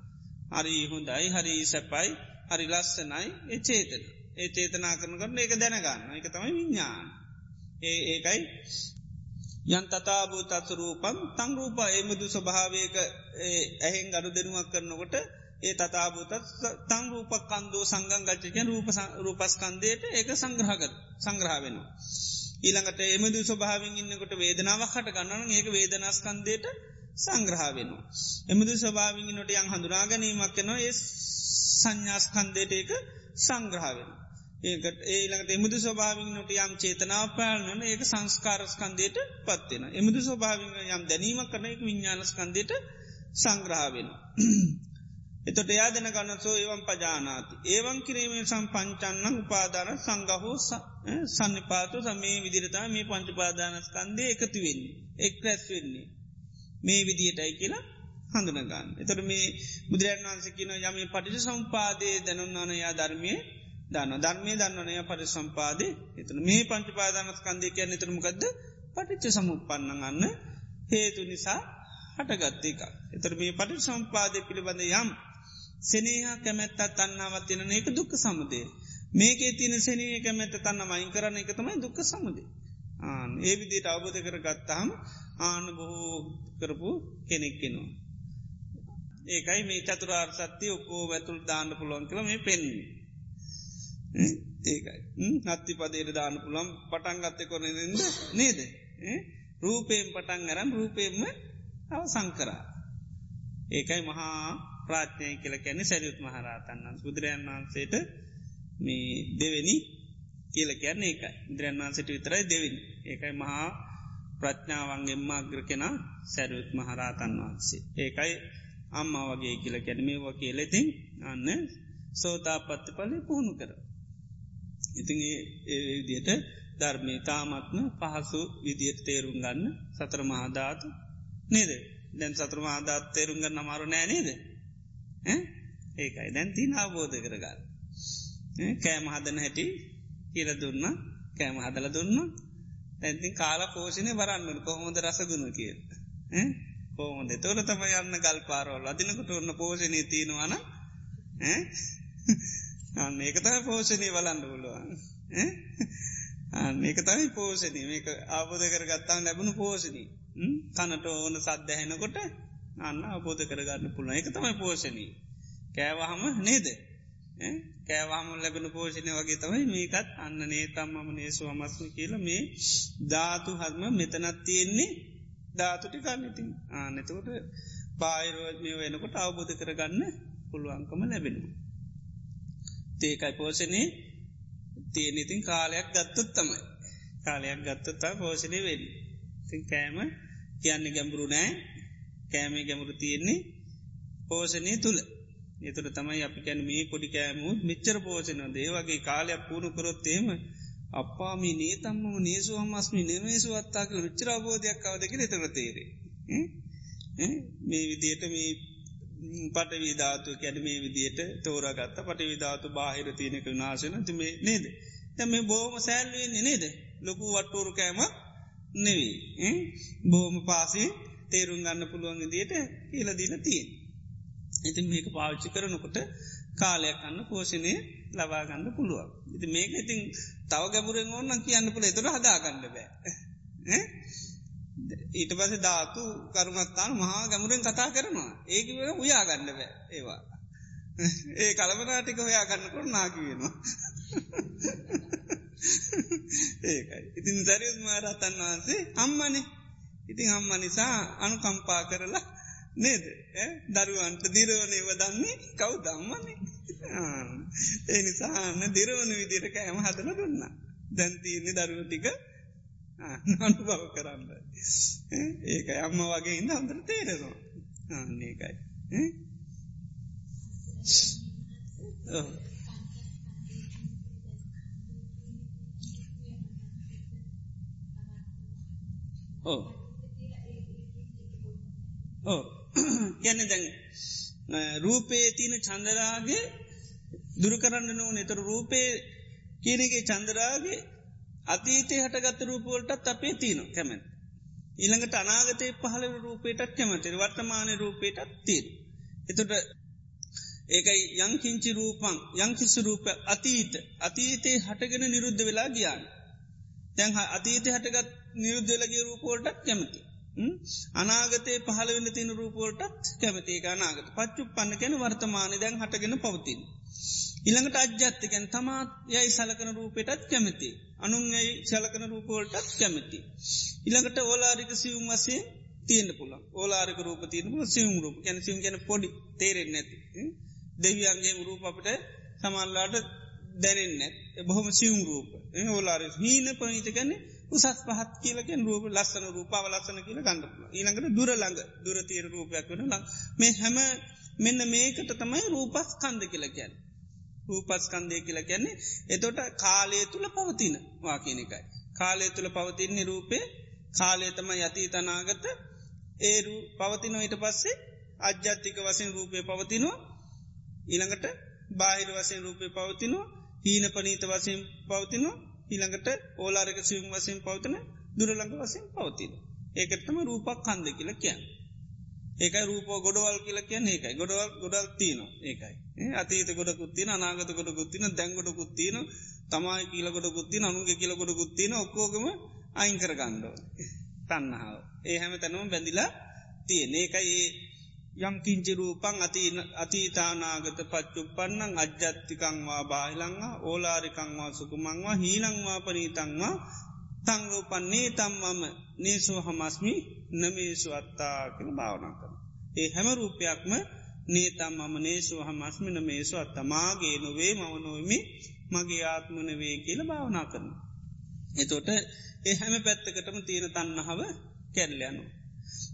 හරි හොඳයි හරි සැපයි හරි ලස්සනයි ඒ චේතන ඒ චේතනා කරන කරන ඒක දැනගන්න එක තමයි විඤ්ඥාන ඒ ඒකයි යන් තතාබූ තත්සරූපම් තංරූප එමුදු ස්වභාවයක ඇහෙන් ගඩු දෙනුවක් කරනකොට ඒ තතාබූතත් තංරූප කන්දෝ සංගං ගච්චකෙන් රූප රූපස්කන්දයට ඒක සංග්‍රහගත් සංග්‍රහවෙනවා. ඊළඟට එමදු ස්වභාවින් ඉන්නකොට වේදනාවක් හට ගන්නන ඒක වේදනස්කන්දයට සංග්‍රහවෙනවා. එමදු ස්වභාවින් නොට යන් හඳුනා ගැනීමක් නවා ඒ සංඥාස්කන්දයට ඒක සංග්‍රහවෙන. ඒකට ඒළඟට එමුදු ස්වභාවින් නොට යම් චේතනාව පැල්නන ඒක සංස්කාරස්කන්දයට පත්වෙන. එමුදු ස්වභාවින් යම් දැනීමක් කරන එක විඤ්ඥානස්කන්දයට සංග්‍රහවෙන. එතොට යාදන ගන්නසෝ ඒවම් පජානාති. ඒවන් කිරීමේ සම්පංචන්න උපාදාන සංගහෝ සන්නිපාතු සමේ විදිරතා මේ පංචපාදානස්කන්දය එකතු වෙන්නේ. එක් රැස් වෙන්නේ. මේ විදිහටයි කියලා හඳුනගන්න. එතට මේ බුදුරන් වන්ස කියන යම පටිච සම්පාදය දැනුන්නානයා ධර්මය දන්න ධර්මය දන්නනය පටි සම්පාදය එතන මේ පංචපාදානස්කන්දය කියන්න නිතරමකක්ද පටිච්ච සමුපන්නගන්න හේතු නිසා හටගත්තේක. එතර මේ පටි සම්පාදය පිළිබඳ යම් සෙනහ කැමැත්තත් තන්නාවත් තියෙන ඒක දුක්ක සමුදේ. මේකේ තියන සෙනය කැමැත්ත තන්න මයින් කරන එක තමයි දුක්ක සමුදේ. ආන ඒ විදියට අවබෝධ කර ගත්තහම ආන බොහෝ කරපු කෙනෙක්කෙනවා. ඒකයි මේ චතුරාර් සත්‍යය ඔක්කෝ ඇතුල් දාන්න පුළුවන් කළ මේ පෙන්නේ. ඒකයි. නත්ති පදේට දාන පුළම් පටන් ගත්ත කොන නේද? රූපයෙන් පටන් අරම් රූපයෙන්ම අව සංකරා. ඒකයි මහා ප්‍රාත්්‍යය කියල කැනෙ සැරියුත් මහරාතන්නන් බුදුරයන් වහන්සේට මේ දෙවෙනි කියල කියන්නේ ඒකයි. ඉදිරයන් වහන්සට විතරයි දෙවිනි. ඒකයි මහා ප්‍රඥාවන්ගෙන්ම අග්‍ර කෙන සැරුත් මහරාතන් වහන්සේ. ඒකයි අම්ම වගේ කියල කැනීමේ වගේ ලෙතින් අන්න සෝතා පත්ත පලි පුහුණු කර ඉතින් ඒ විදියට ධර්මය තාමත්ම පහසු විදියට තේරුම් ගන්න සතර මහදාතු නේද? දැන් සතර මහදාත් තේරුම් ගන්න අමාරු නෑ නේද? ඒකයි. දැන් තින අවබෝධ කරගන්න. කෑම හදන හැටි කියල දුන්න. කෑම හදල දුන්න. ඇතින් කාල පෝෂණය බරන්නට කොහොමද රසගුණ කිය කෝමොද තොර තම යන්න ගල් පාරෝල් අදිනකට ඔන්න පෝෂණය තියෙනවාන අන්න ඒක තම පෝෂණය වලන්න පුළුවන්. ඒක තමයි පෝෂණී මේක ආබෝධ කර ගත්තාව ලැබුණු පෝෂණී කනට ඕන සද්ධහැනකොට අන්න අබෝධ කරගන්න පුළුවන්. එක තමයි පෝෂණී කෑවහම නේද? කෑවාම ලැබෙන පෝෂණය වගේ තමයි මේකත් අන්න නේ තම්මම නේසු අමස්ම කියල මේ ධාතු හත්ම මෙතනත් තියෙන්නේ ධාතුටි කන්නඉතින් ආනෙතකොට බාහිරෝජමය වෙනකොට අවබෝධ කරගන්න පුළුවන්කම ලැබෙනු. තේකයි පෝෂණය තියෙනඉතින් කාලයක් ගත්තොත් තමයි. කාලයක් ගත්තතා පෝෂණය වෙඩි තින් කෑම කියන්නේ ගැඹුරු නෑ. කෑමේ ගැමුරු තියෙන්නේ පෝෂණය තුළ එතුර තමයි අපි කැන මේ පොඩි කෑමු මෙච්චර පෝෂණය දේ වගේ කාලයක් පුුණු කරොත්තේම අප්පාමි නේ තම්ම නේසු අම්මස්මි නෙමේසු අත්තාක විච්චර අබෝධයක් අවදක එතර තේරේ මේ විදියට මේ පට විධාතු කැඩ මේ විදියට තෝරගත්ත පට විධාතු බාහිර තියනක නාශන තිමේ නේද? තැම බෝම සෑල්ලුවෙන් නේද? ලොකු වට්ටෝරු කෑම නෙවී බෝම පාසි තේරුම් ගන්න පුළුවන් දියට කියලදින තියෙන්. ඉතින් මේක පාවිච්චි කරනකොට කාලයක් අන්න පෝෂණය ලබාගන්න පුළුවන්. ඉති මේක ඉතින් තව ගැබුරෙන් ඕන්න කියන්න පුළ එතුර හදාගන්න බෑ. ඊට පස ධාතු කරුණත්තාන මහා ගැමුරෙන් කතා කරනවා ඒක වෙන උයාගන්න බෑ ඒවා. ඒ කළමනාටික හොයා ගන්නකොට නාකි වෙනවා. ඒකයි. ඉතින් සැරියස් මහරතන් වහන්සේ අම්මනේ ඉතින් අම්ම නිසා අනුකම්පා කරලා නේද දරුවන්ට දිරවනේ වදන්නේ කව් දම්මනේ ඒ නිසාන්න දිරවන විදිර කෑම හදල දුන්න දැන්තින්නේ දරුව ටික නඩු බව කරන්න. ඒකයි අම්ම වගේ ඉන්න අන්දර තේරෙනවා. ඒකයි ඕ ඕ ගැන දැන් රූපේ තියන චන්දරාගේ දුරකරන්න නෝ නතර රූපේ කියනගේ චන්දරාගේ අතීතය හටගත්ත රූපවලටත් අපේ තියන කැමැත්. ඉළඟට අනාගතය පහල රූපේටත් කැමතිර වර්තමානය රූපේටත් තීර. එතුට ඒකයි යංකිංචි රූපං යංකිසු රූප අතීත අතීතයේ හටගෙන නිරුද්ධ වෙලා ගියාන්. තැන් අතීතය හටගත් නිරුද්ධලගේ රූපෝල්ටත් කැමති. අනාගතේ පහල වෙන්න තින රූපෝල්ටත් කැමතික අනාගත පච්චු පන්න කැන වර්තමානය දැන් හටගෙන පවතින්. ඉළඟට අජ්‍යත්තිකැන් තමාත් යයි සලකන රූපයටත් කැමති. අනුන් යයි සලකන රූපෝල්ටත් කැමති. ඉළඟට ඕලාරික සිවුම් වසේ තියෙන්න්න පුළ ඕලාරික රූප තියන සිවුම් රූප. කැන සිවම් ගැන පොඩි තේරෙන් නැති. දෙවියන්ගේ රූප අපට සමල්ලාට දැනෙන්න බොහොම සිවුම් රූප. ඕලාර හීන පනීත ගැන්නේ උසස් පහත් කියලකෙන් රූප ලස්සන රූපාව ලස්සන කියල ගන්නපුල ඊළඟට දුර ළඟ දුරතීර රූපයක් වන ලං මේ හැම මෙන්න මේකට තමයි රූපස් කන්ද කියලකැන් රූපස්කන්දය කියලා කියන්නේ එතොට කාලය තුළ පවතින වාකින එකයි. කාලය තුළ පවතින්නේ රූපේ කාලය තම යති තනාගත ඒරු පවතිනෝ ඊට පස්සේ අජ්‍යත්තික වසින් රූපය පවතිනවා ඊළඟට බාහිර වසයෙන් රූපය පවතිනවා හීන පනීත වසයෙන් පවතිනවා ඊළඟට ඕලාරක සිවම් වසයෙන් පවතන දුරළඟ වසයෙන් පවතින. ඒකත්තම රූපක් කන්ද කියල කියන්න. ඒකයි රූප ගොඩවල් කියල කියන්න ඒකයි. ගොඩවල් ගොඩල් තියන ඒකයි. අතීත ගොඩ කුත්තින අනාගත ගොඩ කුත්තින දැංගොඩ කුත්තින තමයි කියල ගොඩ කුත්තින අනුගේ කියල ගොඩ කුත්තින ඔක්කෝගම අයිංකර ගණ්ඩෝ තන්නහාාව ඒ හැම තැනම බැඳිලා තියන. ඒකයි යම් කිංචි රූපං අතීතානාගත පච්චුපන්නං අජ්‍යත්තිකංවා බාහිලංවා ඕලාරිකංවා සුකුමංවා හීනංවා පනීතංවා තංරූපන්නේ තම්මම. නේසු හමස්මි නමේසු අත්තා කළ භාවනා කර. ඒ හැම රූපයක්ම නේතම් මම නේසු හමස්මි නමේසු අත්තමාගේ නොවේ මවනොවමි මගේ ආත්මනවේ කියල භාවනා කරන. එතොට ඒ හැම පැත්තකටම තියෙන තන්නහව කැල්ලයනු.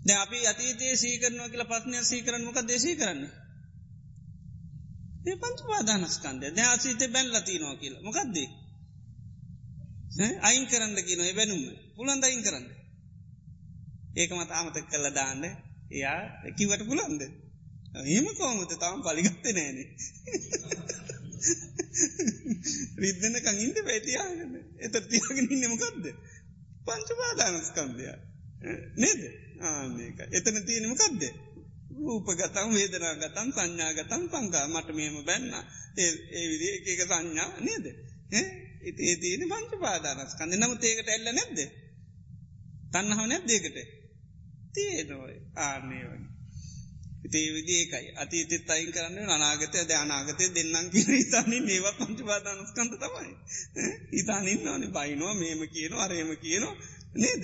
ද අපි අතීතයේ සීකරනවා කියලා පත්නය සීකරන මොක දේශී කරන්න. ඒ පංච පාදානස්කන්දය ද අසීත බැල්ලති නෝ කියලා මොකක්දේ. අයින් කරන්න කියන බැනුම පුළන්ද අයින් කරන්න. ඒකමත් ආමතක් කල්ල දාන්න. එයා කිවට පුළන්ද. ඒම කෝමත තාම පලිගත්ත නෑන. රිද්ධන කඟින්ට පැටියාගන්න එත තියාගෙන ඉන්නමකක්ද. පංච පාදානස්කන්දයා. නේද? ආක එතන තියෙනමකක්ද රූපගතම් වේදනාගතම් සංඥාගතම් පංකා මට මෙම බැන්න. ඒ විදි එක සංඥා නේද? ඒ තියෙන පංච පාදානස්කන්ද නම ඒකට එල්ල නැද්ද? තන්නහව නැද්දේකට තියනොයි ආනේ වගේ. ඉතේ විදි ඒකයි අතීතෙත් අයින් කරන්න අනාගතය ද අනාගතය දෙන්නම් කිය ඉතානින් ඒවත් පංච පාදානස්කන්ත තමයි. ඉතානින් ඕනේ බයිනවා මේම කියනවා අරේම කියනවා. නේද?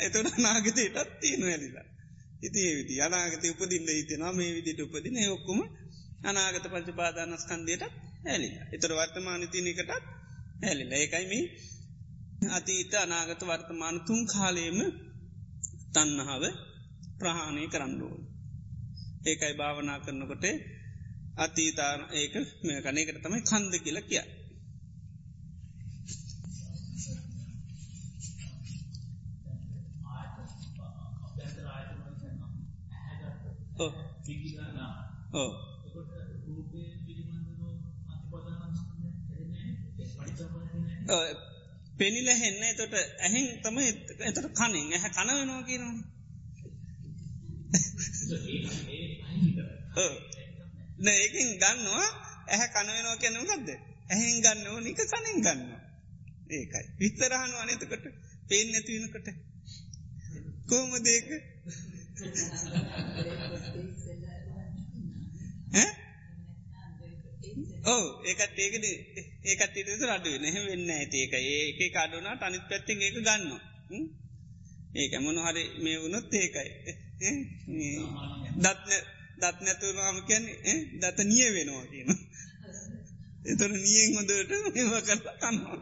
එතොට නාගතයටත් තියෙන ඇලිලා. ඉති ඒවිදි අනාගත උපදින්න හිතෙනවා මේ විදිට උපදින ඔක්කුම අනාගත පංචපාදානස්කන්දයට ඇලි. එතර වර්තමාන තිනකටත් ඇලිල. ඒකයිම අතීත අනාගත වර්තමාන තුන් කාලයම තන්නහාව ප්‍රහාණය කරන්නුව. ඒකයි භාවනා කරනකොට අතීතාන ඒක මේ කනයකට තමයි කන්ද කියලා කිය. පෙනිල හෙන්න තොට ඇහෙන් තම එතට කනින්. ඇහ කන වෙනවා කියනවා ඒකින් ගන්නවා. ඇහැ කනුවෙනවා කැනවගත්ද ඇහෙන් ගන්න ඕනික සනින් ගන්න ඒකයි. විත්තරහනු අනතකට පේෙන් නැතිවෙනකට කෝම දේක ඕ ඒකත් ඒකද ඒකත් ඉට රඩුව නැහ වෙන්න ඇති ඒක. ඒක කඩුනා අනිත් පැත්තිෙන් ඒක ගන්න ඒක මොන හරි මේ වුණොත් ඒකයි. දත්න දත්නැතුරවාම කියන්නේ දත නිය වෙනවා කියන එතොර නියෙන් හොදට ඒවා කරලා කන්නවා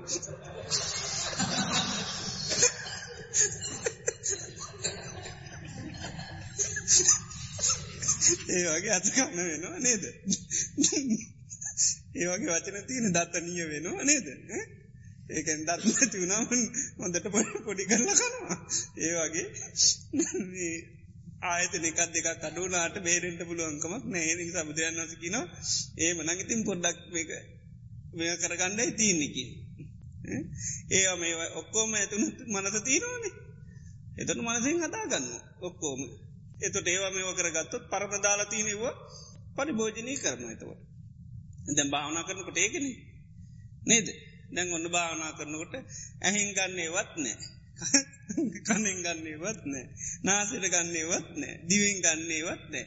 ඒ වගේ අත කන්න වෙනවා නේද? ඒවගේ වචන තියෙන දත්තනීය වෙනවා නේද? ඒකෙන් දත් නැති වුණාම හොඳට පොඩි පොඩි කරලා කනවා. ඒ වගේ ආයත එකක් දෙක කඩුනාට බේරෙන්ට පුළුවන්කමක් නෑ සබදයන් වස කිනවා ඒ මනගඉතින් පොඩ්ඩක් මේක මෙය කරගන්නයි තියන්නකින් ඒ මේ ඔක්කෝම ඇතුුණු මනස තීරවානේ එතට මනසිෙන් හදාගන්න ඔක්කෝම. එතට ඒවා මේව කරගත්තොත් පරමදාලා තියනෙව පරිභෝජනී කරන එතවට දැම් භාවනා කරනකොට ඒකන. නේද? දැන් ඔන්න භාවනා කරනකොට ඇහින් ගන්නේවත් නෑ. කනෙන් ගන්නේවත් නෑ. නාසට ගන්නේවත් නෑ. දිවෙන් ගන්නේවත් නෑ.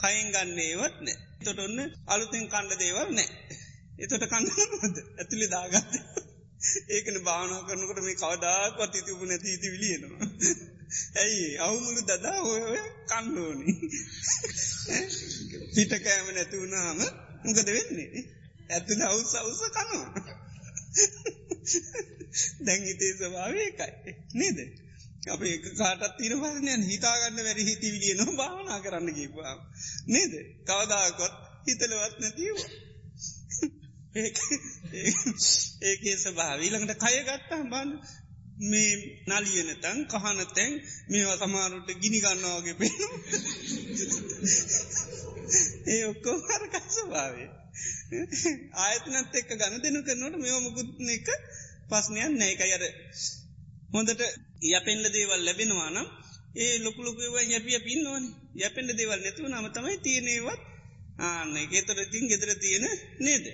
කයින් ගන්නේවත් නෑ. තොට ඔන්න අලුතෙන් කණ්ඩ දේවල් නෑ. එතොට කන්නද ඇතුළි දාගත්ත. ඒකන භාවනා කරනකට මේ කවදාක්වත් ඉතිපු නැති ඉති විලියනවා. ඇයි අවුමුළු දදා ඔය කණ්ඩෝනි පිට කෑම නැතිවුණාම මොකද වෙන්නේ? ඇතුළ අවුස අවුස කනවා. දැංගිතේ ස්වභාවයකයි නේද? අප ඒ කාටත් තින පසනයන් හිතාගන්න වැරි හිති විලිය නො භාවනා කරන්න කිපා නේද? කවදාකොත් හිතලවත් නැතිවා ඒකේ ස්භාවීළඟට කයගත්තා බන්න මේ නලියනතන් කහනතැන් මේවා සමාරුට ගිනි ගන්නවාගේ පේනු ඒ ඔක්කෝ හරකත් ස්භාවේ ආයතනත් එක්ක ගණ දෙනු කරනට මෙවමකුත්න එක පස්්නයන් නෑක අර හොඳට යපෙන්ල දේවල් ලැබෙනවානම් ඒ ලොකුලොකව යැපිය පින්නවන යැපෙන්ට දේවල් නැතුව නම තමයි තියනෙවත් ආන්න ඒතර තින් ගෙදර තියෙන නේද?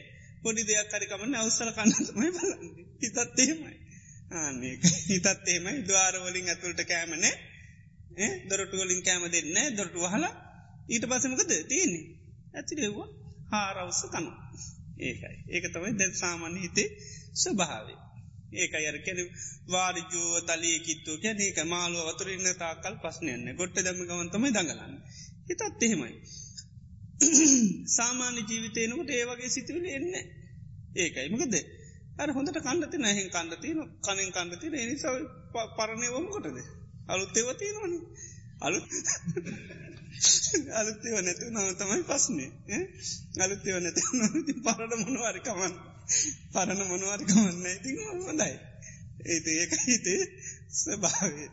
පොඩි දෙයක් හරිකමන්න අවසල කන්නමයි බලන්න. හිතත් එහෙමයි. ආන්නේ හිතත් එහෙමයි. දවාරවලින් ඇතුළට කෑමනේ දොරටුවලින් කෑම දෙන්න දොරටු වහලා ඊට පසමකද තියන්නේ? ඇතිරෙව්වා හාරවස්ස කනු ඒකයි. ඒක තමයි දැන් සාමාන්‍ය හිතේ ස්වභාවේ ඒක අයර කෙන වාරිජෝ තලී කිත්තු කැන ඒක මාළුව වතුරන්න තාකල් පස්නයන්න ගොට්ට දම ගවන්තමයි දඟලන්න. හිතත් එහෙමයි. සාමාන්‍ය ජීවිතයනකට ඒවගේ සිතුවල එන්න ඒකයි. මකද? අර හොඳට කණ්ඩති නැහෙන් කණ්ඩතින කනින් කණ්ඩති නිස පරණයවම කොටද අලුත්තේවතිය නොන අලු අලුත්තේව නැතු නව තමයි පස්නේ අලුත්තේව නැත නොති පරණ මොනවාරිකමන් පරණ මොනවාරිකමන්න ඉති හොඳයි. ඒත ඒක හිතේ ස්භාවේ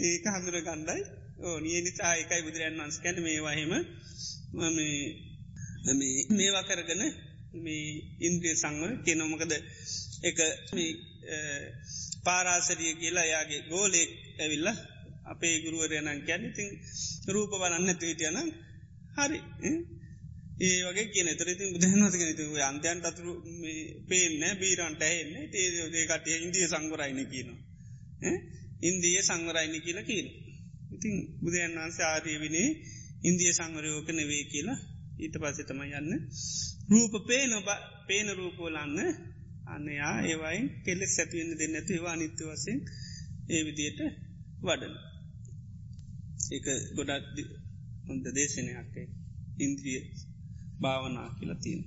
ඒක හඳුර ගණ්ඩයි ඕ නිය නිසා එකයි බුදුරන් වන්ස් කැන මේවාහෙම මේවා කරගන මේ ඉන්ද්‍රිය සංවර කියනොමකද එක පාරාසරිය කියලා යාගේ ගෝලෙක් ඇවිල්ල අපේ ගුරුවරයනන් කැන ඉතින් රූප බලන්න තුවිටියන හරි. ඒ වගේ කියන. තරති බුදහනවතක තු අන්තයන් අතුරු පේන්න බීරන්ට එන්න ඒකට ඉන්දිය සංගරයින කියනවා. ඉන්දිය සංවරයින කියලා කියන ඉතින් බුදුන් වන්සේ ආරයවිනේ ඉන්දිය සංවරයෝක නෙවේ කියලා ඊට පස්සෙ තම යන්න. රූප පේන පේන රූපෝලන්න අන්නයා ඒවයින් කෙල්ලෙක් සැතිවෙන්න දෙන්න ඇතු ඒවා අනිත්‍ය වසයෙන් ඒ විදියට වඩන ඒක ගොඩක් හොඳ දේශනයක්කේ ඉන්ද්‍රිය භාවනා කියලා තියෙන.